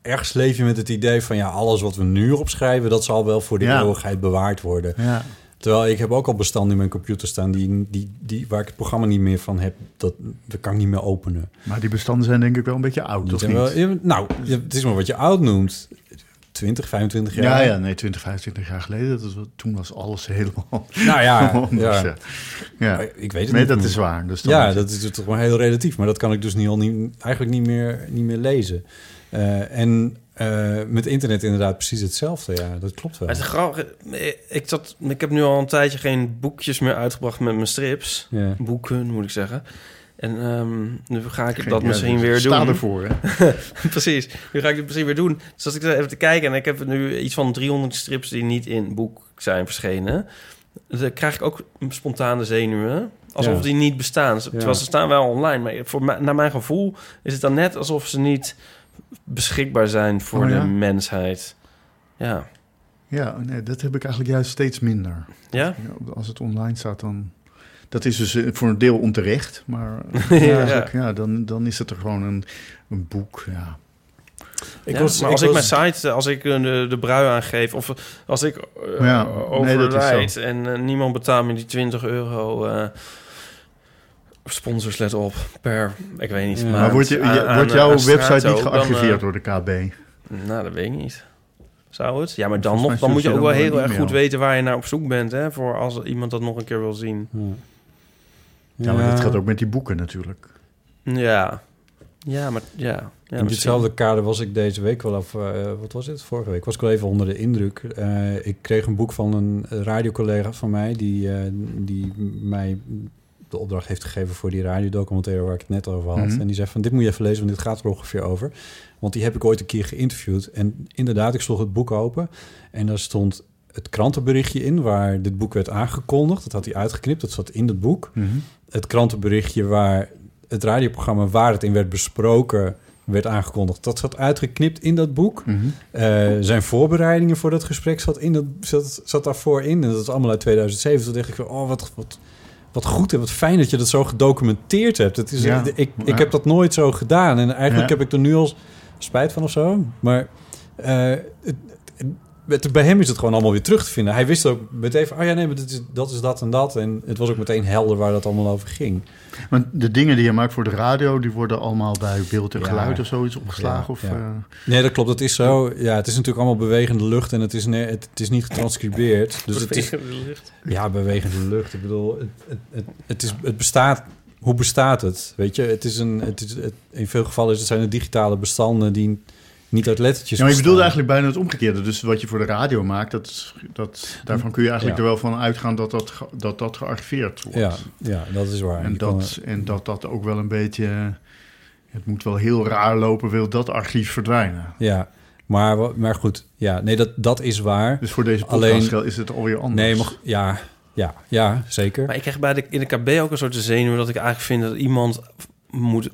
ergens leef je met het idee van... ja, alles wat we nu opschrijven... dat zal wel voor de Ja. eeuwigheid bewaard worden. Ja, Terwijl ik heb ook al bestanden in mijn computer staan... Die, die, die, waar ik het programma niet meer van heb. Dat, dat kan ik niet meer openen. maar die bestanden zijn denk ik wel een beetje oud, of niet? wel- nou, het is maar wat je oud noemt. 20, 25 jaar. Ja, ja, nee, 20, 25 jaar geleden. Dat was, toen was alles helemaal Nou ja, anders, ja. ja. Ik weet het Nee, niet. dat meer. is waar. Dus Ja, is dat is toch maar heel relatief. Maar dat kan ik dus nu al niet, eigenlijk niet meer, niet meer lezen. Eh, en eh, met internet inderdaad precies hetzelfde. Ja, dat klopt wel. Het is grappig. Ik, zat, ik heb nu al een tijdje geen boekjes meer uitgebracht met mijn strips. Ja. Boeken, moet ik zeggen. En ehm, nu ga ik Geen- dat ja, misschien dus weer sta doen. ervoor, hè? Precies. Nu ga ik het misschien weer doen. Dus als ik er even te kijken... en ik heb nu iets van 300 strips die niet in boek zijn verschenen... dan krijg ik ook spontane zenuwen. Alsof Ja. die niet bestaan. Terwijl ze staan wel online. Maar voor naar mijn gevoel is het dan net alsof ze niet beschikbaar zijn voor Oh, ja? de mensheid. Ja. Ja, nee, dat heb ik eigenlijk juist steeds minder. Ja? Als het online staat, dan... Dat is dus eh, voor een deel onterecht, maar Ja. ja. eigenlijk, ja, dan, dan is het er gewoon een, een boek. Ja. Ik Ja, was- maar ik als ik mijn site, als ik eh, de, de brui aangeef... of als ik eh Ja, nee, dat is overlijd zo. en eh, niemand betaalt me die 20 euro... eh sponsors, let op, per, ik weet niet. Ja. Maar wordt, je, aan- je- aan- wordt jouw website niet dan, gearchiveerd eh, door de KB? Nou, dat weet ik niet. Zou het? Ja, maar dan, nog, dan moet je ook wel heel erg goed weten waar je naar op zoek bent, hè? Voor als iemand dat nog een keer wil zien. Ja. Ja, maar dat gaat ook met die boeken natuurlijk. Ja. Ja, maar ja. ja in misschien. ditzelfde kader was ik deze week wel af. eh, wat was het? Vorige week was ik wel even onder de indruk. Eh, ik kreeg een boek van een radiocollega van mij... die, eh, die mij de opdracht heeft gegeven voor die radiodocumentaire... waar ik het net over had. Mhm. En die zei van, dit moet je even lezen, want dit gaat er ongeveer over. Want die heb ik ooit een keer geïnterviewd. En inderdaad, ik sloeg het boek open... en daar stond het krantenberichtje in... waar dit boek werd aangekondigd. Dat had hij uitgeknipt, dat zat in het boek. Mhm. Het krantenberichtje waar het radioprogramma... waar het in werd besproken werd aangekondigd. Dat zat uitgeknipt in dat boek. Mhm. Eh, zijn voorbereidingen voor dat gesprek zat, in dat, zat, zat daarvoor in. En dat is allemaal uit 2007. Toen dacht ik van, oh, wat, wat, wat goed en wat fijn dat je dat zo gedocumenteerd hebt. Het is, Ja. ik, Ja. ik heb dat nooit zo gedaan. En eigenlijk Ja. heb ik er nu al spijt van of zo. Maar eh, het, het- bij hem is het gewoon allemaal weer terug te vinden. Hij wist ook meteen van, oh ja, nee, maar dat is, dat is dat en dat. En het was ook meteen helder waar dat allemaal over ging. Want de dingen die je maakt voor de radio... die worden allemaal bij beeld en Ja. geluid of zoiets opgeslagen? Ja, of, ja. eh, Nee, dat klopt. Dat is zo. Ja, het is natuurlijk allemaal bewegende lucht en het is, ne- het, het is niet getranscribeerd. Dus het is, ja, bewegende lucht. Ik bedoel, het, het, het, het, is, het bestaat. Hoe bestaat het? Weet je, het is een. Het is, het, in veel gevallen is het zijn het digitale bestanden die niet uit lettertjes. Ja, maar je bedoelde eigenlijk bijna het omgekeerde. Dus wat je voor de radio maakt, dat, dat, daarvan kun je eigenlijk Ja. er wel van uitgaan dat dat, ge- dat, dat gearchiveerd wordt. Ja, ja, dat is waar. En Je kan- dat, en dat dat ook wel een beetje... Het moet wel heel raar lopen, wil dat archief verdwijnen. ja, maar, maar goed. Ja, nee, dat, dat is waar. Dus voor deze podcast Alleen- is het alweer anders. Nee, maar, ja, ja, ja, zeker. Maar ik krijg bij de, in de KB ook een soort zenuw dat ik eigenlijk vind dat iemand moet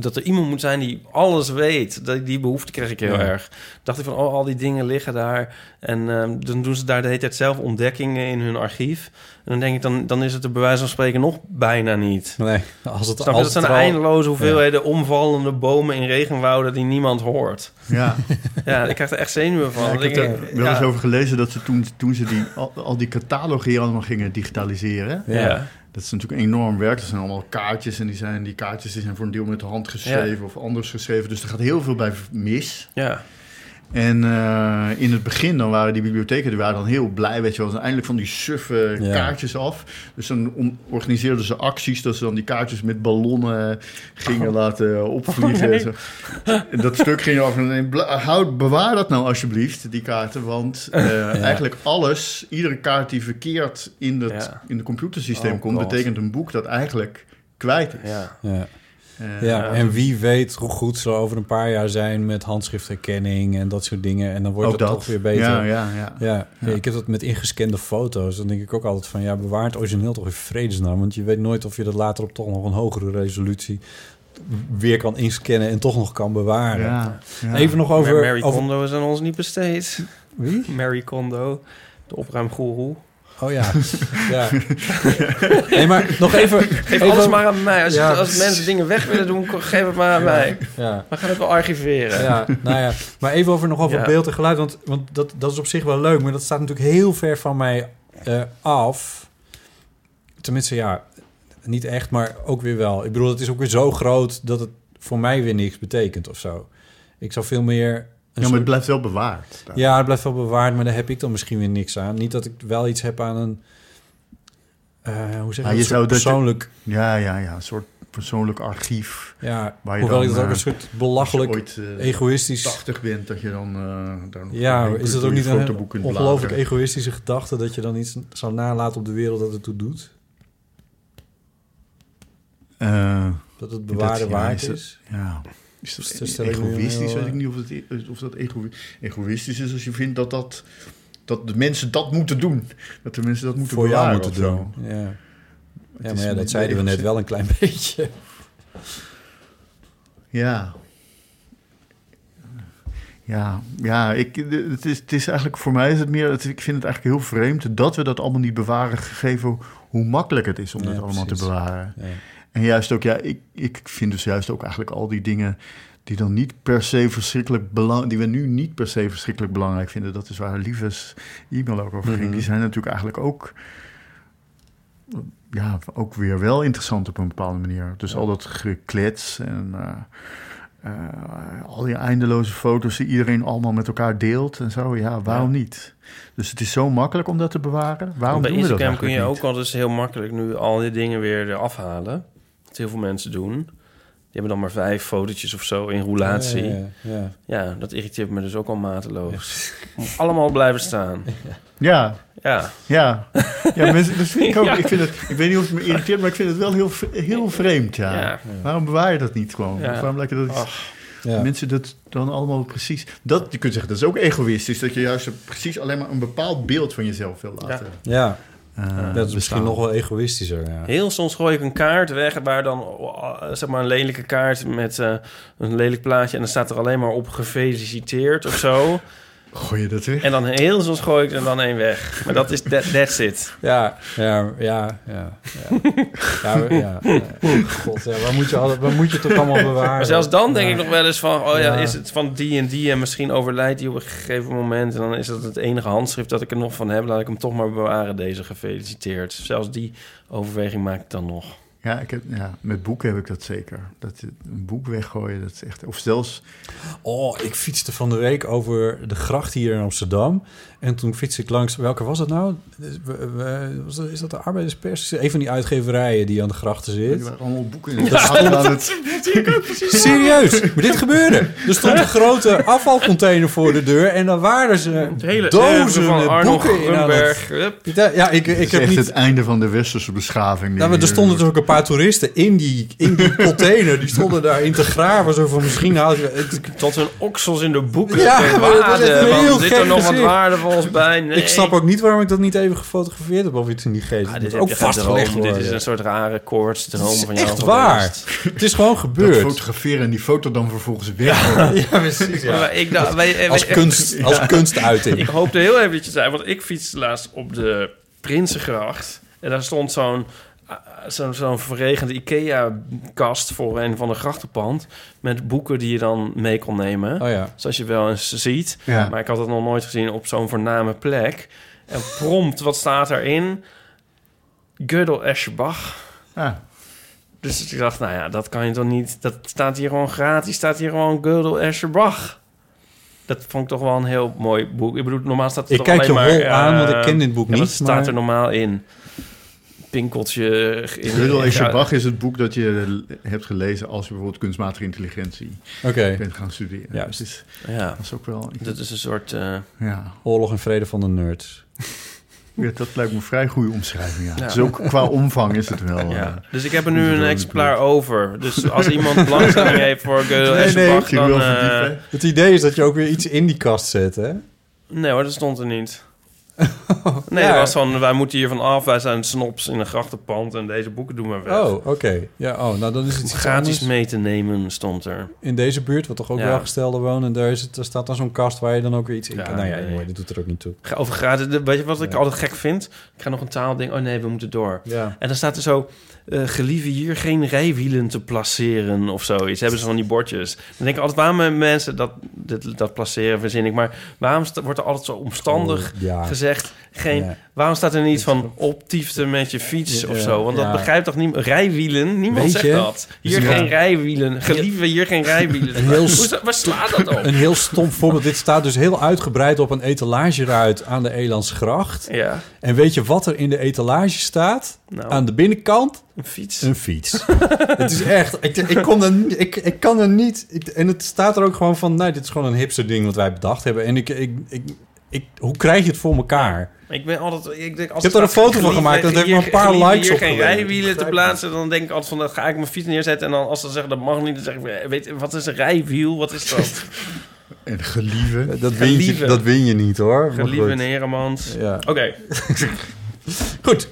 dat er iemand moet zijn die alles weet. Dat, die behoefte kreeg ik heel Ja. erg. Dacht ik van, oh, al die dingen liggen daar. En ehm, dan doen ze daar de hele tijd zelf ontdekkingen in hun archief. En dan denk ik, dan, dan is het er bij wijze van spreken nog bijna niet. Nee, als het, Snap je? als Dat zijn het er al- eindeloze hoeveelheden omvallende bomen in regenwouden die niemand hoort. Ja. Ja, ik krijg er echt zenuwen van. Ja, ik heb er wel eens over gelezen dat ze toen, toen ze die, al, al die catalogen hier allemaal gingen digitaliseren. Ja. Dat is natuurlijk enorm werk. Dat zijn allemaal kaartjes. En die, zijn, die kaartjes die zijn voor een deel met de hand geschreven of anders geschreven. Dus er gaat heel veel bij mis. Ja. En eh, in het begin dan waren die bibliotheken die waren dan heel blij, weet je wel. Zijn eindelijk van die suffe Ja. kaartjes af. Dus dan organiseerden ze acties dat ze dan die kaartjes met ballonnen gingen laten opvliegen. Oh, nee. Zo. En dat stuk ging af. Nee, houd, bewaar dat nou alsjeblieft, die kaarten. Want eh, eigenlijk alles, iedere kaart die verkeerd in, het, Ja. in het computersysteem Oh, komt, God. betekent een boek dat eigenlijk kwijt is. Ja. Ja. Ja, en wie weet hoe goed ze over een paar jaar zijn met handschriftherkenning en dat soort dingen. En dan wordt Ook het dat. toch weer beter. Ja, ja, ja. Ja, Ja. ik heb dat met ingescande foto's. Dan denk ik ook altijd van, ja, bewaar het origineel toch in vredesnaam. Want je weet nooit of je dat later op toch nog een hogere resolutie weer kan inscannen en toch nog kan bewaren. Ja, ja. Even nog over... Mary over Kondo is aan ons niet besteed. Wie? Mary Kondo, de opruimgoeroe. Oh ja, ja. Nee, maar nog even... Geef even- alles maar aan mij. Als, Ja, als mensen dingen weg willen doen, geef het maar aan mij. Ja. We gaan het wel archiveren. Ja, nou ja, maar even over nog over beeld en geluid, want, want dat, dat is op zich wel leuk, maar dat staat natuurlijk heel ver van mij eh, af. Tenminste, ja, niet echt, maar ook weer wel. Ik bedoel, het is ook weer zo groot dat het voor mij weer niks betekent of zo. Ik zou veel meer... Ja, maar het blijft wel bewaard. Ja, het blijft wel bewaard, maar daar heb ik dan misschien weer niks aan. Niet dat ik wel iets heb aan een... eh, hoe zeg je zou je- persoonlijk... Ja, ja, ja. Een soort persoonlijk archief. Ja, waar je hoewel dan, ik dat ook eh, een soort belachelijk, ooit, eh, egoïstisch... 80 bent, dat je dan eh, daar nog Ja, is dat ook niet een ongelooflijk egoïstische gedachte... dat je dan iets zou nalaten op de wereld dat het toe doet? Dat het bewaarde ja, waard dat- is? Ja. Is dat Dus nu egoïstisch? Weet ik niet of, het, e- of dat ego- egoïstisch is als je vindt dat, dat, dat de mensen dat moeten doen. Dat de mensen dat moeten voor jou bewaren moeten doen. Ja, ja maar ja, dat zeiden we net wel een klein beetje. Ja. Ja, ja ik, het, is, het is eigenlijk voor mij is het meer. Het, ik vind het eigenlijk heel vreemd dat we dat allemaal niet bewaren, gegeven hoe makkelijk het is om Ja, dat allemaal precies. te bewaren. Ja. En juist ook, ja, ik, ik vind dus juist ook eigenlijk al die dingen die dan niet per se verschrikkelijk belangrijk, die we nu niet per se verschrikkelijk belangrijk vinden. Dat is waar Liefes e-mail ook over ging. Mhm. Die zijn natuurlijk eigenlijk ook, ja, ook weer wel interessant op een bepaalde manier. Dus al dat geklets en eh, eh, al die eindeloze foto's die iedereen allemaal met elkaar deelt en zo. Ja, waarom niet? Dus het is zo makkelijk om dat te bewaren. Waarom Bij doen we dat Instagram kun je ook al dus heel makkelijk nu al die dingen weer eraf halen. Wat heel veel mensen doen. Die hebben dan maar vijf fotootjes of zo in roulatie. Ja, Ja, ja, ja. dat irriteert me dus ook al mateloos. Allemaal blijven staan. Ja, Ja. Ja, ja mensen, dat vind ik ook. Ja. Ik, vind het, ik weet niet of het me irriteert, maar ik vind het wel heel, heel vreemd. Ja. Ja. Waarom bewaar je dat niet gewoon? Ja. Waarom lijkt het dat. Ja. mensen dat dan allemaal precies... Dat, je kunt zeggen, dat is ook egoïstisch. Dat je juist precies alleen maar een bepaald beeld van jezelf wil laten. Ja, eh, dat is misschien nog wel egoïstischer. Ja. Heel soms gooi ik een kaart weg waar dan oh, zeg maar een lelijke kaart met eh, een lelijk plaatje en dan staat er alleen maar op gefeliciteerd of zo. Gooi je dat weg? En dan heel soms gooi ik er dan één weg. Maar dat is that, that's it. Ja, ja, ja, ja. Ja, ja. God, ja, waar, moet je alle, waar moet je het toch allemaal bewaren? Maar zelfs dan denk ik nog wel eens van... oh ja, Ja. is het van die en die... en misschien overlijdt die op een gegeven moment... en dan is dat het enige handschrift dat ik er nog van heb... laat ik hem toch maar bewaren, deze gefeliciteerd. Zelfs die overweging maak ik dan nog. Ja, ik heb, ja, met boeken heb ik dat zeker. Dat een boek weggooien, dat is echt... Of zelfs... Oh, ik fietste van de week over de gracht hier in Amsterdam. En toen fietste ik langs... Welke was het nou? We- we- was dat- Is dat de Arbeiderspers? Een van die uitgeverijen die aan de grachten Die zit. waren allemaal boeken in het... Serieus, maar dit gebeurde. Er stond een grote afvalcontainer voor de deur... en dan waren ze hele dozen van met Arnold boeken in het-. Ja, ik, ik heb echt niet... het einde van de westerse beschaving. Nou, maar er stonden dus ook een paar toeristen in die, in die container. Die stonden daarin te graven. Zo van misschien haal je... Tot hun oksels in de boeken. Ja, Ja, maar dat is heel Zit er nog wat gezicht. Waardevols bij? Nee. Ik snap ook niet waarom ik dat niet even gefotografeerd heb of iets in die geest. Ah, Dat dit heb ook vastgelegd worden. Dit is een soort rare koortsdroom Het is van jou. echt waar. Het is gewoon Dat gebeurd. fotograferen en die foto dan vervolgens weg. Ja, precies. ja. Maar ik dacht, wij, Als, kunst, als kunstuiting. Ik hoopte heel even dat je zei, want ik fietste laatst op de Prinsengracht. En daar stond zo'n zo'n zo'n verregende IKEA-kast voor een van de grachtenpand... met boeken die je dan mee kon nemen. Oh ja. Zoals je wel eens ziet. Ja. Maar ik had het nog nooit gezien op zo'n voorname plek. En prompt, wat staat erin? Gödel Escherbach. Ah, Dus ik dacht, nou ja, dat kan je toch niet... Dat staat hier gewoon gratis, staat hier gewoon Gödel Escherbach. Dat vond ik toch wel een heel mooi boek. Ik bedoel, normaal staat het Ik toch kijk alleen je maar... hol aan, want ik eh, ken dit boek niet, staat maar- er normaal in? Pinkeltje... In, Gödel Escherbach is het boek dat je hebt gelezen als je bijvoorbeeld kunstmatige intelligentie Oké. bent gaan studeren. Juist. Dat is, Ja, dat is ook wel... dat is een soort... eh, Ja. Oorlog en vrede van de nerds. Ja, dat lijkt me een vrij goede omschrijving. Ja. Ja. Het is ook qua omvang is het wel. ja. eh, Dus ik heb er nu een exemplaar over. Dus als iemand belangstelling heeft voor Gödel Nee, dan... eh. Het idee is dat je ook weer iets in die kast zet, hè? Nee hoor, dat stond er niet. Nee, Ja. dat was van, wij moeten hier van af. Wij zijn snops in een grachtenpand en deze boeken doen we weg. Oh, oké. Ja, oh, nou dan is het Gratis anders. mee te nemen stond er. In deze buurt, wat toch ook Ja. welgestelden wonen, daar, is het, daar staat dan zo'n kast waar je dan ook weer iets in Ja, kan. Nou ja, nee. dat doet er ook niet toe. Over gratis, weet je wat ik altijd gek vind? Ik ga nog een taal denken, oh nee, we moeten door. Ja. En dan staat er zo, eh gelieve hier geen rijwielen te placeren of zoiets. Hebben ze van die bordjes. Dan denk ik altijd, waarom mensen dat, dat, dat placeren, verzin ik. Maar waarom wordt er altijd zo omstandig Oh, ja. gezegd... Geen, Ja. Waarom staat er niet van optiefte met je fiets Ja, of zo? Want dat begrijpt toch niet... Rijwielen? Niemand Weet zegt je? dat. Hier Ja. geen rijwielen. Gelieve hier geen rijwielen. Een heel waar slaat dat op? Een heel stom voorbeeld. Dit staat dus heel uitgebreid op een etalageruit aan de Elandsgracht. Ja, En weet je wat er in de etalage staat? nou, Aan de binnenkant? een fiets. Een fiets. het is echt... Ik, ik, kon er, ik, ik kan er niet... ik- en het staat er ook gewoon van... Nee, dit is gewoon een hipster ding wat wij bedacht hebben. En ik... ik, ik, ik hoe krijg je het voor elkaar? Ik ben altijd... Ik denk, als Je hebt er een foto van gemaakt, dat heeft maar een paar likes hier geen rijwielen te plaatsen. Dan denk ik altijd van, dan ga ik mijn fiets neerzetten. En dan als ze zeggen dat mag niet, dan zeg ik, eh, weet, wat is een rijwiel? Wat is dat? En gelieve. Dat win, je, dat win je niet hoor. Gelieve goed. Heremans. Ja. Oké, Goed.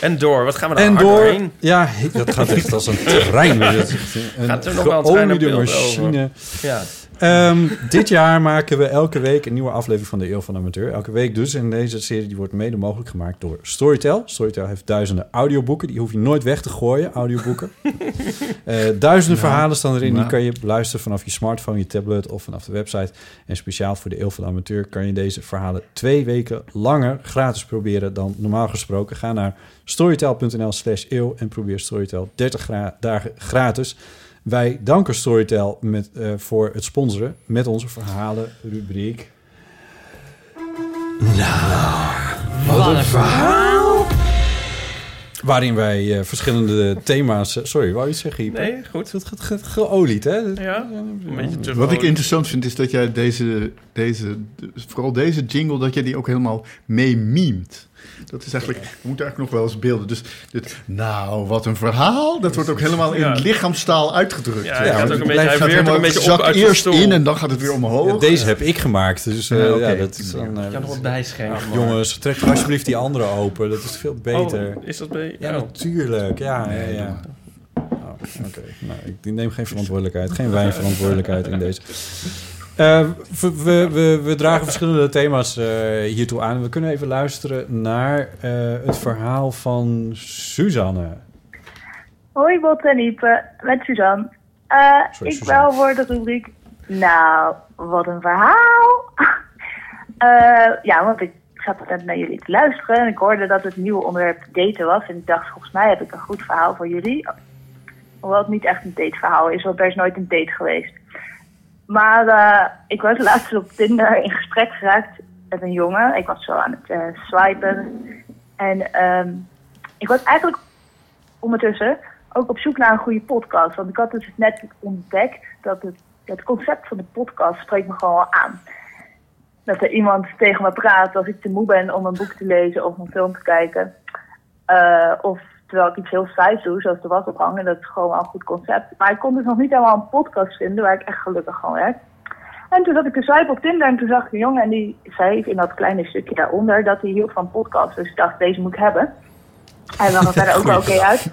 en door. Wat gaan we daar En door... Ja, dat gaat echt als een trein. Dat Een Gaat er nog wel een trein geoliede op beeld machine. Ja. Ehm, dit jaar maken we elke week een nieuwe aflevering van de Eeuw van de Amateur. Elke week dus. En deze serie die wordt mede mogelijk gemaakt door Storytel. Storytel heeft duizenden audioboeken. Die hoef je nooit weg te gooien, audioboeken. Eh, duizenden verhalen staan erin. Die kan je beluisteren vanaf je smartphone, je tablet of vanaf de website. En speciaal voor de Eeuw van de Amateur kan je deze verhalen twee weken langer gratis proberen dan normaal gesproken. Ga naar storytel.nl slash eeuw en probeer Storytel 30 gra- dagen gratis. Wij danken Storytel met, eh, voor het sponsoren met onze verhalen-rubriek. Wat een verhaal! Waarin wij eh, verschillende thema's... eh, sorry, wou je iets zeggen, Ipe? Nee, goed. Het gaat ge- geolied, hè? Ja, een beetje terug. Wat ik interessant vind is dat jij deze, deze, vooral deze jingle, dat jij die ook helemaal mee memet. Dat is eigenlijk, we moeten eigenlijk nog wel eens beelden. Dus dit, nou, wat een verhaal. Dat wordt ook helemaal in Ja. lichaamstaal uitgedrukt. Ja, hij gaat ook een beetje, hij gaat ook een helemaal- beetje zakt op uit zijn eerst stoel. in en dan gaat het weer omhoog. Ja, deze heb ik gemaakt, dus eh, Ja, dat is dan... eh, Ik kan nog wat maar- jongens, trek alsjeblieft die andere open. Dat is veel beter. Oh, is dat bij... Ja, oh. natuurlijk. Ja, ja, ja. Oh, Oké, nou, ik neem geen verantwoordelijkheid. Geen wijnverantwoordelijkheid in deze. Eh, we, we, we, we dragen verschillende thema's eh, hiertoe aan. We kunnen even luisteren naar eh, het verhaal van Suzanne. Hoi Bot en Ipe, met Suzanne. Sorry, ik Suzanne. bel voor de rubriek. Nou, wat een verhaal. Ja, want ik zat net naar jullie te luisteren en ik hoorde dat het nieuwe onderwerp daten was. En ik dacht, volgens mij heb ik een goed verhaal voor jullie. Hoewel het niet echt een dateverhaal is, want er is nooit een date geweest. Maar eh, ik was laatst op Tinder in gesprek geraakt met een jongen. Ik was zo aan het eh, swipen. En ehm, ik was eigenlijk ondertussen ook op zoek naar een goede podcast. Want ik had dus net ontdekt dat het, het concept van de podcast spreekt me gewoon aan. Dat er iemand tegen me praat als ik te moe ben om een boek te lezen of een film te kijken. Eh, of terwijl ik iets heel saais doe, zoals de was ophangen. Dat is gewoon wel een goed concept. Maar ik kon dus nog niet helemaal een podcast vinden waar ik echt gelukkig van werd. En toen zat ik een swipe op Tinder en toen zag ik een jongen en die zei in dat kleine stukje daaronder dat hij hield van podcasts. Dus ik dacht, deze moet ik hebben. Hij zag er verder ook wel oké uit.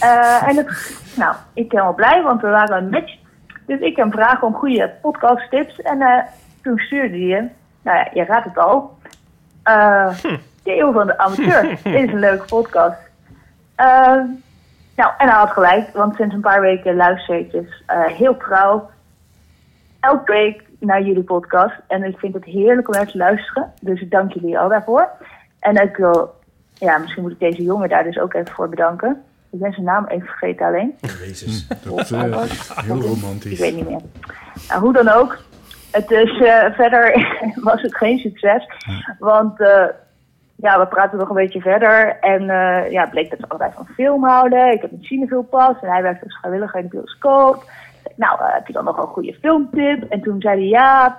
Eh, en het, nou, ik helemaal blij, want we waren een match. Dus ik hem vragen om goede podcasttips. En eh, toen stuurde hij nou ja, je raadt het al, eh, de eeuw van de amateur. Dit is een leuke podcast. Eh, nou, en hij had gelijk, want sinds een paar weken luister ik dus eh, heel trouw elke week naar jullie podcast. En ik vind het heerlijk om naar te luisteren. Dus ik dank jullie al daarvoor. En ik wil, ja, misschien moet ik deze jongen daar dus ook even voor bedanken. Ik ben zijn naam even vergeten alleen. Jezus, dat is eh, heel romantisch. Ik weet niet meer. Nou, hoe dan ook. Het is, eh, verder was het geen succes. Want eh, ja, we praten nog een beetje verder. En eh, ja, het bleek dat we allebei van film houden. Ik heb een pas. En hij werkt als vrijwilliger in de bioscoop. Nou, eh, heb je dan nog een goede filmtip? En toen zei hij ja.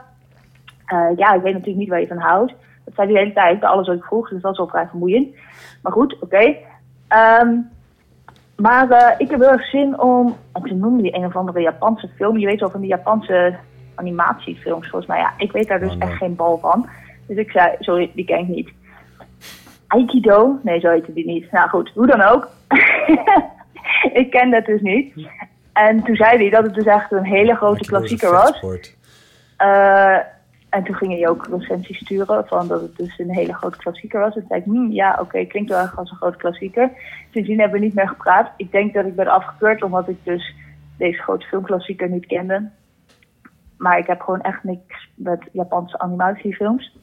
eh, ja, ik weet natuurlijk niet waar je van houdt. Dat zei hij de hele tijd, bij alles wat ik vroeg. Dus dat was wel vrij vermoeiend. Maar goed, oké. Ehm, maar ik heb heel erg zin om. En toen noemde die een of andere Japanse film. Je weet wel van die Japanse animatiefilms, volgens mij. Ja, ik weet daar dus echt geen bal van. Dus ik zei, sorry, die ken ik niet. Aikido? Nee, zo heette die niet. Nou goed, hoe dan ook. ik ken dat dus niet. En toen zei hij dat het dus echt een hele grote klassieker was. Eh, en toen ging hij ook recensies sturen van dat het dus een hele grote klassieker was. En toen zei ik, hmm, ja, oké, klinkt wel erg als een grote klassieker. Sindsdien hebben we niet meer gepraat. Ik denk dat ik ben afgekeurd omdat ik dus deze grote filmklassieker niet kende. Maar ik heb gewoon echt niks met Japanse animatiefilms.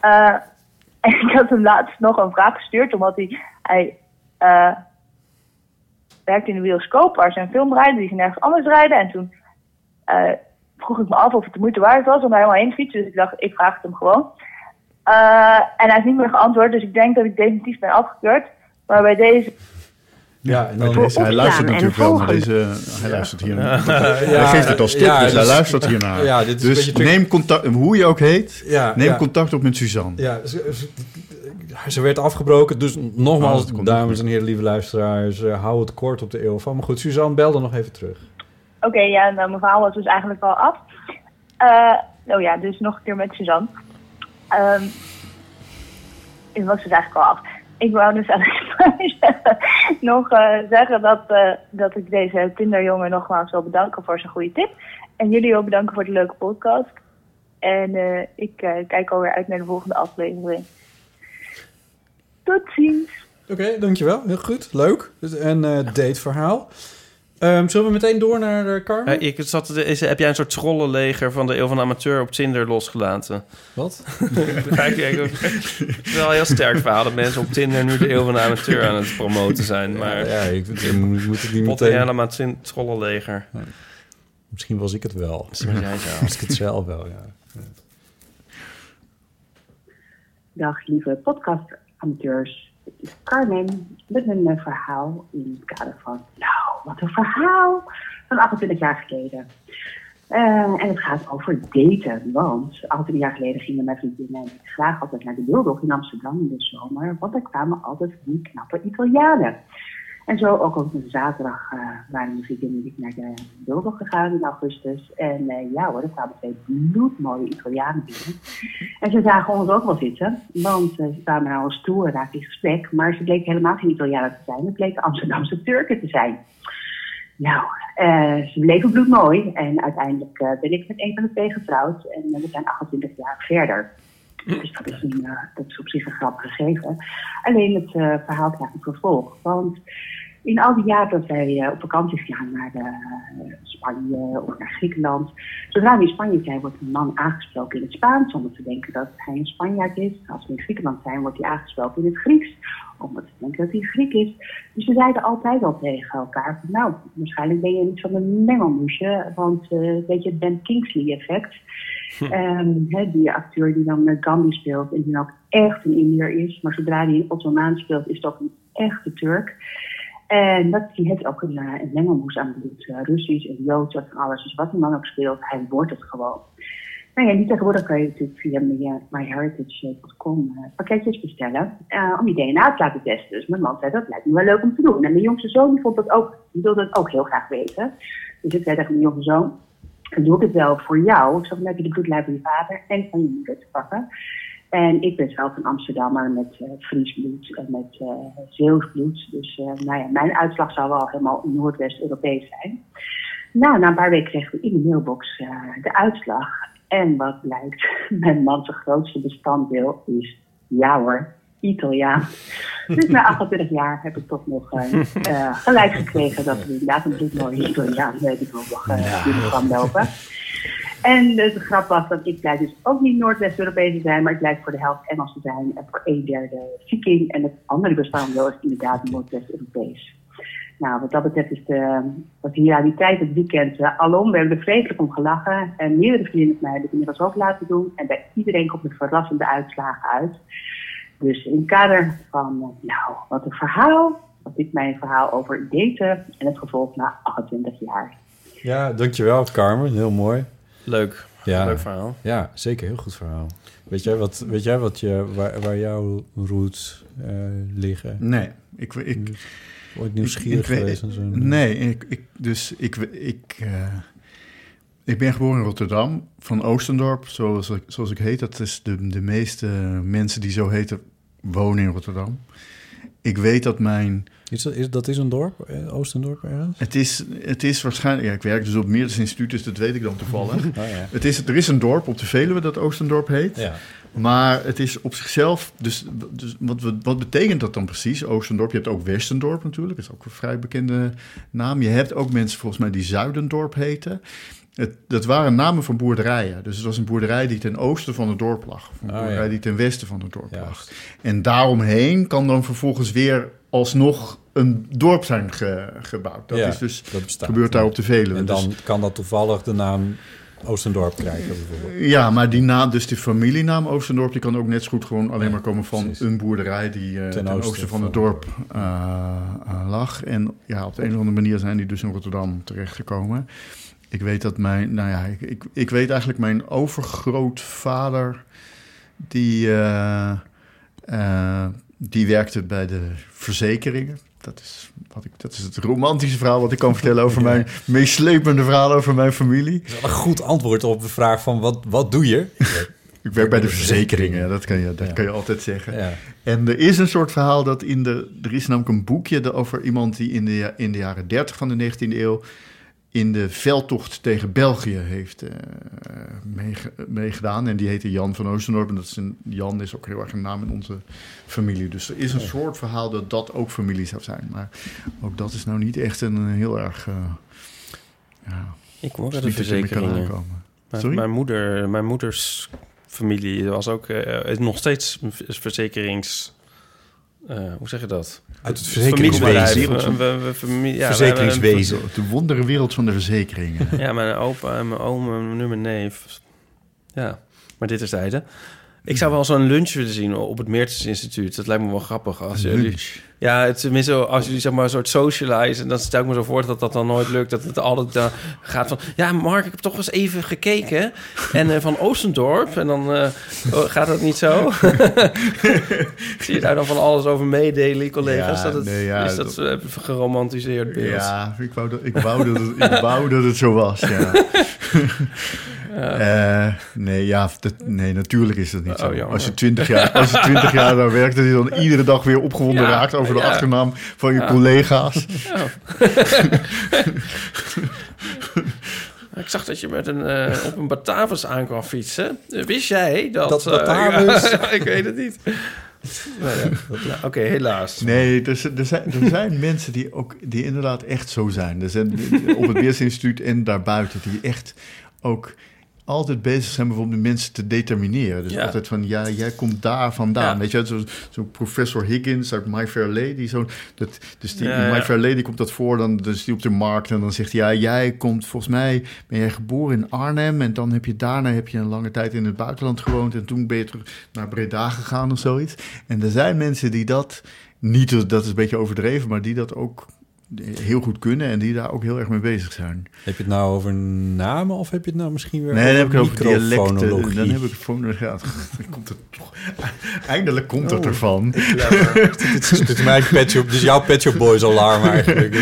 Eh, ik had hem laatst nog een vraag gestuurd, omdat hij, hij eh, werkte in de bioscoop waar een film rijden, die ze nergens anders rijden. En toen eh, vroeg ik me af of het de moeite waard was om helemaal heen te fietsen. Dus ik dacht, ik vraag het hem gewoon. Eh, en hij heeft niet meer geantwoord, dus ik denk dat ik definitief ben afgekeurd. Maar bij deze Ja, en dan hij luistert natuurlijk wel naar deze... Hij luistert hier naar. hij geeft het als tip, ja, dus hij dus- luistert hiernaar. Ja, dit is dus neem contact, hoe je ook heet, Ja, neem ja. contact op met Suzanne. Ja, ze, werd afgebroken. Dus Oh, nogmaals, komt dames en heren, lieve luisteraars, eh, hou het kort op de eeuw van. Maar goed, Suzanne, bel dan nog even terug. Oké, ja, en eh, mijn verhaal was dus eigenlijk al af. Eh, oh ja, dus nog een keer met Suzanne. Ehm het was dus eigenlijk al af. Ik wou dus eigenlijk nog eh, zeggen dat, eh, dat ik deze Tinderjongen nogmaals wil bedanken voor zijn goede tip. En jullie wil bedanken voor de leuke podcast. En eh, ik kijk alweer uit naar de volgende aflevering. Tot ziens! Oké, dankjewel. Heel goed. Leuk. Dus Een eh, dateverhaal. Ehm, zullen we meteen door naar uh, Carmen? Ja, ik zat, is, heb jij een soort scrollenleger van de Eeuw van de Amateur op Tinder losgelaten? Wat? Begrijp je? Ik- Het is wel een heel sterk verhaal dat mensen op Tinder nu de Eeuw van de Amateur aan het promoten zijn. Maar ja, ik, ik moet het niet meteen... helemaal scrollenleger. Misschien was ik het wel. Misschien was jij het wel. Was ik het zelf wel, ja. Dag lieve podcastamateurs. Het is Carmen met een eh, verhaal in het kader van, nou, wat een verhaal van 28 jaar geleden. Eh, en het gaat over daten, want 28 jaar geleden gingen mijn vriendinnen en ik graag altijd naar de Wildhoek in Amsterdam in de zomer, want daar kwamen altijd die knappe Italianen. En zo ook op een zaterdag eh, waren vriendinnen en ik naar de Wildhoek gegaan in augustus. En eh, ja hoor, er kwamen twee bloedmooie Italianen binnen. En ze zagen ons ook wel zitten, want eh, ze kwamen naar ons toe en raakten in gesprek. Maar ze bleken helemaal geen Italianen te zijn, het bleken Amsterdamse Turken te zijn. Nou, ze bleven bloedmooi en uiteindelijk ben ik met een van de twee getrouwd en we zijn 28 jaar verder. Dus dat is, een, dat is op zich een grappig gegeven. Alleen het verhaal krijgt een vervolg. Want in al die jaren dat wij eh, op vakantie gaan naar eh, Spanje of naar Griekenland. Zodra we in Spanje zijn, wordt een man aangesproken in het Spaans. Omdat ze denken dat hij een Spanjaard is. Als we in Griekenland zijn, wordt hij aangesproken in het Grieks. Omdat ze denken dat hij Griek is. Dus we zeiden altijd al tegen elkaar. Van, nou, waarschijnlijk ben je niet van een mengelmoesje. Want eh, weet je, het Ben Kingsley effect. Ehm, die acteur die dan Gandhi speelt en die dan ook echt een Indiër is. Maar zodra hij een Ottomaan speelt, is ook een echte Turk. En dat, die heeft ook een, eh, een mengelmoes aan bloed. eh, Russisch en Joods en alles. Dus wat hij dan ook speelt, hij wordt het gewoon. Nou ja, tegenwoordig kan je natuurlijk via my- myheritage.com eh, pakketjes bestellen om je DNA te laten testen. Dus mijn man zei, dat lijkt me wel leuk om te doen. En mijn jongste zoon vond dat ook, die wilde dat ook heel graag weten. Dus ik zei tegen mijn jongste zoon, doe ik het wel voor jou. Ik dan heb je de bloedlijn van je vader en van je moeder te pakken. En ik ben zelf een Amsterdammer met eh Fries bloed en met eh Zeeuws bloed. Dus eh, nou ja, mijn uitslag zou wel helemaal Noordwest-Europees zijn. Nou, na een paar weken kregen we in de mailbox eh, de uitslag. En wat blijkt, mijn man's grootste bestanddeel is, ja hoor, Italiaan. Dus na 28 jaar heb ik toch nog eh, eh, gelijk gekregen dat we inderdaad een bloedmooie Italiaan eh, die nog uh, binnen lopen. En de, de grap was dat ik blijf dus ook niet Noordwest-Europees te zijn, maar ik blijf voor de helft Engels te zijn en voor een derde Viking. En het andere bestanddeel is inderdaad Noordwest-Europees. Nou, wat dat betreft is de, was de realiteit het weekend uh, alom. We hebben er vreselijk om gelachen. En meerdere vrienden van mij hebben het inmiddels ook laten doen. En bij iedereen komt er verrassende uitslagen uit. Dus in kader van, uh, nou, wat een verhaal. Was dit mijn verhaal over daten en het gevolg na 28 jaar. Ja, dankjewel Carmen. Heel mooi. Leuk. Ja, Leuk verhaal. Ja, zeker. Heel goed verhaal. Weet jij wat, weet jij wat je, waar, waar jouw roots uh, liggen? Nee, ik... ik Ooit nieuwsgierig ik, ik, geweest en zo? Nee, ik, ik, dus ik, ik, uh, ik ben geboren in Rotterdam, van Oostendorp, zoals ik, zoals ik heet. Dat is de, de meeste mensen die zo heten, wonen in Rotterdam. Ik weet dat mijn... Is dat, is, dat is een dorp, Oostendorp ergens? Het is, het is waarschijnlijk... Ja, ik werk dus op meerdere instituten, dat weet ik dan toevallig. oh, ja. het is, er is een dorp op de Veluwe dat Oostendorp heet. Ja. Maar het is op zichzelf, dus, dus wat, wat, wat, betekent dat dan precies, Oostendorp? Je hebt ook Westendorp natuurlijk, dat is ook een vrij bekende naam. Je hebt ook mensen volgens mij die Zuidendorp heten. Het, dat waren namen van boerderijen. Dus het was een boerderij die ten oosten van het dorp lag. Een Oh, boerderij ja. die ten westen van het dorp lag. En daaromheen kan dan vervolgens weer alsnog een dorp zijn ge- gebouwd. Dat Ja, is dus, dat bestaat. gebeurt daar op de Veluwe. En dan Dus- kan dat toevallig de naam Oostendorp krijgen bijvoorbeeld. Ja, maar die naam, dus die familienaam Oostendorp, die kan ook net zo goed gewoon alleen Ja, maar komen van precies. een boerderij die eh, ten, oosten, van het dorp uh, uh, lag. En ja, op de een of andere manier zijn die dus in Rotterdam terechtgekomen. Ik weet dat mijn, nou ja, ik, ik, ik weet eigenlijk mijn overgrootvader, die, uh, die werkte bij de verzekeringen. Dat is, wat ik, dat is het romantische verhaal wat ik kan vertellen over mijn meeslepende verhaal over mijn familie. Dat is wel een goed antwoord op de vraag van wat, wat doe je? Ik werk bij de verzekeringen, dat kan je, dat Ja. kan je altijd zeggen. Ja. En er is een soort verhaal dat in de... Er is namelijk een boekje over iemand die in de, in de jaren 30 van de 19e eeuw... in de veldtocht tegen België heeft eh, meege- meegedaan. En die heette Jan van Oostendorp. En dat is een, Jan is ook heel erg een naam in onze familie. Dus er is een soort verhaal dat dat ook familie zou zijn. Maar ook dat is nou niet echt een heel erg... eh, ja, Ik de niet dat kan verzekeringen. aankomen. Mijn, Sorry? mijn moeder, mijn moeders familie was ook eh, is nog steeds verzekerings. Eh, hoe zeg je dat? Uit het verzekeringswezen. We- we- we- familie- ja, Verzekeringswezen. De wondere wereld van de verzekeringen. Ja, mijn opa en mijn oom en nu mijn neef. Ja, maar dit is zijde. Ik zou wel zo'n lunch willen zien op het Meertens Instituut. Dat lijkt me wel grappig. Als jullie, lunch? Ja, het, tenminste, als jullie zeg maar een soort socialize... dan stel ik me zo voor dat dat dan nooit lukt. Dat het altijd dan gaat van... Ja, Mark, ik heb toch eens even gekeken. En eh, van Oostendorp. En dan eh, oh, gaat dat niet zo. Zie je daar dan van alles over meedelen, collega's? Ja, dat het, nee, ja, is dat, dat- eh, geromantiseerd beeld? Ja, ik wou dat, ik wou dat, het, ik wou dat het zo was, ja. Eh, nee, ja, dat, nee, natuurlijk is dat niet Oh, zo. Als je twintig jaar, als je 20 jaar daar werkt, dat je dan iedere dag weer opgewonden Ja, raakt over de ja. achternaam van je Ja. collega's. Ja. Ik zag dat je met een, eh, op een Batavus aan kwam fietsen. Eh, Wist jij dat... Dat eh, Batavus? ja, ik weet het niet. Nou ja, nou, Oké, helaas. Nee, er, er, zijn, er zijn mensen die ook die inderdaad echt zo zijn. Er zijn op het Weersinstituut en daarbuiten die echt ook altijd bezig zijn bijvoorbeeld met mensen te determineren. Dus Ja. altijd van, ja, jij komt daar vandaan. Ja. Weet je, zo'n zo professor Higgins uit My Fair Lady. Zo, dat, dus die, Ja, My. Fair Lady komt dat voor, dan dus die op de markt en dan zegt hij, ja, jij komt, volgens mij ben jij geboren in Arnhem en dan heb je daarna heb je een lange tijd in het buitenland gewoond en toen ben je terug naar Breda gegaan of zoiets. En er zijn mensen die dat niet, dat is een beetje overdreven, maar die dat ook heel goed kunnen en die daar ook heel erg mee bezig zijn. Heb je het nou over namen of heb je het nou misschien weer Nee, dan heb ik het over dialecten. Dan heb ik het voor ja, komt het toch. Eindelijk komt het Oh, ervan. dit, is, dit is mijn Pet Shop, dit is jouw Pet Shop Boys alarm eigenlijk.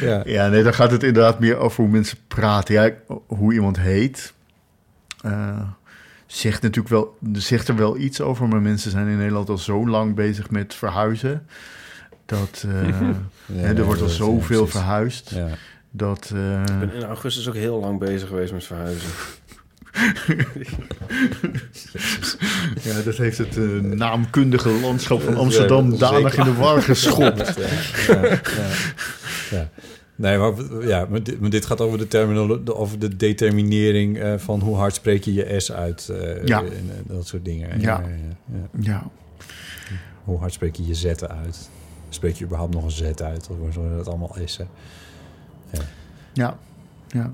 Ja. Ja, nee, dan gaat het inderdaad meer over hoe mensen praten. Ja, hoe iemand heet. eh, zegt natuurlijk wel, zegt er wel iets over, maar mensen zijn in Nederland al zo lang bezig met verhuizen. Dat eh, Ja, hè, er wordt al zoveel precies. verhuisd. Ja. Dat, eh, Ik ben in augustus ook heel lang bezig geweest met verhuizen. ja, dat heeft het eh, naamkundige landschap van Amsterdam danig in de war geschopt. Ja, ja, ja. Ja. Nee, maar, ja, maar, dit, maar dit gaat over de, terminolo- over de determinering eh, van hoe hard spreek je je S uit. eh, Ja. En, dat soort dingen. Ja. ja, ja. Ja. Hoe hard spreek je je Z uit? Spreek je überhaupt nog een Z uit? Of worden dat allemaal S'en? Ja. Ja. ja.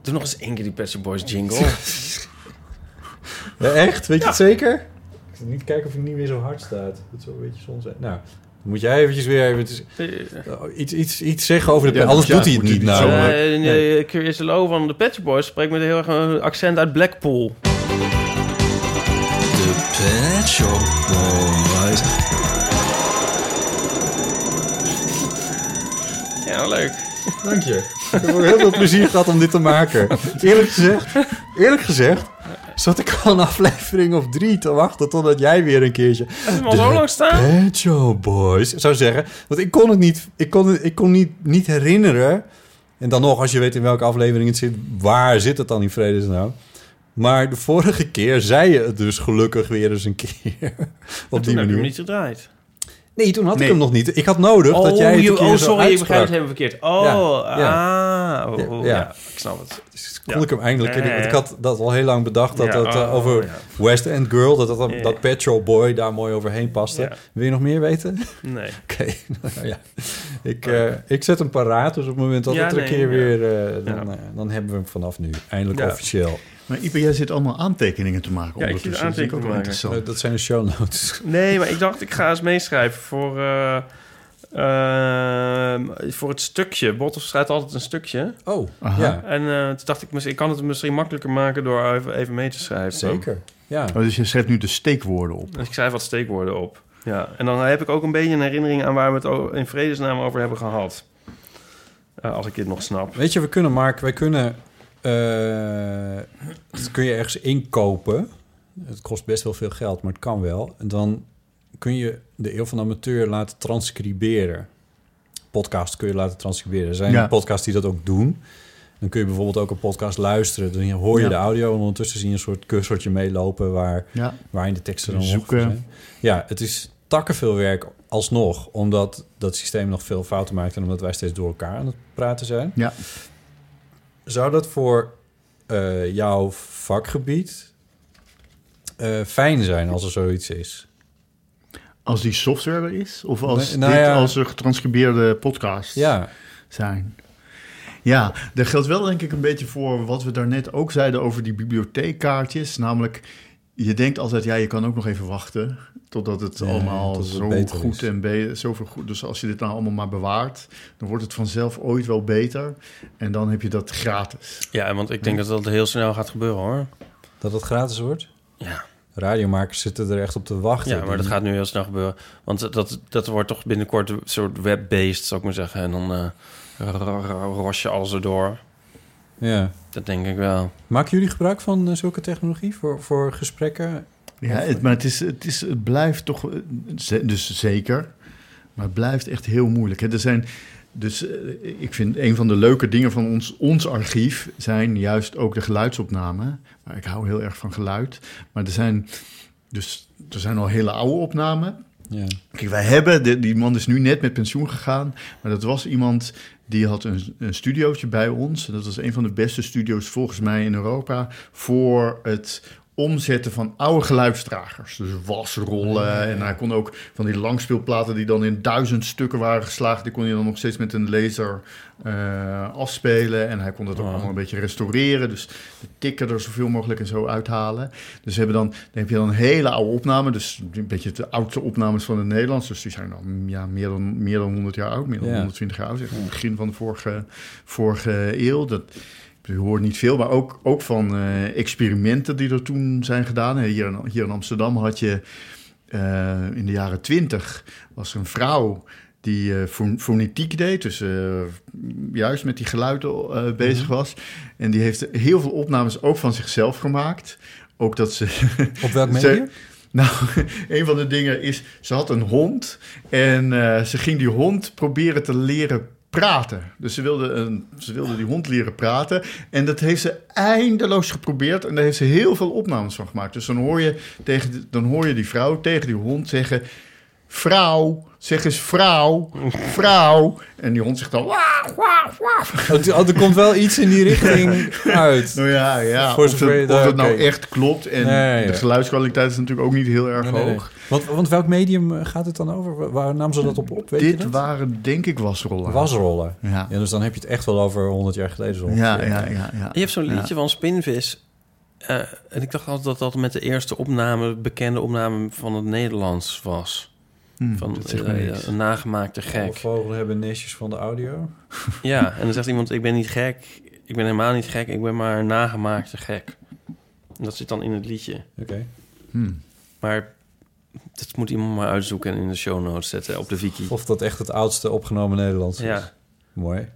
Doe nog eens één keer die Pet Boys jingle. Ja, echt? Weet je het zeker? Ik zal niet kijken of hij niet weer zo hard staat. Dat zou een beetje zonde zijn. Nou, moet jij eventjes weer even iets, iets, iets zeggen over de... Ja, anders ja, doet hij het niet nou. zo, Eh, nee, Curious Low van de Pet Boys spreekt met een heel erg een accent uit Blackpool. De Pet Boys. Leuk. Dank je. Ik heb ook heel veel plezier gehad om dit te maken. Eerlijk gezegd, eerlijk gezegd zat ik al een aflevering of drie te wachten totdat jij weer een keertje... Heb al zo lang staan? Pet Shop Boys zou zeggen. Want ik kon het niet, ik kon het, ik kon niet, niet herinneren. En dan nog, als je weet in welke aflevering het zit, waar zit het dan in vredesnaam? Maar de vorige keer zei je het dus gelukkig weer eens een keer. Op Toen die heb je manier. hem niet gedraaid. Nee, toen had Nee. ik hem nog niet. Ik had nodig dat jij het je- oh, sorry, ik begrijp het helemaal verkeerd. Oh, Ja, ah, oh, oh, Ja. ja. ik snap het. Dus kon ik hem eindelijk... Ja. Ik had dat al heel lang bedacht, dat Ja, dat eh, oh, over ja. West End Girl... dat, dat, dat Pet Shop Boy daar mooi overheen paste. Ja. Wil je nog meer weten? Nee. Oké, nou ja. Ik, eh, ik zet hem paraat, dus op het moment dat Ja, het er een keer ja. weer... eh, dan, Ja. dan hebben we hem vanaf nu, eindelijk Ja. officieel. Maar Ipe, jij zit allemaal aantekeningen te maken Ja, ik zit aantekeningen te wel maken. interessant. Eh, dat zijn de show notes. Nee, maar ik dacht, ik ga eens meeschrijven voor, eh, ehm, voor het stukje. Bottof schrijft altijd een stukje. Oh, Aha. ja, En eh, toen dacht ik, misschien- ik kan het misschien makkelijker maken door even, even mee te schrijven. zeker. Ja. Oh, dus je schrijft nu de steekwoorden op. Dus ik schrijf wat steekwoorden op. Ja, en dan heb ik ook een beetje een herinnering aan waar we het in vredesnaam over hebben gehad. Eh, als ik dit nog snap. Weet je, we kunnen, Mark, wij kunnen... eh, dat kun je ergens inkopen. Het kost best wel veel geld, maar het kan wel. En dan kun je de Eeuw van de Amateur laten transcriberen. Podcast kun je laten transcriberen. Er zijn Ja. podcasts die dat ook doen. Dan kun je bijvoorbeeld ook een podcast luisteren. Dan hoor je Ja. de audio en ondertussen zie je een soort cursortje meelopen... waar, Ja. waarin de teksten dan Zoeken. zijn. Ja, het is takkenveel werk alsnog... omdat dat systeem nog veel fouten maakt... en omdat wij steeds door elkaar aan het praten zijn. Ja. Zou dat voor eh, jouw vakgebied eh, fijn zijn als er zoiets is? Als die software er is? Of als, Nee, nou dit, ja. als er getranscribeerde podcasts Ja, zijn? Ja, dat geldt wel denk ik een beetje voor wat we daarnet ook zeiden over die bibliotheekkaartjes. Namelijk, je denkt altijd, ja, je kan ook nog even wachten totdat het Ja, allemaal tot het zo beter goed is. en beter, zoveel goed. Dus als je dit nou allemaal maar bewaart, dan wordt het vanzelf ooit wel beter. En dan heb je dat gratis. Ja, want ik denk dat dat heel snel gaat gebeuren hoor. dat het gratis wordt? Ja. Radiomakers zitten er echt op te wachten. Ja, maar dat gaat nu heel snel gebeuren. Want dat, dat wordt toch binnenkort een soort web-based, zou ik maar zeggen. En dan eh ro- ros je alles erdoor. Ja. Dat denk ik wel. Maken jullie gebruik van eh, zulke technologie voor, voor gesprekken? Ja, het, maar het, is, het, is, het blijft toch, eh, dus zeker, maar het blijft echt heel moeilijk. Hè. Er zijn, dus eh, ik vind een van de leuke dingen van ons, ons archief zijn juist ook de geluidsopnamen. Maar ik hou heel erg van geluid. Maar er zijn, dus, er zijn al hele oude opnamen. Ja. Kijk, wij hebben, de, die man is nu net met pensioen gegaan, maar dat was iemand die had een, een bij ons. Dat was een van de beste studio's volgens mij in Europa voor het omzetten van oude geluidsdragers. Dus wasrollen. En hij kon ook van die langspeelplaten die dan in duizend stukken waren geslagen... die kon hij dan nog steeds met een laser eh, afspelen. En hij kon het ook allemaal een beetje restaureren. Dus de tikken er zoveel mogelijk en zo uithalen. Dus hebben dan, dan heb je dan een hele oude opname. Dus een beetje de oudste opnames van het Nederlands. Dus die zijn dan ja, meer, dan, meer dan 100 jaar oud. Meer dan Ja. 120 jaar oud. Zeg, het begin van de vorige, vorige eeuw. Dat, je hoort niet veel, maar ook, ook van eh, experimenten die er toen zijn gedaan. Hier in, hier in Amsterdam had je eh, in de jaren twintig was er een vrouw die fon- fonetiek deed, dus juist met die geluiden eh, bezig was. En die heeft heel veel opnames ook van zichzelf gemaakt. Ook dat ze... Op welk medium? nou, een van de dingen is, ze had een hond en ze ging die hond proberen te leren praten. Dus ze wilde, een, ze wilde die hond leren praten. En dat heeft ze eindeloos geprobeerd. En daar heeft ze heel veel opnames van gemaakt. Dus dan hoor je, tegen, dan hoor je die vrouw tegen die hond zeggen... Vrouw, zeg eens vrouw, vrouw. En die hond zegt dan... Waaf. Oh, oh, er komt wel iets in die richting uit. Nou ja, ja. Voor of het, of nou echt klopt. En Nee, de ja. geluidskwaliteit is natuurlijk ook niet heel erg Nee, nee, nee. hoog. Want, want welk medium eh, gaat het dan over? Waar- namen ze dat op op? Weet je Dit dat? waren denk ik wasrollen. Wasrollen. Ja. dus dan heb je het echt wel over 100 jaar geleden. zo Ja, ja, ja, ja. Je hebt zo'n Ja. liedje van Spinvis. Eh, en ik dacht altijd dat dat met de eerste opname, bekende opname van het Nederlands was. Hm, van eh, een nagemaakte Alle gek. vogelen hebben nestjes van de audio. Ja, en dan zegt iemand: Ik ben niet gek. Ik ben helemaal niet gek. Ik ben maar een nagemaakte gek. En dat zit dan in het liedje. Oké. Hm. Maar dat moet iemand maar uitzoeken en in de show notes zetten op de wiki. Of dat echt het oudste opgenomen Nederlands is. Ja. Mooi.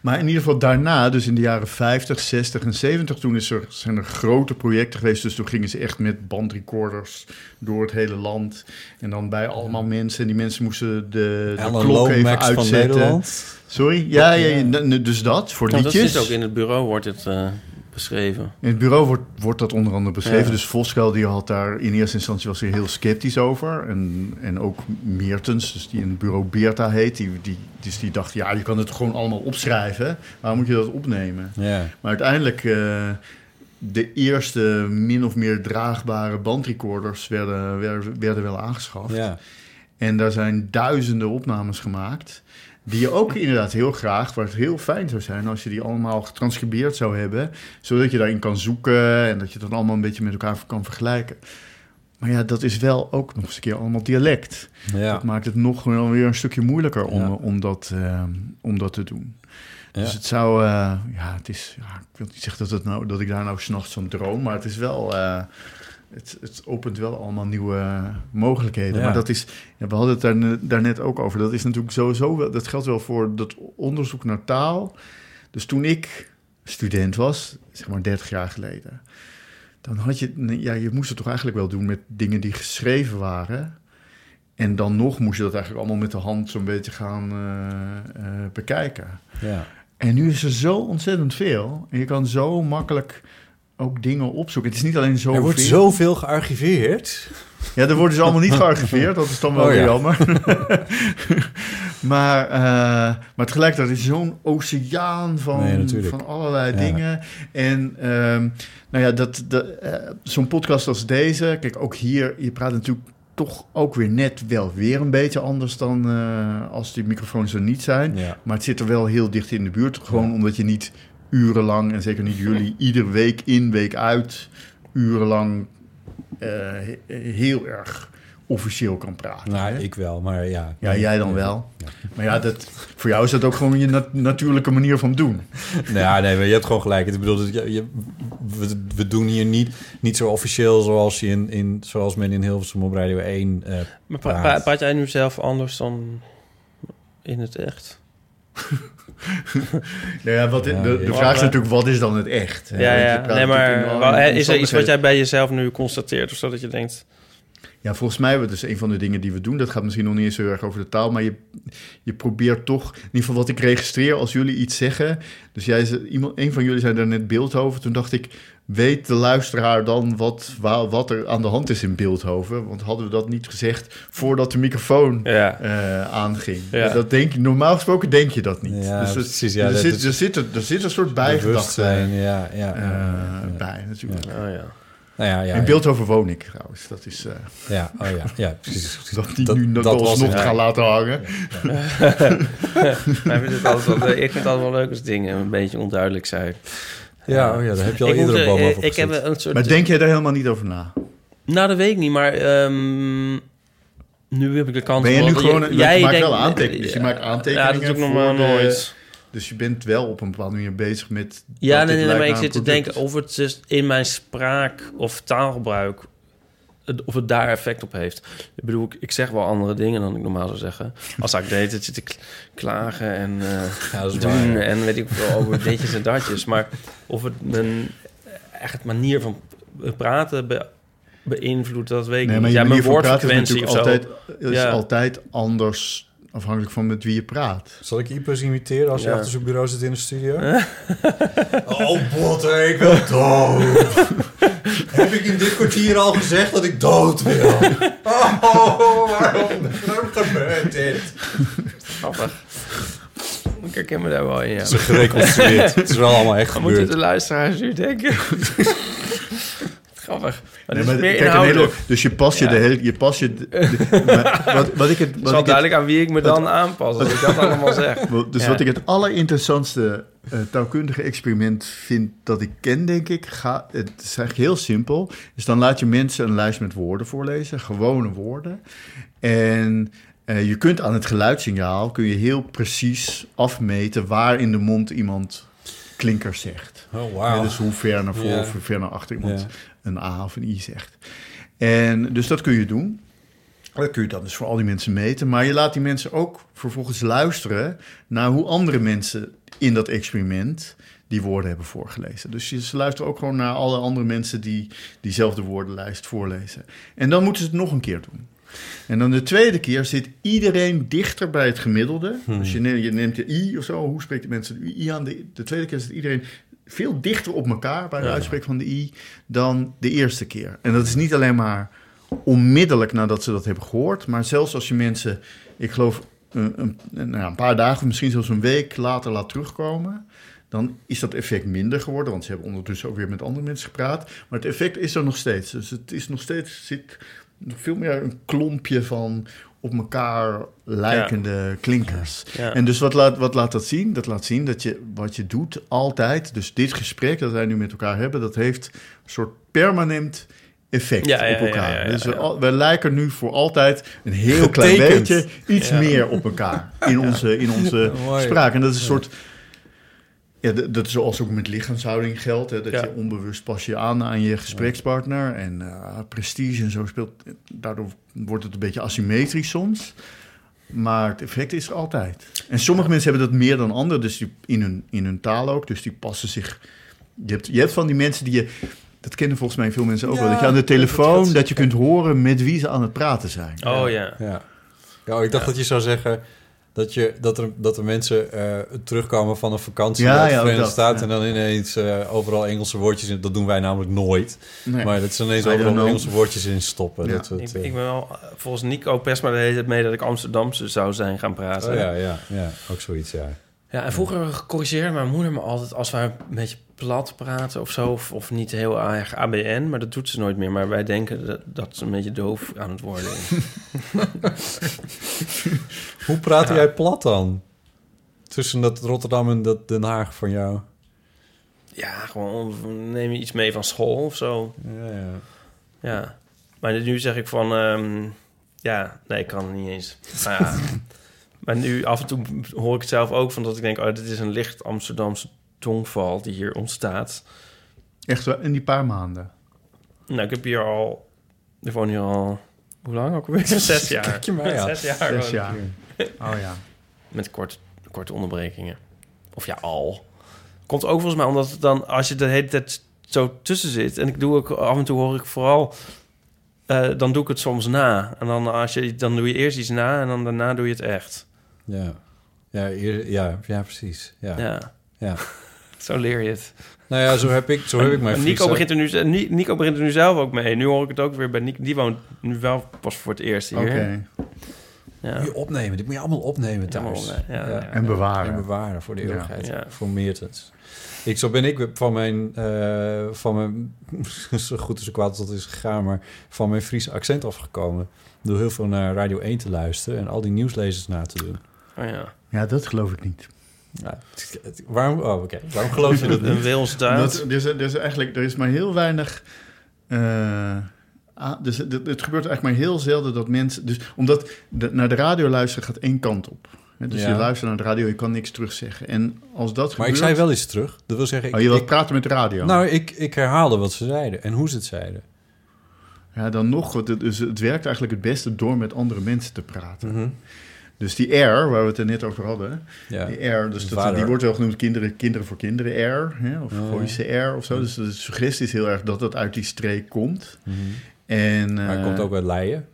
Maar in ieder geval daarna, dus in de jaren 50, 60 en 70, toen is er, zijn er grote projecten geweest. Dus toen gingen ze echt met bandrecorders door het hele land. En dan bij allemaal mensen. En die mensen moesten de, de klok even van uitzetten. Nederland. Sorry? Ja, ja, ja, dus dat, voor Nou, dat liedjes. zit ook in het bureau, wordt het eh, beschreven. In het bureau wordt, wordt dat onder andere beschreven. Ja. Dus Voskuil die had daar in eerste instantie was hij heel sceptisch over. En, en ook Meertens, dus die in het bureau Beerta heet. Die, die, dus die dacht, ja, je kan het gewoon allemaal opschrijven. Waarom moet je dat opnemen? Ja. Maar uiteindelijk, eh, de eerste min of meer draagbare bandrecorders werden, werden, werden wel aangeschaft. Ja. En daar zijn duizenden opnames gemaakt. Die je ook inderdaad heel graag, waar het heel fijn zou zijn als je die allemaal getranscribeerd zou hebben. Zodat je daarin kan zoeken en dat je dat allemaal een beetje met elkaar kan vergelijken. Maar ja, dat is wel ook nog eens een keer allemaal dialect. Ja. Dat maakt het nog wel weer een stukje moeilijker om, Ja. om, dat, eh, om dat te doen. Ja. Dus het zou, eh, ja, het is, ja, ik wil niet zeggen dat, het nou, dat ik daar nou s'nachts van droom, maar het is wel, eh, het, het opent wel allemaal nieuwe mogelijkheden. Ja. Maar dat is, ja, we hadden het daar, ne- daarnet ook over, dat is natuurlijk sowieso wel, dat geldt wel voor dat onderzoek naar taal. Dus toen ik student was, zeg maar 30 jaar geleden, dan had je, ja, je moest het toch eigenlijk wel doen met dingen die geschreven waren. En dan nog moest je dat eigenlijk allemaal met de hand zo'n beetje gaan eh, eh, bekijken. Ja. En nu is er zo ontzettend veel. En je kan zo makkelijk ook dingen opzoeken. Het is niet alleen zo Er wordt zoveel gearchiveerd. Ja, er worden ze allemaal niet gearchiveerd. Dat is dan wel Oh, weer ja. jammer. maar, eh, maar tegelijkertijd is zo'n oceaan van, Nee, van allerlei Ja. dingen. En ehm, nou ja, dat, dat, eh, zo'n podcast als deze... Kijk, ook hier, je praat natuurlijk toch ook weer net wel weer een beetje anders dan eh, als die microfoons er niet zijn. Ja. Maar het zit er wel heel dicht in de buurt. Gewoon omdat je niet urenlang, en zeker niet jullie, ieder week in, week uit, urenlang eh, he- heel erg officieel kan praten. Nou, ik wel, maar ja. Ja, jij dan wel. Maar ja, dat, voor jou is dat ook gewoon je nat- natuurlijke manier van doen. Nou ja, nee, maar je hebt gewoon gelijk. Ik bedoel, dat je, je- we, we doen hier niet, niet zo officieel zoals, je in, in, zoals men in Hilversum op Radio 1 eh Maar pra- praat. pra- praat jij nu zelf anders dan in het echt? Nou ja, wat, de, de, vraag is natuurlijk, wat is dan het echt? Ja, ja. Nee, maar is er iets wat jij bij jezelf nu constateert? Of zo dat je denkt... Ja, volgens mij is dus een van de dingen die we doen. Dat gaat misschien nog niet eens heel erg over de taal, maar je, je probeert toch, in ieder geval wat ik registreer als jullie iets zeggen. Dus jij, iemand, een van jullie zei daar net Beeldhoven. Toen dacht ik, weet de luisteraar dan wat, wa- wat er aan de hand is in Beeldhoven? Want hadden we dat niet gezegd voordat de microfoon Ja. eh, aanging? Ja. Dat denk je, normaal gesproken denk je dat niet. Ja, dus er, precies, ja, er, dat zit, is- er, zit, er, er zit een soort bijgedachte ja, ja, eh, ja, ja. bij natuurlijk. Oh ja. Nou ja, ja, In Beeldhoven woon ik trouwens. Dat is... eh, Ja, oh ja, ja, precies. Dat die Dat- nu dat, alsnog het. gaan laten hangen. Maar ik, vind het altijd wel, ik vind het altijd wel leuk als dingen een beetje onduidelijk zijn. Ja, oh ja, daar heb je al Ik een boom over Ik heb een soort... Maar denk jij daar helemaal niet over na? Nou, dat weet ik niet, maar ehm, nu heb ik de kans... Ben je nu gewoon... jij je maakt denkt- wel aantekeningen. Dus je maakt aantekeningen Ja, dat doe ik nog nooit. Dus je bent wel op een bepaalde manier bezig met... Ja, nee, dit nee, maar ik zit te denken of het dus in mijn spraak of taalgebruik... of het daar effect op heeft. Ik bedoel, ik, ik zeg wel andere dingen dan ik normaal zou zeggen. Als ik deed, het zit te k- klagen en eh, dat is doen waar. en weet ik veel over ditjes en datjes. Maar of het mijn echt manier van praten be- beïnvloedt, dat weet ik Nee, niet. maar je ja, mijn is woordfrequentie natuurlijk zo. altijd, is Ja. altijd anders afhankelijk van met wie je praat. Zal ik Ipers imiteren als je Ja. achter zo'n bureau zit in de studio? oh, botter, ik wil dood. Heb ik in dit kwartier al gezegd dat ik dood wil? Oh, waarom, waarom gebeurt dit? Grappig. Ik herken me daar wel in, ja. Het is gereconstrueerd. Het is wel allemaal echt Wat moeten gebeurd. de luisteraars nu denken? Grappig. Maar Nee, het is maar meer kijk, een inhoudelijk. hele- dus je pas je Ja. de hele... Je pas je de- de- maar wat, wat ik het, Het is wat wel ik duidelijk aan wie ik me dan wat- aanpas, als ik dat allemaal zeg. Dus Ja. wat ik het allerinteressantste eh, taalkundige experiment vind dat ik ken, denk ik, ga, het is eigenlijk heel simpel. Dus dan laat je mensen een lijst met woorden voorlezen, gewone woorden. En eh, je kunt aan het geluidssignaal kun je heel precies afmeten waar in de mond iemand klinkers zegt. Oh, wauw. Ja, dus hoe ver naar voren Ja. of hoe ver naar achter iemand Ja. Een A of een I zegt. En dus dat kun je doen. Dat kun je dan dus voor al die mensen meten. Maar je laat die mensen ook vervolgens luisteren naar hoe andere mensen in dat experiment die woorden hebben voorgelezen. Dus je, ze luisteren ook gewoon naar alle andere mensen die diezelfde woordenlijst voorlezen. En dan moeten ze het nog een keer doen. En dan de tweede keer zit iedereen dichter bij het gemiddelde. Dus je neemt, je neemt de i of zo. Hoe spreekt de mensen de i aan? De, de tweede keer zit iedereen veel dichter op elkaar bij de Ja. uitspraak van de i dan de eerste keer. En dat is niet alleen maar onmiddellijk nadat ze dat hebben gehoord, maar zelfs als je mensen, ik geloof, een, een, nou een paar dagen, misschien zelfs een week later laat terugkomen, dan is dat effect minder geworden, want ze hebben ondertussen ook weer met andere mensen gepraat. Maar het effect is er nog steeds. Dus het is nog steeds, zit nog veel meer een klompje van op elkaar lijkende klinkers. Ja. En dus wat laat, wat laat dat zien? Dat laat zien dat je wat je doet altijd, dus dit gesprek dat wij nu met elkaar hebben, dat heeft een soort permanent effect Ja, ja, op elkaar. ja, ja, ja, dus we, ja. al- we lijken nu voor altijd een heel klein beetje iets Ja. meer op elkaar in onze, in onze spraak. En dat is een soort ja, dat, dat is zoals ook met lichaamshouding geldt. Hè, dat Ja. je onbewust pas je aan aan je gesprekspartner. En eh, prestige en zo speelt. Daardoor wordt het een beetje asymmetrisch soms. Maar het effect is er altijd. En sommige mensen hebben dat meer dan anderen. Dus die, in, hun, in hun taal ook. Dus die passen zich... Je hebt, je hebt van die mensen die je... Dat kennen volgens mij veel mensen ook wel. Dat je aan de telefoon... dat- dat je kunt horen met wie ze aan het praten zijn. Oh ja. Ja. ja ik dacht dat je zou zeggen dat, je, dat, er, dat er mensen eh, terugkomen van een vakantie Ja, uit de ja, ook Verenigde dat, Staten... ja. en dan ineens eh, overal Engelse woordjes in. Dat doen wij namelijk nooit. Nee. Maar dat ze ineens overal know. Engelse woordjes in stoppen. Ja. Dat, Ik, eh, ik ben wel, volgens Nico Pest maar de hele tijd mee dat ik Amsterdamse zou zijn gaan praten. oh, ja, ja, ja, ook zoiets, ja. Ja, en vroeger corrigeerde mijn moeder me altijd als wij een beetje plat praten of zo, of, of niet heel erg ABN, maar dat doet ze nooit meer. Maar wij denken dat, dat ze een beetje doof aan het worden is. Hoe praat Ja. jij plat dan? Tussen dat Rotterdam en dat Den Haag van jou? ja, gewoon neem je iets mee van school of zo. Ja, ja. Ja, maar nu zeg ik van, ehm, ja, nee, ik kan het niet eens. Maar, ja, maar nu af en toe hoor ik het zelf ook van dat ik denk, oh, dit is een licht Amsterdamse tongval die hier ontstaat. Echt wel in die paar maanden. Nou, ik heb hier al, ik woon hier al, hoe lang ook alweer? Zes jaar. Kijk je mij aan. Zes jaar. Zes jaar. Oh ja. Met kort, korte onderbrekingen. Of ja, al. Komt ook volgens mij omdat het dan, als je de hele tijd zo tussen zit... en ik doe ook af en toe hoor ik vooral... eh, dan doe ik het soms na. En dan, als je, dan doe je eerst iets na en dan daarna doe je het echt. Ja, ja, ja, ja precies. Ja. Ja. Ja, zo leer je het. Nou ja, zo heb ik, zo heb ik mijn Nico begint, er nu, Nico begint er nu zelf ook mee. Nu hoor ik het ook weer bij Nico. Die woont nu wel pas voor het eerst hier. Oké. Ja. Moet je opnemen. Dit moet je allemaal opnemen thuis. Ja, ja. En bewaren. En bewaren voor de eeuwigheid. Ja. Voor Meertens. Ik, zo ben ik van mijn, eh, van mijn zo goed als zo kwaad als dat is gegaan, maar van mijn Friese accent afgekomen. Door heel veel naar Radio 1 te luisteren en al die nieuwslezers na te doen. Oh ja. Ja, dat geloof ik niet. Ja, waarom, oh, waarom geloof je dat Een? Wils Dat, er, is, er is eigenlijk er is maar heel weinig. eh, ah, dus het, het gebeurt eigenlijk maar heel zelden dat mensen. Dus omdat de, naar de radio luisteren gaat één kant op. Hè, Dus Ja. je luistert naar de radio, je kan niks terugzeggen. En als dat Maar gebeurt. ik zei wel iets terug. Dat wil zeggen, ik, Oh, je wilt ik- praten met de radio. nou, ik, ik herhaalde wat ze zeiden en hoe ze het zeiden. Ja, dan nog. Het, dus het werkt eigenlijk het beste door met andere mensen te praten. Mhm. Dus die R, waar we het er net over hadden. Ja. Die R, dus dat, die wordt wel genoemd kinderen, kinderen voor kinderen R. Hè, of Oh. Gooise R of zo. Dus de suggestie is heel erg dat dat uit die streek komt. En, Maar het eh, komt ook uit Leien.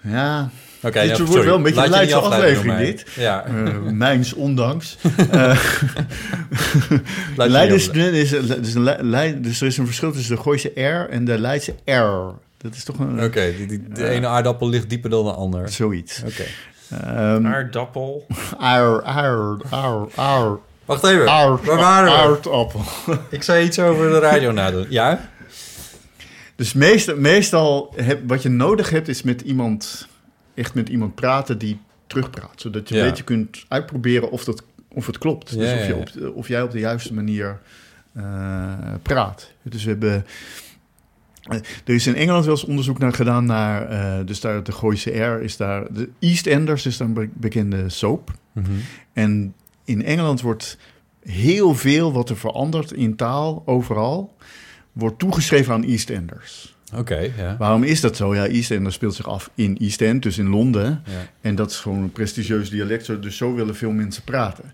Ja, Oké, dit ja, wordt wel een beetje een Leidse aflevering, dit. Ja. Eh, mijns ondanks. Eh, Leiden niet is, is, dus, een Le- Leiden- dus er is een verschil tussen de Gooise R en de Leidse R. Dat is toch een... Oké, die, die- de ene aardappel ligt dieper dan de ander. Zoiets. Oké. Ehm, Aardappel. Aar, aar, aar, aar. Wacht even. Aard, Waar waren we? aardappel. Ik zei iets over de radio nadoen. Ja? Dus meestal, meestal heb, wat je nodig hebt is met iemand, echt met iemand praten die terugpraat. Zodat je Ja. een beetje kunt uitproberen of, dat, of het klopt. Ja, dus of, je ja. op, of jij op de juiste manier eh, praat. Dus we hebben... eh, Er is in Engeland wel eens onderzoek naar gedaan naar, eh, dus daar de Gooise R is daar, de EastEnders is een be- bekende soap. Mhm. En in Engeland wordt heel veel wat er verandert in taal, overal, wordt toegeschreven aan EastEnders. Oké, ja. Waarom is dat zo? Ja, EastEnders speelt zich af in East End, dus in Londen. Ja. En dat is gewoon een prestigieus dialect, dus zo willen veel mensen praten.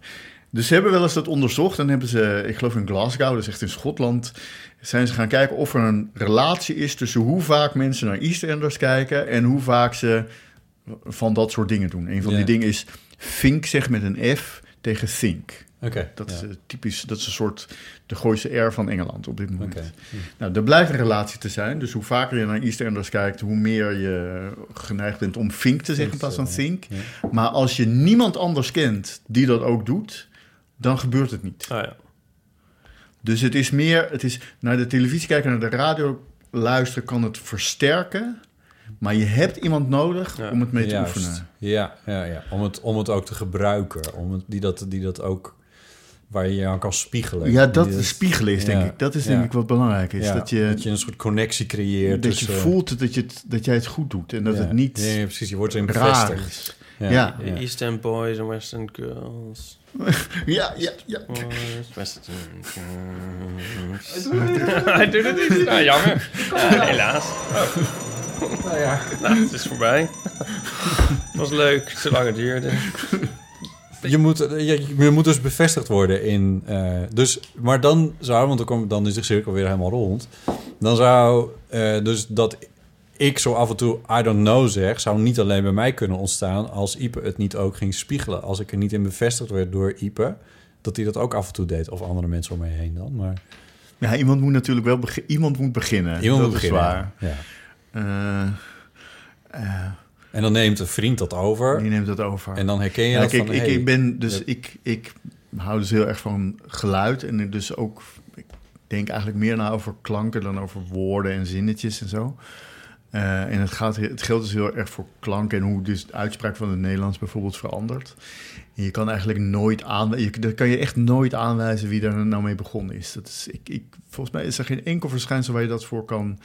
Dus ze hebben wel eens dat onderzocht en hebben ze, ik geloof in Glasgow, dat is echt in Schotland, zijn ze gaan kijken of er een relatie is tussen hoe vaak mensen naar EastEnders kijken en hoe vaak ze van dat soort dingen doen. Een van die dingen is think zeg met een F tegen think. Oké. Dat is ja. typisch, dat is een soort de Gooise R van Engeland op dit moment. Oké. Nou, er blijkt een relatie te zijn. Dus hoe vaker je naar EastEnders kijkt, hoe meer je geneigd bent om think te zeggen in plaats van think. Maar als je niemand anders kent die dat ook doet, dan gebeurt het niet. Ah, ja. Dus het is meer, het is naar de televisie kijken, naar de radio luisteren, kan het versterken. Maar je hebt iemand nodig Ja. om het mee te Juist. oefenen. Ja, ja, ja. Om, het, om het ook te gebruiken. Om het, die, dat, die dat ook... Waar je je aan kan spiegelen. Ja, dat spiegelen is, denk ja, ik. Dat is ja. denk ik wat belangrijk is. Ja, dat, je, een soort connectie creëert. dat je voelt dat, je het, dat jij het goed doet. En dat ja. het niet Ja, ja, precies. Je wordt erin bevestigd. is. Ja. East End Boys en Western Girls. Ja, ja, ja. Western Girls. Hij doet het niet. Nou, jammer. Ja, helaas. Oh. Nou ja. Nou, het is voorbij. Het was leuk, zolang het duurde. Je moet, je, je moet dus bevestigd worden in... eh, dus, maar dan zou, want dan, dan is de cirkel weer helemaal rond. Dan zou eh, dus dat ik zo af en toe I don't know zeg... zou niet alleen bij mij kunnen ontstaan... als Ipe het niet ook ging spiegelen. Als ik er niet in bevestigd werd door Ipe... dat hij dat ook af en toe deed. Of andere mensen om mij heen dan. Maar Ja, iemand moet natuurlijk wel iemand moet beginnen. iemand dat moet is beginnen. waar. Ja. Eh, En dan neemt een vriend dat over. die neemt dat over. En dan herken je Ja, dat kijk, van... ik, hey, ik ben dus ik, ik hou dus heel erg van geluid en dus ook ik denk eigenlijk meer na over klanken dan over woorden en zinnetjes en zo. Eh, en het, gaat, het geldt dus heel erg voor klanken en hoe dus de uitspraak van het Nederlands bijvoorbeeld verandert. En je kan eigenlijk nooit aan, je, dat kan je echt nooit aanwijzen wie daar nou mee begonnen is. Dat is ik, ik, volgens mij is er geen enkel verschijnsel waar je dat voor kan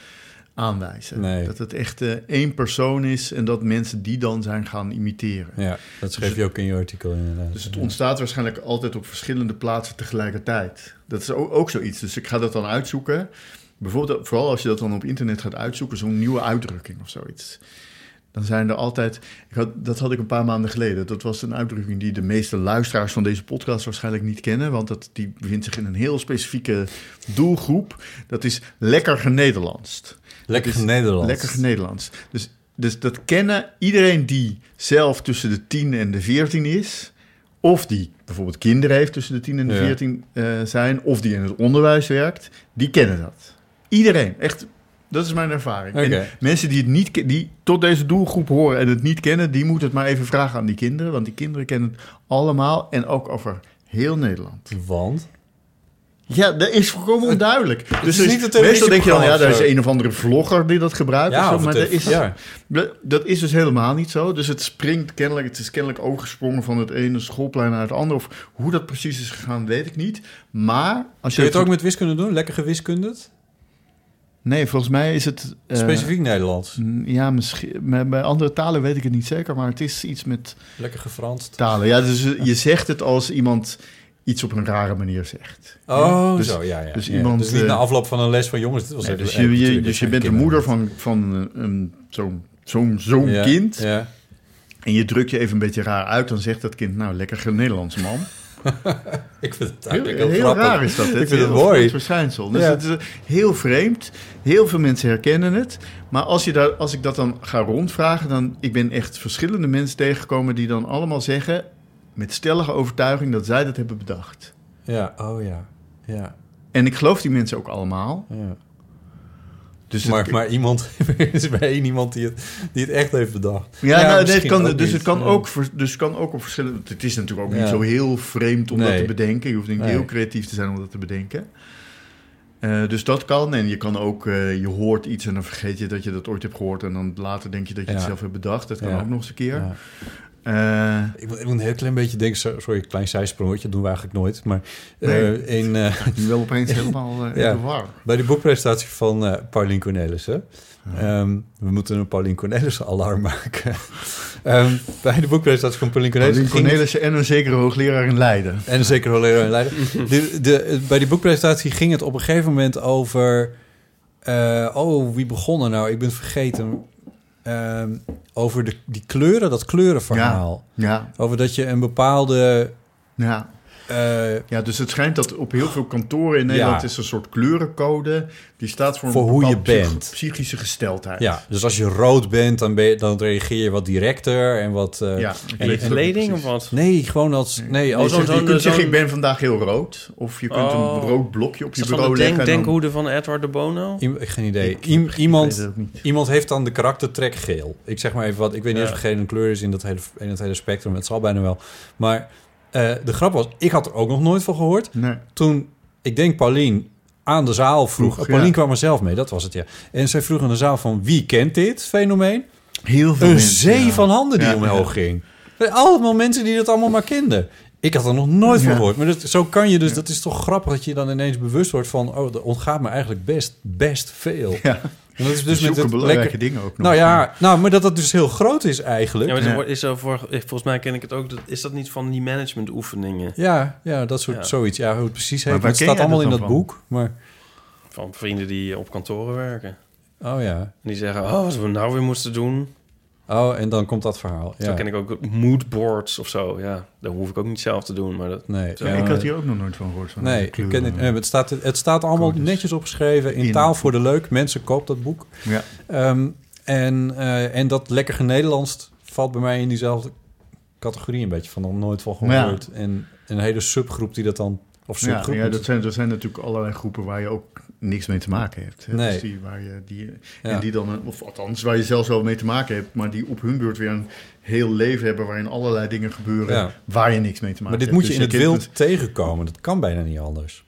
aanwijzen. Nee. Dat het echt eh, één persoon is en dat mensen die dan zijn gaan imiteren. Ja, dat schreef je ook in je artikel inderdaad. Dus het ontstaat waarschijnlijk altijd op verschillende plaatsen tegelijkertijd. Dat is ook, ook zoiets. Dus ik ga dat dan uitzoeken. Bijvoorbeeld, vooral als je dat dan op internet gaat uitzoeken, zo'n nieuwe uitdrukking of zoiets. Dan zijn er altijd. Ik had, dat had ik een paar maanden geleden. Dat was een uitdrukking die de meeste luisteraars van deze podcast waarschijnlijk niet kennen. Want dat, die bevindt zich in een heel specifieke doelgroep. Dat is lekker genederlandst. Lekker Nederlands. Lekker Nederlands. Dus, dus dat kennen iedereen die zelf tussen de 10 en de 14 is. Of die bijvoorbeeld kinderen heeft tussen de 10 en de Ja. 14 eh, zijn. Of die in het onderwijs werkt. Die kennen dat. Iedereen. Echt. Dat is mijn ervaring. Mensen die, het niet, die tot deze doelgroep horen en het niet kennen... die moeten het maar even vragen aan die kinderen. Want die kinderen kennen het allemaal en ook over heel Nederland. Want? Ja, dat is volkomen onduidelijk. Dus is- niet meestal denk je dan, ja, daar is een of andere vlogger die dat gebruikt. Ja, of zo, of maar dat is, ja. dat- is dus helemaal niet zo. Dus het springt kennelijk, het is kennelijk overgesprongen van het ene schoolplein naar het andere. Of hoe dat precies is gegaan, weet ik niet. Maar als Kun je het ook met wiskunde doen? Lekker gewiskundet? Nee, volgens mij is het... eh, Specifiek Nederlands? Ja, misschien. Bij andere talen weet ik het niet zeker, maar het is iets met Lekker gefranst? talen. Ja, dus je zegt het als iemand iets op een rare manier zegt. Oh, dus, zo, ja, ja. Dus Ja, iemand... dus niet eh, na afloop van een les van jongens, dit was nee, dus even je, dus je bent de moeder van, van een- een, zo'n zo'n zo'n Ja, kind. ja. En je drukt je even een beetje raar uit, dan zegt dat kind, nou, lekker Nederlands man. Ik vind het eigenlijk heel, raar is dat. hè? Ik vind het mooi. verschijnsel. Dus Ja. het is eh, heel vreemd. Heel veel mensen herkennen het. Maar als, je daar, als ik dat dan ga rondvragen, dan ik ben echt verschillende mensen tegengekomen die dan allemaal zeggen met stellige overtuiging dat zij dat hebben bedacht. Ja, oh ja. ja. En ik geloof die mensen ook allemaal. ja. Dus maar, het- maar iemand, is bij één iemand die het, die het echt heeft bedacht. Ja, nou, nee, het misschien kan, dus, het kan Ja. ook, dus het kan ook op verschillende... Het is natuurlijk ook niet zo heel vreemd om dat te bedenken. Je hoeft niet Nee. heel creatief te zijn om dat te bedenken. Eh, dus dat kan. En je kan ook... eh, je hoort iets en dan vergeet je dat je dat ooit hebt gehoord... en dan later denk je dat je het zelf hebt bedacht. Dat kan ook nog eens een keer. Eh, Ik moet, ik moet een heel klein beetje denken, so- sorry, een klein zijsprongetje, dat doen we eigenlijk nooit. Maar eh, Nee. in, eh, nu wel opeens helemaal eh, in ja, de war. bij de boekpresentatie van Paulien Cornelissen. Ehm, we moeten een Paulien Cornelissen alarm maken. Ehm, bij de boekpresentatie van Paulien Cornelissen. Paulien Cornelissen en een zekere hoogleraar in Leiden. En een zekere hoogleraar in Leiden. de, de, bij die boekpresentatie ging het op een gegeven moment over... eh, oh, wie begon er nou? Ik ben het vergeten. Ehm, over de, die kleuren, dat kleurenverhaal. Ja. Over dat je een bepaalde... Ja. Eh, Ja, dus het schijnt dat op heel veel kantoren in Nederland Ja. is een soort kleurencode. Die staat voor, een hoe je bent. psychische gesteldheid. ja, dus als je rood bent, dan, ben je, dan reageer je wat directer en wat... eh, Ja, en Kleding of wat? Nee, gewoon als... Nee, Nee, als je, je kunt zeggen, zo'n- ik ben vandaag heel rood. Of je kunt Oh. een rood blokje op je bureau de denk, leggen. en dan- denkhoede van Edward de Bono? Iem- geen idee. Ik- iemand, iemand heeft dan de karaktertrek geel. Ik zeg maar even wat. Ik weet niet Ja. of geel een kleur is in dat hele, in dat hele spectrum. Het zal bijna wel. Maar eh, de grap was, ik had er ook nog nooit van gehoord. Nee. Toen, ik denk Paulien aan de zaal vroeg. Vroeg, Paulien ja. kwam er zelf mee, dat was het ja. En zij vroeg aan de zaal van, wie kent dit fenomeen? Heel veel Een zee ja. van handen die Ja, omhoog ging. Allemaal mensen die dat allemaal maar kenden. Ik had er nog nooit van Ja. gehoord. Maar dat, zo kan je dus, dat is toch grappig dat je dan ineens bewust wordt van... oh, er ontgaat me eigenlijk best, best veel. Ja. En dat is dus met het belangrijke lekker... dingen ook nog. Nou ja, nou, maar dat dat dus heel groot is eigenlijk. Ja, Ja, maar Ja. dat is zo voor, volgens mij ken ik het ook. dat- Is dat niet van die management oefeningen? ja, dat soort Ja. zoiets. Ja, hoe het precies heet. Het staat allemaal in dat dat boek. Maar, Van vrienden die op kantoren werken. oh ja. En die zeggen, oh, wat we nou weer moesten doen. Oh, en dan komt dat verhaal. Zo Ja. ken ik ook moodboards of zo. Ja, dat hoef ik ook niet zelf te doen. Maar dat, Nee, Zo. ja, ik had hier ook nog nooit van gehoord. Van Nee, ik ken het, eh, het, staat, het staat allemaal Codes. netjes opgeschreven in, In- taal voor de leuk. Mensen koop dat boek. Ja. Ehm, en, eh, en dat lekker Nederlands valt bij mij in diezelfde categorie een beetje van nog nooit van Ja. gehoord. En een hele subgroep die dat dan of Ja, subgroep. ja dat, zijn, dat zijn natuurlijk allerlei groepen waar je ook niks mee te maken hebt. Hè? Nee. Dus die, waar je, die, Ja. En die dan, een- of althans waar je zelfs wel mee te maken hebt, maar die op hun beurt weer een heel leven hebben waarin allerlei dingen gebeuren Ja. waar je niks mee te maken maar dit hebt. moet je Dus in het wild tegenkomen. Dat kan bijna niet anders.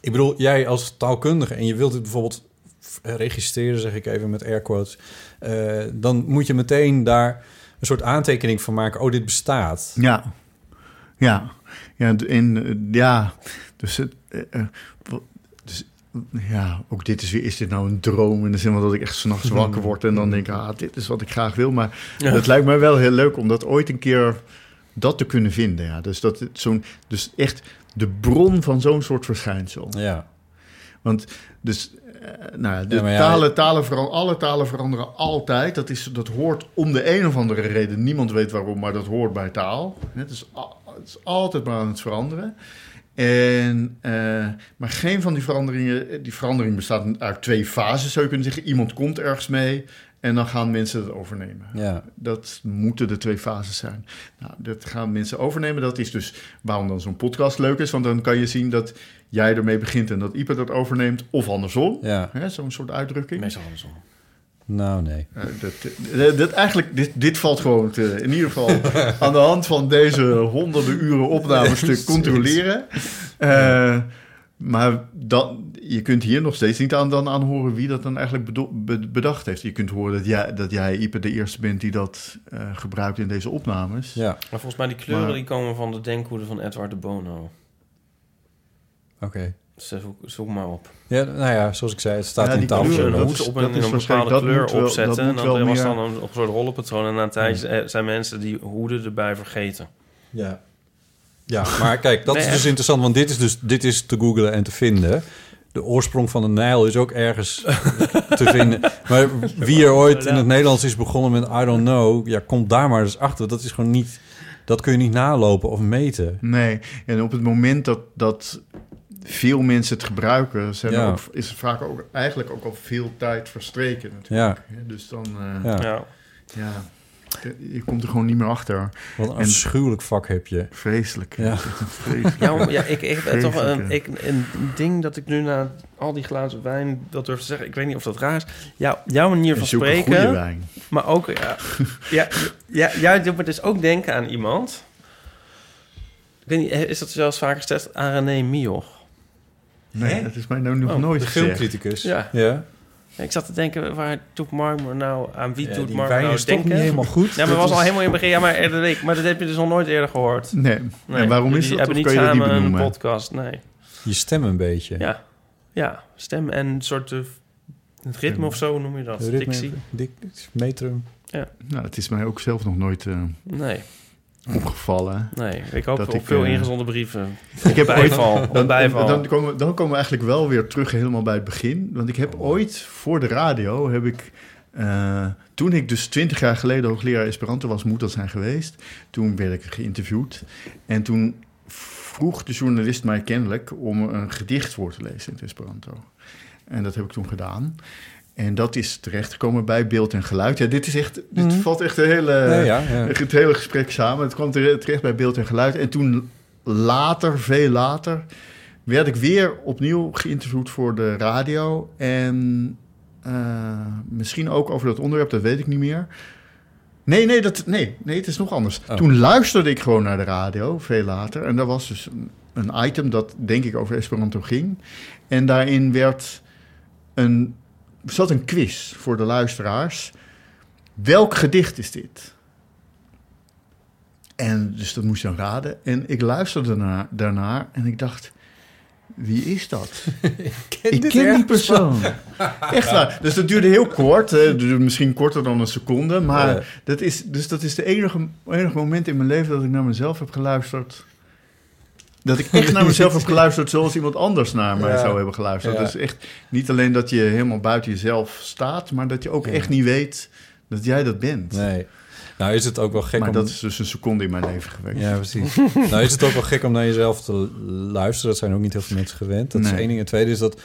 Ik bedoel, jij als taalkundige en je wilt het bijvoorbeeld registreren, zeg ik even met air quotes, eh, dan moet je meteen daar een soort aantekening van maken. Oh, dit bestaat. Ja, ja, ja, en eh, ja, dus het, eh, eh, wat- dus, ja, ook dit is weer, is dit nou een droom? In de zin van dat ik echt s'nachts wakker word en dan denk, ah, dit is wat ik graag wil. Maar Ja. het lijkt mij wel heel leuk om dat ooit een keer dat te kunnen vinden. Ja, dus dat zo'n, dus echt de bron van zo'n soort verschijnsel. Ja. Want dus, eh, nou ja, de Ja, talen, talen veranderen, alle talen veranderen altijd. Dat, is, dat hoort om de een of andere reden. Niemand weet waarom, maar dat hoort bij taal. Het is, al- het is altijd maar aan het veranderen. En, eh, maar geen van die veranderingen, die verandering bestaat uit twee fases, zou je kunnen zeggen. Iemand komt ergens mee En dan gaan mensen het overnemen. Ja. Dat moeten de twee fases zijn. Nou, dat gaan mensen overnemen. Dat is dus waarom dan zo'n podcast leuk is. Want dan kan je zien dat jij ermee begint en dat Ipe dat overneemt. Of andersom. Ja. Hè, Zo'n soort uitdrukking. Meestal andersom. Nou, nee. Eh, dat, dat, dat eigenlijk, dit, dit valt gewoon te, in ieder geval aan de hand van deze honderden uren opnamestuk Precies. controleren. Eh, maar dat, je kunt hier nog steeds niet aan, dan aan horen wie dat dan eigenlijk bedo- be- bedacht heeft. Je kunt horen dat jij, dat jij Ipe, de eerste bent die dat eh, gebruikt in deze opnames. Ja. Maar volgens mij die kleuren Maar- die komen van de denkhoede van Edward de Bono. Oké. Zoek, zoek maar op. Ja, nou ja, zoals ik zei, het staat Ja, in tafel. dat hoed op een, een bepaalde kleur wel- opzetten. dat en dan was dan een, een soort rollenpatroon. En na een tijdje zijn mensen die hoeden erbij vergeten. Ja. Ja, maar kijk, dat Nee, is dus echt. interessant, want dit is dus dit is te googlen en te vinden. De oorsprong van de Nijl is ook ergens te vinden. Maar wie er ooit in het Nederlands is begonnen met I don't know, ja, komt daar maar eens achter. Dat is gewoon niet, dat kun je niet nalopen of meten. Nee, en op het moment dat, dat veel mensen het gebruiken, zijn Ja. ook, is er vaak ook eigenlijk ook al veel tijd verstreken natuurlijk. hè. Dus dan, eh, Ja. Ja. ja, je komt er gewoon niet meer achter. Wat een En- afschuwelijk vak heb je. Vreselijk. Ja. Ja. Vreselijk. Ja, maar ja, ik, ik heb toch Vreselijk, een, ja. ik, een ding dat ik nu na al die glazen wijn dat durf te zeggen. Ik weet niet of dat raar is. Ja, jouw manier van spreken. goede wijn. Maar ook, ja, ja, ja, jij doet me dus ook denken aan iemand. Ik weet niet, is dat zelfs vaker gezegd aan René Mioch? Nee, Hè? dat is mij nou nog Oh, nooit De gezegd. filmcriticus. Ja. ja. Ik zat te denken, waar doet Marmer nou, aan wie Ja, doet die Marmer wijn nou is toch denken? niet helemaal goed. Ja, maar Dat was al helemaal in het begin. Ja, maar, eerder week, maar dat heb je dus nog nooit eerder gehoord. Nee. En waarom is jullie dat? hebben niet kan je dat niet samen een benoemen? podcast, nee. Je stem een beetje. Ja, ja stem en een soort uh, het ritme of zo noem je dat. Ritme, Dictie. dik, metrum. Ja. Nou, het is mij ook zelf nog nooit eh, Nee, opgevallen. nee. Ik hoop Dat op ik, veel eh, ingezonden brieven. Ik heb bijval, ooit, dan, bijval. Dan, komen, dan komen we eigenlijk wel weer terug helemaal bij het begin. Want ik heb ooit voor de radio, heb ik, eh, toen ik dus twintig jaar geleden hoogleraar Esperanto was, moet dat zijn geweest. Toen werd ik geïnterviewd. En toen vroeg de journalist mij kennelijk om een gedicht voor te lezen in het Esperanto. En dat heb ik toen gedaan. En dat is terechtgekomen bij beeld en geluid. Ja, dit is echt, dit Mhm. valt echt de hele, Ja, ja, ja. echt het hele gesprek samen. Het kwam tere- terecht bij beeld en geluid. En toen later, veel later, werd ik weer opnieuw geïnterviewd voor de radio. En eh, misschien ook over dat onderwerp, dat weet ik niet meer. Nee, nee, dat, nee, nee het is nog anders. Oh. Toen luisterde ik gewoon naar de radio, veel later. En daar was dus een, een item dat denk ik over Esperanto ging. En daarin werd een, zat een quiz voor de luisteraars. Welk gedicht is dit? En dus dat moest je dan raden. En ik luisterde daarna, daarnaar en ik dacht... Wie is dat? ik ken die persoon. Echt waar. Dus dat duurde heel kort. Hè. Misschien korter dan een seconde. Maar Ja. dat is, dus dat is de enige, enige moment in mijn leven dat ik naar mezelf heb geluisterd. Dat ik echt naar mezelf heb geluisterd zoals iemand anders naar mij Ja. zou hebben geluisterd. Ja. Dus echt niet alleen dat je helemaal buiten jezelf staat, maar dat je ook echt niet weet dat jij dat bent. Nee. Nou is het ook wel gek maar om... dat is dus een seconde in mijn leven geweest. Ja, precies. nou is het ook wel gek om naar jezelf te luisteren. Dat zijn ook niet heel veel mensen gewend. Dat is één ding. En tweede is dat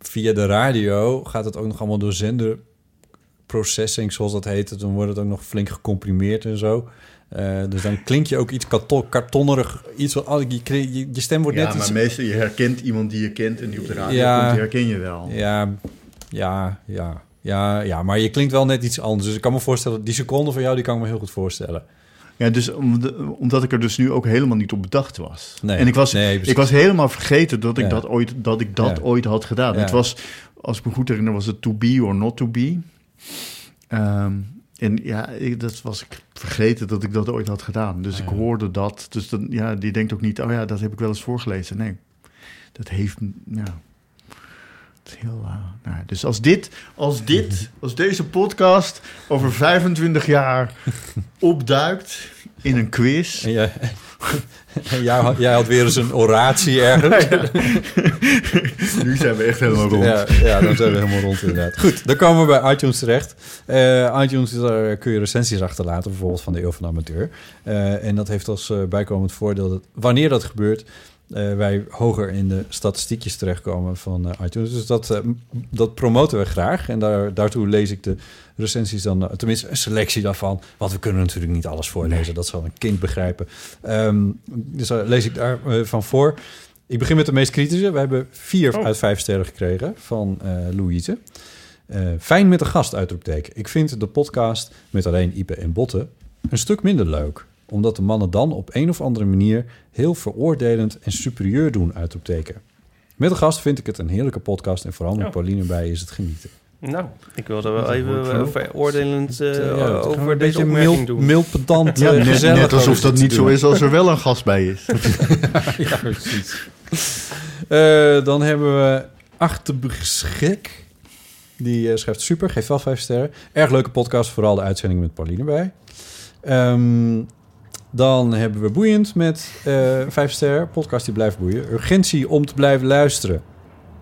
via de radio gaat het ook nog allemaal door zenderprocessing, zoals dat heet. Dan wordt het ook nog flink gecomprimeerd en zo. Eh, dus dan klink je ook iets karton, kartonnerig. Iets wat, oh, je, je, je stem wordt Ja, net maar iets... meestal je herkent iemand die je kent en die op de radio Ja. komt, die herken je wel. Ja, ja, ja, ja, ja. Maar je klinkt wel net iets anders. Dus ik kan me voorstellen, die seconde van jou, die kan ik me heel goed voorstellen. Ja, dus omdat ik er dus nu ook helemaal niet op bedacht was. Nee, en ik was, nee, ik was helemaal vergeten dat ik Ja. dat ooit, dat ik dat Ja. ooit had gedaan. Ja. Het was, als ik me goed herinner, was het to be or not to be. Ehm, en ja, ik, dat was ik vergeten dat ik dat ooit had gedaan. Dus Ah, ik ja. hoorde dat. Dus dan, ja, die denkt ook niet, oh ja, dat heb ik wel eens voorgelezen. Nee, dat heeft, ja... Heel, eh, nou, dus als dit, als dit, als deze podcast over 25 jaar opduikt in een quiz. En jij, en jij, had, jij had weer eens een oratie ergens. nu zijn we echt helemaal rond. Ja, ja, dan zijn we helemaal rond inderdaad. Goed, dan komen we bij iTunes terecht. Eh, iTunes, daar kun je recensies achterlaten, bijvoorbeeld van de Eeuw van de Amateur. Eh, en dat heeft als eh, bijkomend voordeel dat wanneer dat gebeurt... eh, wij hoger in de statistiekjes terechtkomen van eh, iTunes. Dus dat, eh, dat promoten we graag. En daar, daartoe lees ik de recensies dan, tenminste een selectie daarvan. Want we kunnen natuurlijk niet alles voorlezen, dat zal een kind begrijpen. Ehm, dus daar lees ik daarvan van voor. Ik begin met de meest kritische. We hebben vier Oh. uit vijf sterren gekregen van Louise. Fijn met een gast, uitroepteken. Ik vind de podcast met alleen Ipe en Botte een stuk minder leuk. Omdat de mannen dan op een of andere manier heel veroordelend en superieur doen, uitroepteken. Met een gast vind ik het een heerlijke podcast en vooral met Ja. Pauline erbij is het genieten. Nou, ik wilde wel even eh, veroordelend eh, Ja, over een deze opmerking mild- doen. mild pedant, Ja, eh, net, gezellig net alsof dat niet zo is als er wel een gast bij is. ja, precies. Eh, dan hebben we Achterbeschik. Die schrijft super, geeft wel vijf sterren. Erg leuke podcast, vooral de uitzending met Pauline bij. Ehm, dan hebben we Boeiend met eh vijf sterren. Podcast die blijft boeien. Urgentie om te blijven luisteren.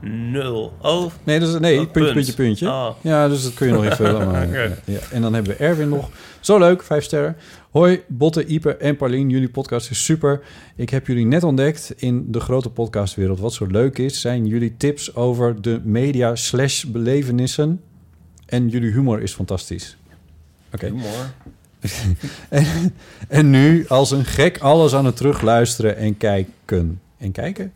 Nul. Oh, Nee, dat is, nee Oh, puntje, punt. puntje, puntje. Ah. Ja, dus dat kun je nog invullen. Maar, ja. En dan hebben we Erwin nog. Zo leuk, vijf sterren. Hoi, Botte, Ipe en Paulien. Jullie podcast is super. Ik heb jullie net ontdekt in de grote podcastwereld. Wat zo leuk is, zijn jullie tips over de media slash belevenissen. En jullie humor is fantastisch. Oké. Humor. en, en nu als een gek alles aan het terugluisteren en kijken. En kijken?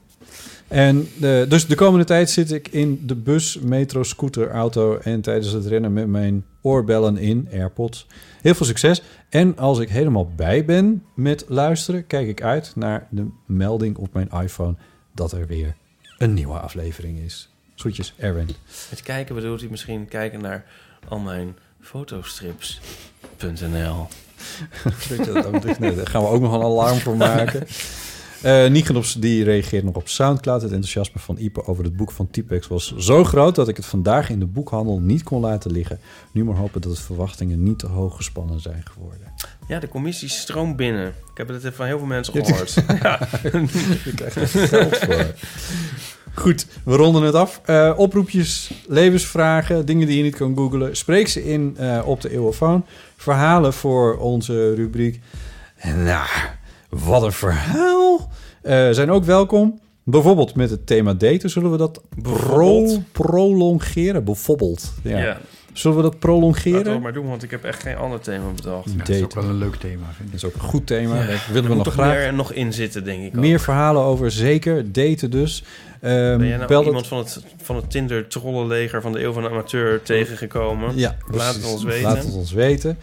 En eh, dus de komende tijd zit ik in de bus, metro, scooter, auto... en tijdens het rennen met mijn oorbellen in, AirPods. Heel veel succes. En als ik helemaal bij ben met luisteren... kijk ik uit naar de melding op mijn iPhone... dat er weer een nieuwe aflevering is. Groetjes, Erwin. Met kijken bedoelt hij misschien kijken naar al mijn fotostrips.nl. Daar gaan we ook nog een alarm voor maken. Eh Nigenops die reageert nog op Soundcloud. Het enthousiasme van Ipe over het boek van Typex was zo groot... dat ik het vandaag in de boekhandel niet kon laten liggen. Nu maar hopen dat de verwachtingen niet te hoog gespannen zijn geworden. Ja, de commissie stroomt binnen. Ik heb het van heel veel mensen gehoord. ja. Je krijgt er geld voor. Goed, we ronden het af. Eh, oproepjes, levensvragen, dingen die je niet kan googlen. Spreek ze in eh, op de eeuwofoon. Verhalen voor onze rubriek. En nou, wat een verhaal. Eh, zijn ook welkom. Bijvoorbeeld met het thema daten zullen we dat pro prolongeren. Bijvoorbeeld. Ja. Zullen we dat Laten we prolongeren? maar doen, want ik heb echt geen ander thema bedacht. Ja, dat is ook wel een leuk thema, vind Dat is ook een goed thema. Ja. Daar willen Er we moet nog graag. meer nog in zitten, denk ik. Meer ook. verhalen over zeker. Daten dus. Ehm, Ben jij nou iemand van het, van het Tinder-trollenleger van de Eeuw van de Amateur tegengekomen? Ja, Laat het ons weten. Laat het ons weten.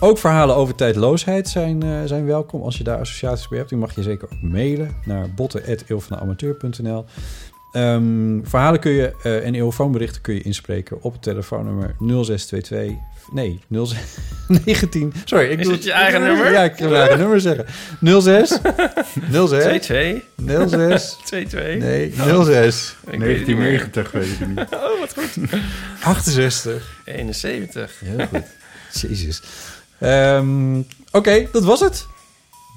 Ook verhalen over tijdloosheid zijn, eh, zijn welkom. Als je daar associaties bij hebt, dan mag je zeker ook mailen naar botten.eeuwvandeamateur.nl. Ehm verhalen kun je eh, en eeuwfoonberichten kun je inspreken op het telefoonnummer 0622... Nee, 06, 19... Sorry, ik Is doe het je eigen nummer? Ja, ik wil mijn eigen nummer zeggen. 06... 06... 22? 06... 22? Nee, 06... Ik weet het niet meer. 1990 weet ik niet. Oh, wat goed. 68... 71. Heel goed. Jezus. Ehm, Oké, dat was het.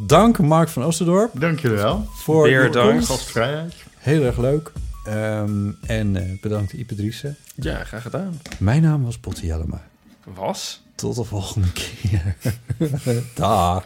Dank Mark van Oosterdorp. Dank jullie wel. Voor Weer dank. Gastvrijheid. Heel erg leuk. Ehm, en eh, bedankt Ipe Driessen. Ja, graag gedaan. Mijn naam was Botte Jellema. Was? Tot de volgende keer. Dag.